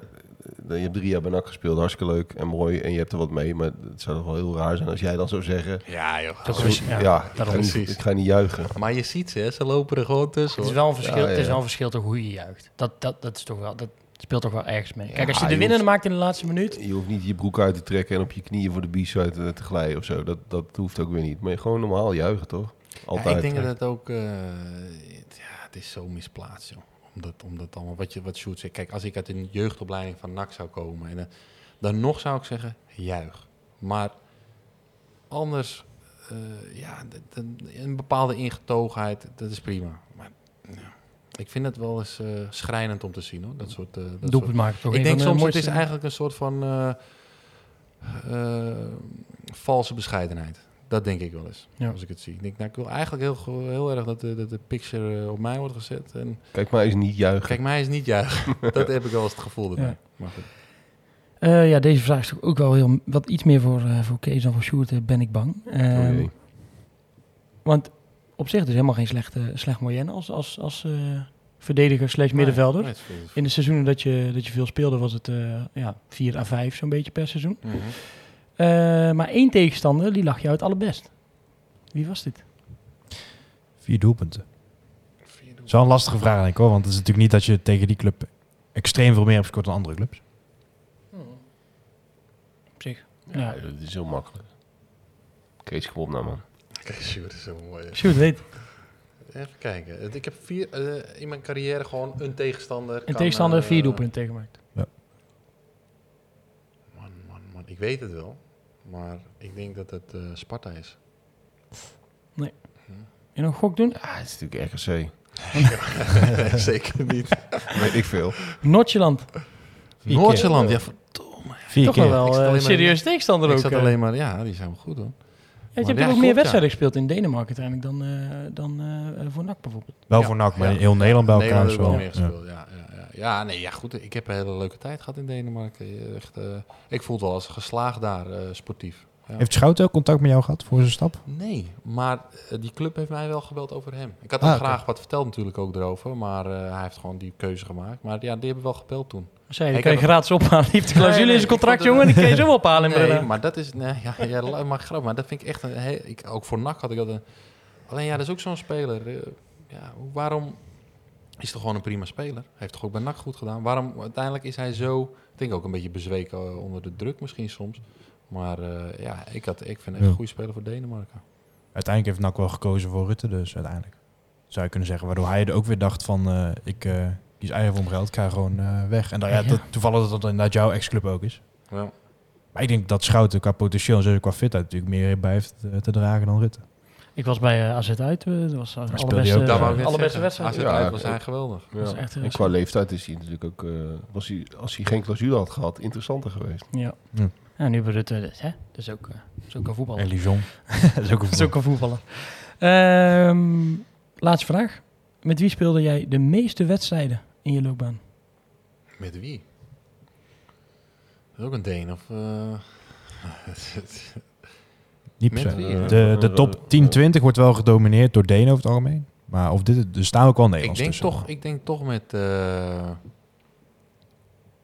je hebt drie jaar bij NAC gespeeld, hartstikke leuk en mooi. En je hebt er wat mee, maar het zou toch wel heel raar zijn als jij dan zou zeggen... Ja, joh. Dat is-. Ja, ja, ik, ga niet, precies. ik ga niet juichen. Maar je ziet ze, hè, ze lopen er gewoon tussen. Het is wel een verschil, Ja, Het is wel een verschil toch hoe je juicht. Dat, dat, dat, is toch wel, dat speelt toch wel ergens mee. Kijk, als je je de winnende hoeft- maakt in de laatste minuut... Je hoeft niet je broek uit te trekken en op je knieën voor de b-side te, te glijden of zo. Dat, dat hoeft ook weer niet. Maar gewoon normaal juichen, toch? Altijd. Ja, ik denk dat het ook, eh, het- ja, het is zo misplaatst, joh. Omdat, omdat allemaal, wat, je, wat Sjoerd zegt. Kijk, als ik uit een jeugdopleiding van NAC zou komen, en, eh, dan nog zou ik zeggen, juich. Maar anders, eh, ja, een bepaalde ingetogenheid, dat is prima. Maar ik vind het wel eens eh, schrijnend om te zien, hoor. Dat soort, eh, dat soort Doelpunt maken. Toch ik denk de soms, het is eigenlijk een soort van eh, eh, valse bescheidenheid. Dat denk ik wel eens, Ja. als ik het zie. Ik denk, nou, ik wil eigenlijk heel, heel erg dat de, dat de picture op mij wordt gezet. En Kijk maar eens niet juichen. kijk, mij is niet juichen. dat heb ik wel eens het gevoel erbij. Ja. Maar goed. Eh, ja, deze vraag is ook wel heel, wat iets meer voor, voor Kees dan voor Sjoerd, ben ik bang. Oh jee. want op zich is helemaal geen slechte, slecht moyenne als, als, als eh, verdediger slash middenvelder. Nee, In de seizoenen dat je, dat je veel speelde was het eh ja, 4 à 5 zo'n beetje per seizoen. Mhm. Eh, maar één tegenstander, die lag jou het allerbest. Wie was dit? Vier doelpunten. Dat is wel een lastige vraag, denk ik hoor. Want het is natuurlijk niet dat je tegen die club extreem veel meer hebt gescoord dan andere clubs. Op zich. Ja, Ja. dat is heel makkelijk. Kees, kom op nou, man. Kijk, Sjoerd is zo mooi. Sjoerd weet. Even kijken. Het- Ik heb vier, eh, in mijn carrière gewoon een tegenstander. Een kan, tegenstander eh, vier doelpunten tegengemaakt. Man, man, man. Ik weet het wel. Maar ik denk dat het eh, Sparta is. Je nog een gok doen? Ja, het is natuurlijk RKC. Zeker niet. Weet ik veel. Noordjeland. Vier Noord-Zeeland, ja. Vier Toch keer. wel Ik zat eh, een in serieus tegenstander Ik ook. zat eh. alleen maar, ja, die zijn wel goed hoor. Ja, je hebt ja, ook meer ja. wedstrijden gespeeld in Denemarken uiteindelijk dan, eh, dan eh, voor NAC bijvoorbeeld. Wel Ja, voor NAC, maar ja. heel Nederland bij elkaar Nederland is wel ja. gespeeld. Ja, ja, ja. ja, nee, ja, goed. Ik heb een hele leuke tijd gehad in Denemarken. Echt, eh, ik voel het wel als geslaagd daar, eh, sportief. Ja. Heeft Schouten ook contact met jou gehad voor zijn stap? Nee, maar eh, die club heeft mij wel gebeld over hem. Ik had Ah, hem oké. graag wat verteld natuurlijk ook erover, maar eh, hij heeft gewoon die keuze gemaakt. Maar ja, die hebben wel gebeld toen. Zei Ik kan je gratis ophalen. Die heeft de clausule Nee, nee, in zijn contract, jongen. Die kan je zo ophalen in Nee, maar dat is, nee, ja, ja, maar grap, maar dat vind ik echt een, heel, ik, ook voor NAC had ik dat een, alleen ja, dat is ook zo'n speler. eh, ja, waarom is toch gewoon een prima speler? Heeft toch ook bij NAC goed gedaan? Waarom uiteindelijk is hij zo, ik denk ook een beetje bezweken eh, onder de druk misschien soms. Maar eh, ja, ik, had, ik vind echt Ja. een goede speler voor Denemarken. Uiteindelijk heeft NAC wel gekozen voor Rutte dus uiteindelijk. Zou je kunnen zeggen. Waardoor hij er ook weer dacht van eh, ik eh, kies eigen voor mijn geld. Ik ga gewoon eh, weg. En dan, ja, Ja. dat, toevallig dat dat inderdaad jouw ex-club ook is. Ja. Maar ik denk dat Schouten qua potentieel en zeker qua fitheid natuurlijk meer bij heeft eh, te dragen dan Rutte. Ik was bij eh, AZ uit. Dat was uh, ook allerbeste, daar, allerbeste zeggen. wedstrijd. Het Ja, uit was hij geweldig. Is Ja. echt, en qua leeftijd is hij natuurlijk ook, eh, was hij, als hij geen clausule had gehad, interessanter geweest. Ja. Hm. ja, nu bij Rutte. Dus, hè? Dus ook, dus ook een voetballer. En Lijon. dat is ook een is ook een voetballer. Ehm, laatste vraag. Met wie speelde jij de meeste wedstrijden in je loopbaan? Met wie? Dat is ook een Deen of... eh, Niet per? De, de top 10-20 wordt wel gedomineerd door Denen over het algemeen. Maar of dit, er staan ook wel ik, Nederlands denk tussen. toch, ik denk toch met... eh,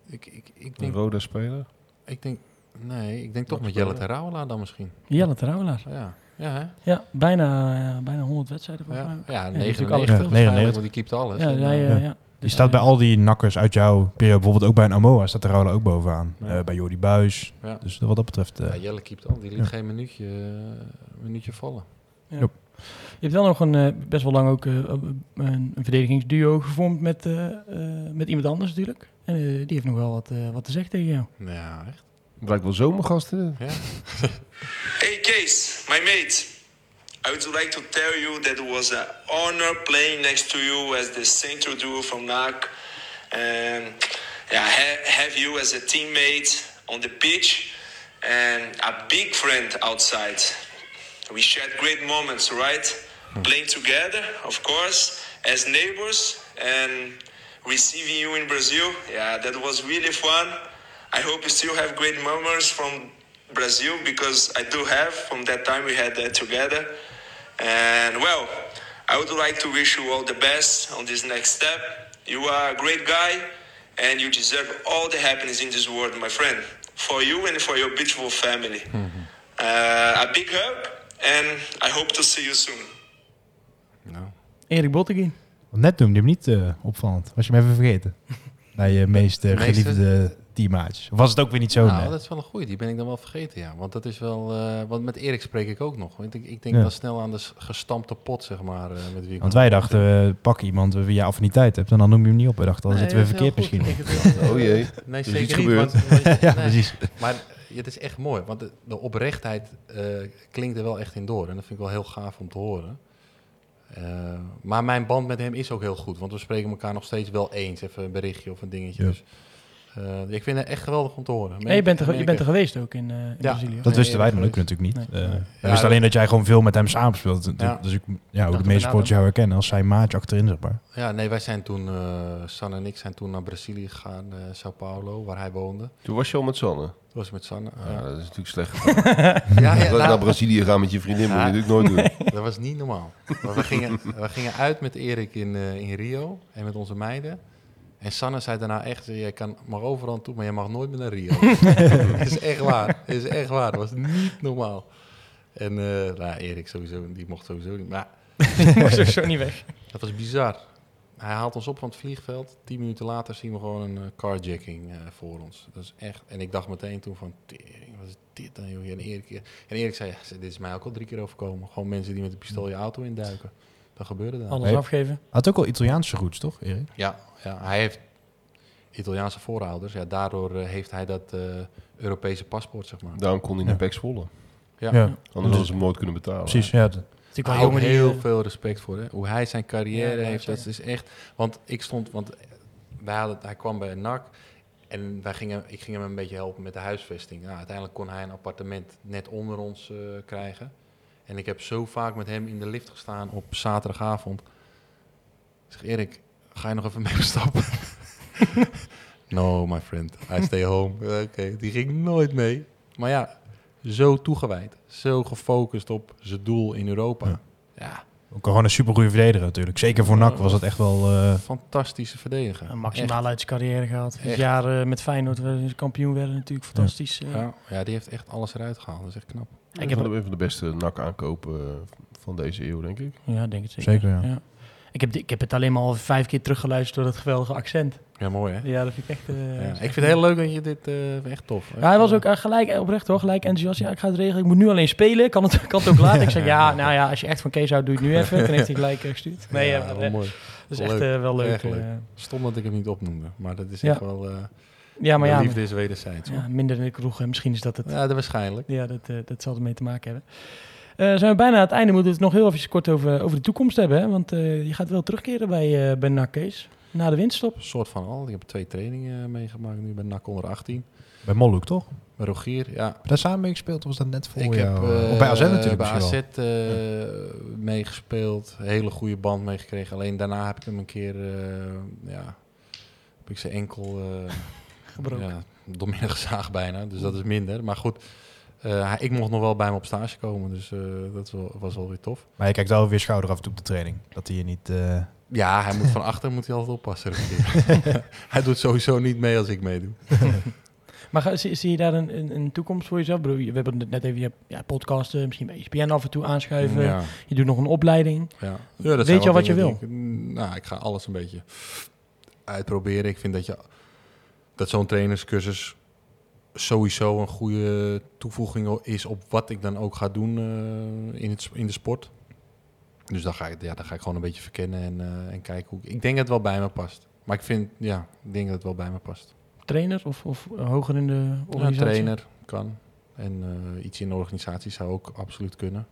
ik, ik, ik Een denk rode speler. Ik denk, nee, ik denk toch met Jelle? Terouwelaar dan misschien. Jelle Terouwelaar. Ja, ja, hè? Ja, bijna, ja, bijna 100 wedstrijden volgens ja, mij. ja natuurlijk 99 alles veel. waarschijnlijk, 99. want die keept alles. Ja, ja, eh, ja, Ja. ja. Die Dus, staat bij eh, al die nakkers uit jouw periode, bijvoorbeeld ook bij een Amoa, staat de Rola ook bovenaan. Ja. Eh, bij Jordi Buis. Ja. Dus wat dat betreft... eh, ja, Jelle keept al, die liet Ja. geen minuutje, eh, minuutje vallen. Je hebt wel nog een, eh, best wel lang ook eh, een, een verdedigingsduo gevormd met, eh, eh, met iemand anders natuurlijk. En eh, die heeft nog wel wat, eh, wat te zeggen tegen jou. Ja, echt. Blijkt wel zomergasten. Ja. Hey Kees, my mate. I would like to tell you that it was an honor playing next to you as the central duo from NAC. And yeah, ha- have you as a teammate on the pitch and a big friend outside. We shared great moments, right? Playing together, of course, as neighbors and receiving you in Brazil. Yeah, that was really fun. I hope you still have great memories from Brazil because I do have from that time we had that together. And well, I would like to wish you all the best on this next step. You are a great guy and you deserve all the happiness in this world, my friend. For you and for your beautiful family. Uh, a big hug and I hope to see you soon. Nou, Erik Bottegien. Net noemde je hem niet eh, opvallend. Was je hem even vergeten? Bij je meest eh, Meeste- Of was het ook weer niet zo? nou, net? dat is wel een goeie. Die ben ik dan wel vergeten, ja. Want dat is wel... eh, want met Erik spreek ik ook nog. Want ik, ik denk Ja. dan snel aan de gestampte pot, zeg maar. eh, met wie ik Want wij dachten, eh, pak iemand wie je affiniteit hebt en dan noem je hem niet op. We dachten, dan Nee, zitten we verkeerd misschien. Oh jee. Nee, zeker iets niet. gebeurd. want- want- ja, nee. precies. Maar ja, het is echt mooi, want de, de oprechtheid eh, klinkt er wel echt in door. En dat vind ik wel heel gaaf om te horen. Eh, maar mijn band met hem is ook heel goed, want we spreken elkaar nog steeds wel eens. Even een berichtje of een dingetje. Ja. Dus, eh, ik vind het echt geweldig om te horen. En je bent er, je ik bent er geweest ook in, eh in Ja, Brazilië. Dat Nee, wisten wij ook natuurlijk niet. Nee. Eh, Nee. we Ja, wisten alleen dat jij gewoon veel met hem samenspeelt. Ja. Ja. Dus ik, ja, hoe de meeste ik sporters jou herkennen als zijn maatje achterin, zeg maar. Ja, nee, wij zijn toen, eh San en ik zijn toen naar Brazilië gegaan, eh Sao Paulo, waar hij woonde. Toen was je al met Sanne. Dat was met Sanne. Ja, Ja, dat is natuurlijk slecht. ja, ja, Als je nou, naar Brazilië gaan met je vriendin moet je natuurlijk nooit doen. Dat was niet normaal. Maar we, gingen, we gingen uit met Erik in, eh, in Rio en met onze meiden. En Sanne zei daarna echt, jij kan maar overal toe, maar je mag nooit meer naar Rio. Het is echt waar. Het is echt waar. Dat was niet normaal. En eh nou, Erik sowieso, die mocht sowieso niet. Maar was ook zo niet weg. dat was bizar. hij haalt ons op van het vliegveld. Tien minuten later zien we gewoon een eh, carjacking eh, voor ons. Dat is echt... En ik dacht meteen toen van, tering, wat is dit dan, joh? En Erik, en Erik zei, ja, dit is mij ook al drie keer overkomen. Gewoon mensen die met een pistool je auto induiken. Dat gebeurde dan. Alles Nee. afgeven. Hij had ook al Italiaanse roots, toch, Erik? Ja, ja, hij heeft Italiaanse voorouders. Ja, daardoor eh, heeft hij dat eh, Europese paspoort, zeg maar. Daarom kon hij naar Pek Zwolle. Ja. Ja. Anders hadden ze hem nooit kunnen betalen. Precies, ja. Daar jongen die... heel eh, veel respect voor. Hè? Hoe hij zijn carrière Ja, heeft, dat is echt... Want ik stond... Want wij hadden, hij kwam bij NAC en wij gingen, ik ging hem een beetje helpen met de huisvesting. Nou, uiteindelijk kon hij een appartement net onder ons eh, krijgen. En ik heb zo vaak met hem in de lift gestaan op zaterdagavond. Ik zeg, Erik, ga je nog even mee stappen? no, my friend. I stay home. Oké, die ging nooit mee. Maar ja, zo toegewijd. Zo gefocust op zijn doel in Europa. Ja. ja Ook gewoon een super goede verdediger natuurlijk. Zeker voor NAC was het echt wel... eh, fantastische verdediger. een maximaal uit zijn carrière gehaald. Het jaar eh, met Feyenoord, kampioen werden, natuurlijk fantastisch. eh. Ja, ja, die heeft echt alles eruit gehaald. Dat is echt knap. Ik Ik heb een van de beste nak aankopen eh, van deze eeuw, denk ik. Ja, denk het zeker. Zeker, ja. Ik, heb, ik heb het alleen maar al vijf keer teruggeluisterd door dat geweldige accent. Ja, mooi hè? Ja, dat vind ik echt... eh, Ja, ik vind het heel leuk dat je dit eh, echt tof. Ja, hij was ook eh, gelijk oprecht hoor, gelijk enthousiast. Ja, ik ga het regelen. Ik moet nu alleen spelen. Kan het, kan het ook later? Ik zeg ja, nou ja, als je echt van Kees houdt, doe het nu even. Toen heeft hij gelijk gestuurd. Nee, ja, ja, maar, wel mooi. dat is echt leuk. wel leuk. Stom dat ik hem niet opnoemde, maar dat is Ja. echt wel. ja, maar ja, liefde is wederzijds. ja, minder in de kroeg. Misschien is dat het. Ja, dat waarschijnlijk. Ja, dat, dat zal ermee te maken hebben. Eh, zijn we bijna aan het einde. Moeten we het nog heel even kort over, over de toekomst hebben. Hè? Want je gaat wel terugkeren bij, eh bij NAC, Kees. Na de winststop. Een soort van al. Ik heb twee trainingen meegemaakt nu bij NAC onder 18. bij Molhoek, toch? Bij Rogier, ja. Daar samen mee gespeeld of was dat net voor ik jou? heb eh, eh, of bij AZ natuurlijk bij AZ wel. eh, meegespeeld. Hele goede band meegekregen. Alleen daarna heb ik hem een keer, eh, ja, heb ik zijn enkel eh, Gebroken. ja, doormidden gezaagd bijna. Dus dat is minder. Maar goed, eh, ik mocht nog wel bij hem op stage komen. Dus eh, dat was, was wel weer tof. Maar je kijkt wel weer schouder af en toe op de training. Dat hij je niet... eh, Ja, hij moet van achter moet hij altijd oppassen. Hij doet sowieso niet mee als ik meedoe. Maar ga- zie, zie je daar een, een, een toekomst voor jezelf? Bedoel, je- We hebben net even je ja, podcasten, misschien bij ESPN af en toe aanschuiven. Ja, Je doet nog een opleiding. ja. Ja, dat Weet je wel al wat je ik- mm, nou, ik ga alles een beetje uitproberen. Ik vind dat, je, dat zo'n trainerscursus sowieso een goede toevoeging is op wat ik dan ook ga doen eh, in, het, in de sport. Dus dan ga, ik, ja, dan ga ik gewoon een beetje verkennen en, eh, en kijken hoe... Ik ik denk dat het wel bij me past. Maar ik vind, ja, ik denk dat het wel bij me past. Trainer of, of hoger in de Ja, organisatie? trainer kan. En eh, iets in de organisatie zou ook absoluut kunnen.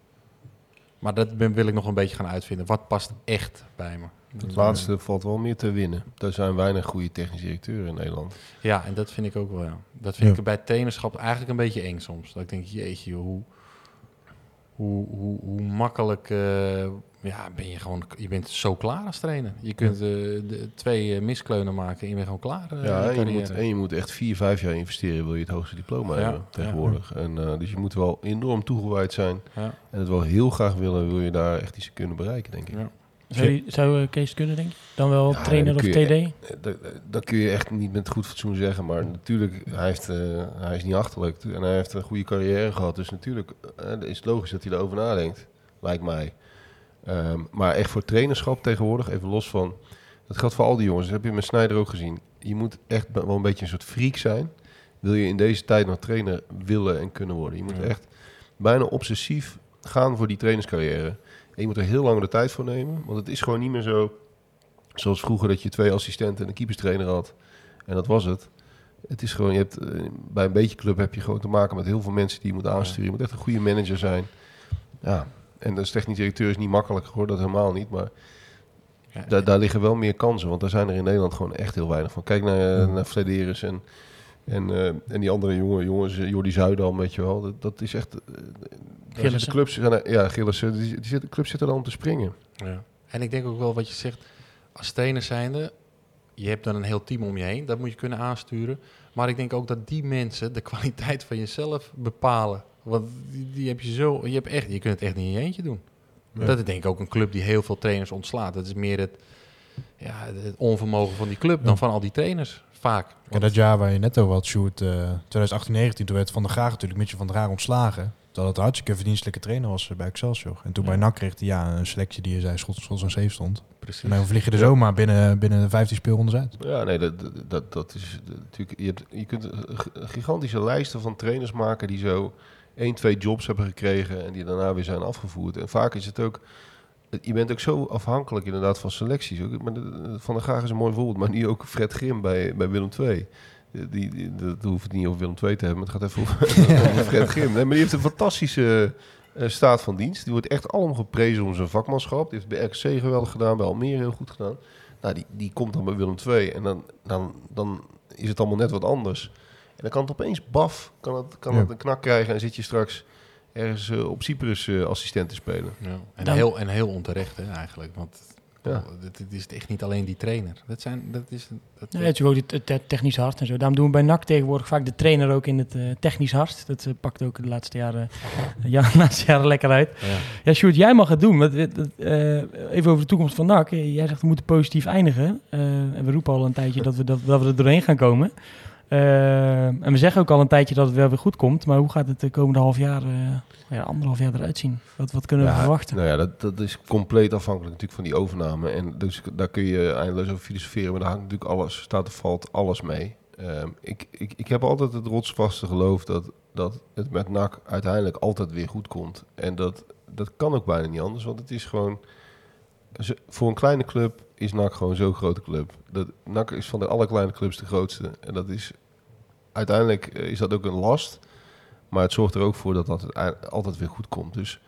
Maar dat ben, wil ik nog een beetje gaan uitvinden. Wat past echt bij me? Het laatste valt wel meer te winnen. Er zijn weinig goede technische directeuren in Nederland. Ja, en dat vind ik ook wel, ja. Dat vind Ja. ik bij trainerschap eigenlijk een beetje eng soms. Dat ik denk, jeetje, hoe, hoe, hoe, hoe makkelijk eh, ja, ben je gewoon... Je bent zo klaar als trainer. Je kunt eh, de, twee eh, miskleunen maken en je bent gewoon klaar. ja, en je, moet, en je moet echt vier, vijf jaar investeren wil je het hoogste diploma Ja, hebben tegenwoordig. En, dus je moet wel enorm toegewijd zijn. Ja, En het wel heel graag willen, wil je daar echt iets kunnen bereiken, denk ik. ja. Zou, die- zou eh, Kees kunnen, denk je? Dan wel Ja, trainer dan of TD? je- Eh, Dat, dat kun je echt niet met goed fatsoen zeggen. Maar natuurlijk, hij, heeft, eh, hij is niet achterlijk. En hij heeft een goede carrière gehad. Dus natuurlijk eh, is het logisch dat hij erover nadenkt. Lijkt mij. Ehm, maar echt voor trainerschap tegenwoordig, even los van... Dat geldt voor al die jongens. Dat heb je met Snijder ook gezien. Je moet echt wel een beetje een soort freak zijn. Wil je in deze tijd nog trainer willen en kunnen worden. Je moet Ja. echt bijna obsessief gaan voor die trainerscarrière. En je moet er heel lang de tijd voor nemen. Want het is gewoon niet meer zo... Zoals vroeger dat je twee assistenten en een keeperstrainer had. En dat was het. Het is gewoon, je hebt, eh, bij een beetje club heb je gewoon te maken met heel veel mensen die je moet aansturen. Je moet echt een goede manager zijn. Ja, en als technisch directeur is niet makkelijk hoor, dat helemaal niet. Maar daar, daar liggen wel meer kansen, want daar zijn er in Nederland gewoon echt heel weinig van. Kijk naar, naar Flederis en, en, eh, en die andere jongen, jongens, eh, Jordi Zuidam, weet je wel. Dat, dat is echt... eh, daar zitten Gillissen. clubs, zijn er- ja, Gillissen, die, die zitten, clubs zitten er om te springen. Ja. En ik denk ook wel wat je zegt, als trainer zijnde, je hebt dan een heel team om je heen, dat moet je kunnen aansturen. Maar ik denk ook dat die mensen de kwaliteit van jezelf bepalen. Want die, die heb je zo, je, hebt echt, je kunt het echt niet in je eentje doen. Ja. Dat is denk ik ook een club die heel veel trainers ontslaat. Dat is meer het, ja, het onvermogen van die club Ja. dan van al die trainers, vaak. Ja, dat jaar waar je net over had, Sjoerd, eh 2018-19, toen werd Van der Graag natuurlijk Mitchell van der Graag ontslagen. Dat het een hartstikke verdienstelijke trainer was eh, bij Excelsior. En toen Ja. bij NAC kreeg hij ja, een selectie die je zei schot, schot en safe stond. Precies. En dan vlieg je er zomaar binnen, binnen 15 speelrondes uit. Ja, nee, dat, dat- dat, is eh, natuurlijk. Je, hebt, je kunt gigantische lijsten van trainers maken die zo één, twee jobs hebben gekregen en die daarna weer zijn afgevoerd. En vaak is het ook. Je bent ook zo afhankelijk inderdaad van selecties. Maar de- de- van der Graag is een mooi voorbeeld, maar nu ook Fred Grim bij, bij Willem II. Die, dat hoeft het niet over Willem II te hebben, maar het gaat even over, over Fred Grim. Nee, maar die heeft een fantastische eh, staat van dienst. Die wordt echt alom geprezen om zijn vakmanschap. Die heeft bij RKC geweldig gedaan, bij Almere heel goed gedaan. Nou, die, die komt dan bij Willem II en dan, dan, dan is het allemaal net wat anders. En dan kan het opeens baf, kan het, kan Ja. het een knak krijgen en zit je straks ergens eh, op Cyprus eh, assistent te spelen. Ja. En, Dan- heel, en heel onterecht hè, eigenlijk. Want Ja. het, het is echt niet alleen die trainer. Dat, zijn, dat is... Dat, Ja, het is ook het, technisch hart en zo. Daarom doen we bij NAC tegenwoordig vaak de trainer ook in het eh, technisch hart. Dat pakt ook de laatste jaren, ja, de laatste jaren lekker uit. ja. Ja, Sjoerd, jij mag het doen. Want, dat, even over de toekomst van NAC. Jij zegt we moeten positief eindigen. Eh, en we roepen al een tijdje dat we, dat, dat we er doorheen gaan komen. Eh, en we zeggen ook al een tijdje dat het wel weer goed komt. Maar hoe gaat het de komende half jaar, eh, ja, anderhalf jaar eruit zien? Wat, wat kunnen we Ja, verwachten? Nou ja, dat, dat is compleet afhankelijk natuurlijk van die overname. En dus daar kun je eindeloos over filosoferen. Maar daar hangt natuurlijk alles, staat of valt alles mee. Ehm, ik, ik, ik heb altijd het rotsvaste geloof dat, dat het met NAC uiteindelijk altijd weer goed komt. En dat, dat kan ook bijna niet anders, want het is gewoon... Voor een kleine club is NAC gewoon zo'n grote club. Dat, NAC is van de alle kleine clubs de grootste. En dat is... Uiteindelijk eh, is dat ook een last. Maar het zorgt er ook voor dat dat altijd weer goed komt. Dus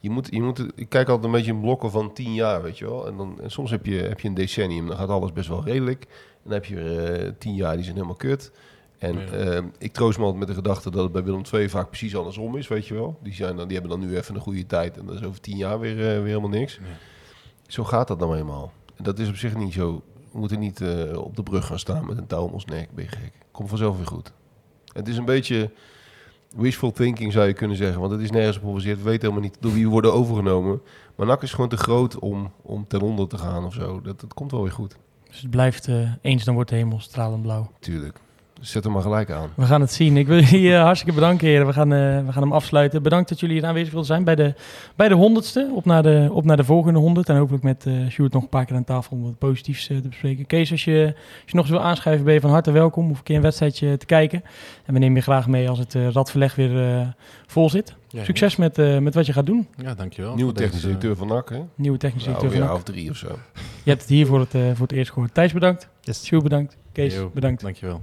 je moet, je moet, ik kijk altijd een beetje in blokken van tien jaar, weet je wel. En, dan, en soms heb je, heb je een decennium, dan gaat alles best wel redelijk. En dan heb je weer eh, tien jaar, die zijn helemaal kut. En Ja. eh, ik troost me altijd met de gedachte dat het bij Willem II vaak precies andersom is, weet je wel. Die, zijn dan, die hebben dan nu even een goede tijd en dat is over tien jaar weer, eh, weer helemaal niks. Ja. Zo gaat dat nou eenmaal. En dat is op zich niet zo. We moeten niet eh, op de brug gaan staan met een touw om ons nek, ben je gek. Komt vanzelf weer goed. Het is een beetje wishful thinking zou je kunnen zeggen, want het is nergens op gebaseerd. We weten helemaal niet door wie we worden overgenomen. Maar NAC is gewoon te groot om, om ten onder te gaan of zo. Dat, dat komt wel weer goed, Dus het blijft eh, eens, dan wordt de hemel stralend blauw. tuurlijk. Zet hem maar gelijk aan. We gaan het zien. Ik wil jullie eh, hartstikke bedanken, heren. We gaan, eh, we gaan hem afsluiten. Bedankt dat jullie hier aanwezig wilden zijn bij de, bij de honderdste. Op naar de, op naar de volgende honderd. En hopelijk met eh Sjoerd nog een paar keer aan tafel om wat positiefs te bespreken. Kees, als je, als je nog eens wil aanschuiven, ben je van harte welkom. Of een keer een wedstrijdje te kijken. En we nemen je graag mee als het eh, radverleg weer eh, vol zit. Ja, Succes met, eh, met wat je gaat doen. Ja, dankjewel. Nieuwe technische directeur van NAC, hè? Nieuwe technische Nou, directeur een van jaar NAC. of drie of zo. Je hebt het hier voor het, voor het eerst gehoord. Thijs bedankt. Yes. Sjoerd bedankt. Kees Yo, bedankt. Dankjewel.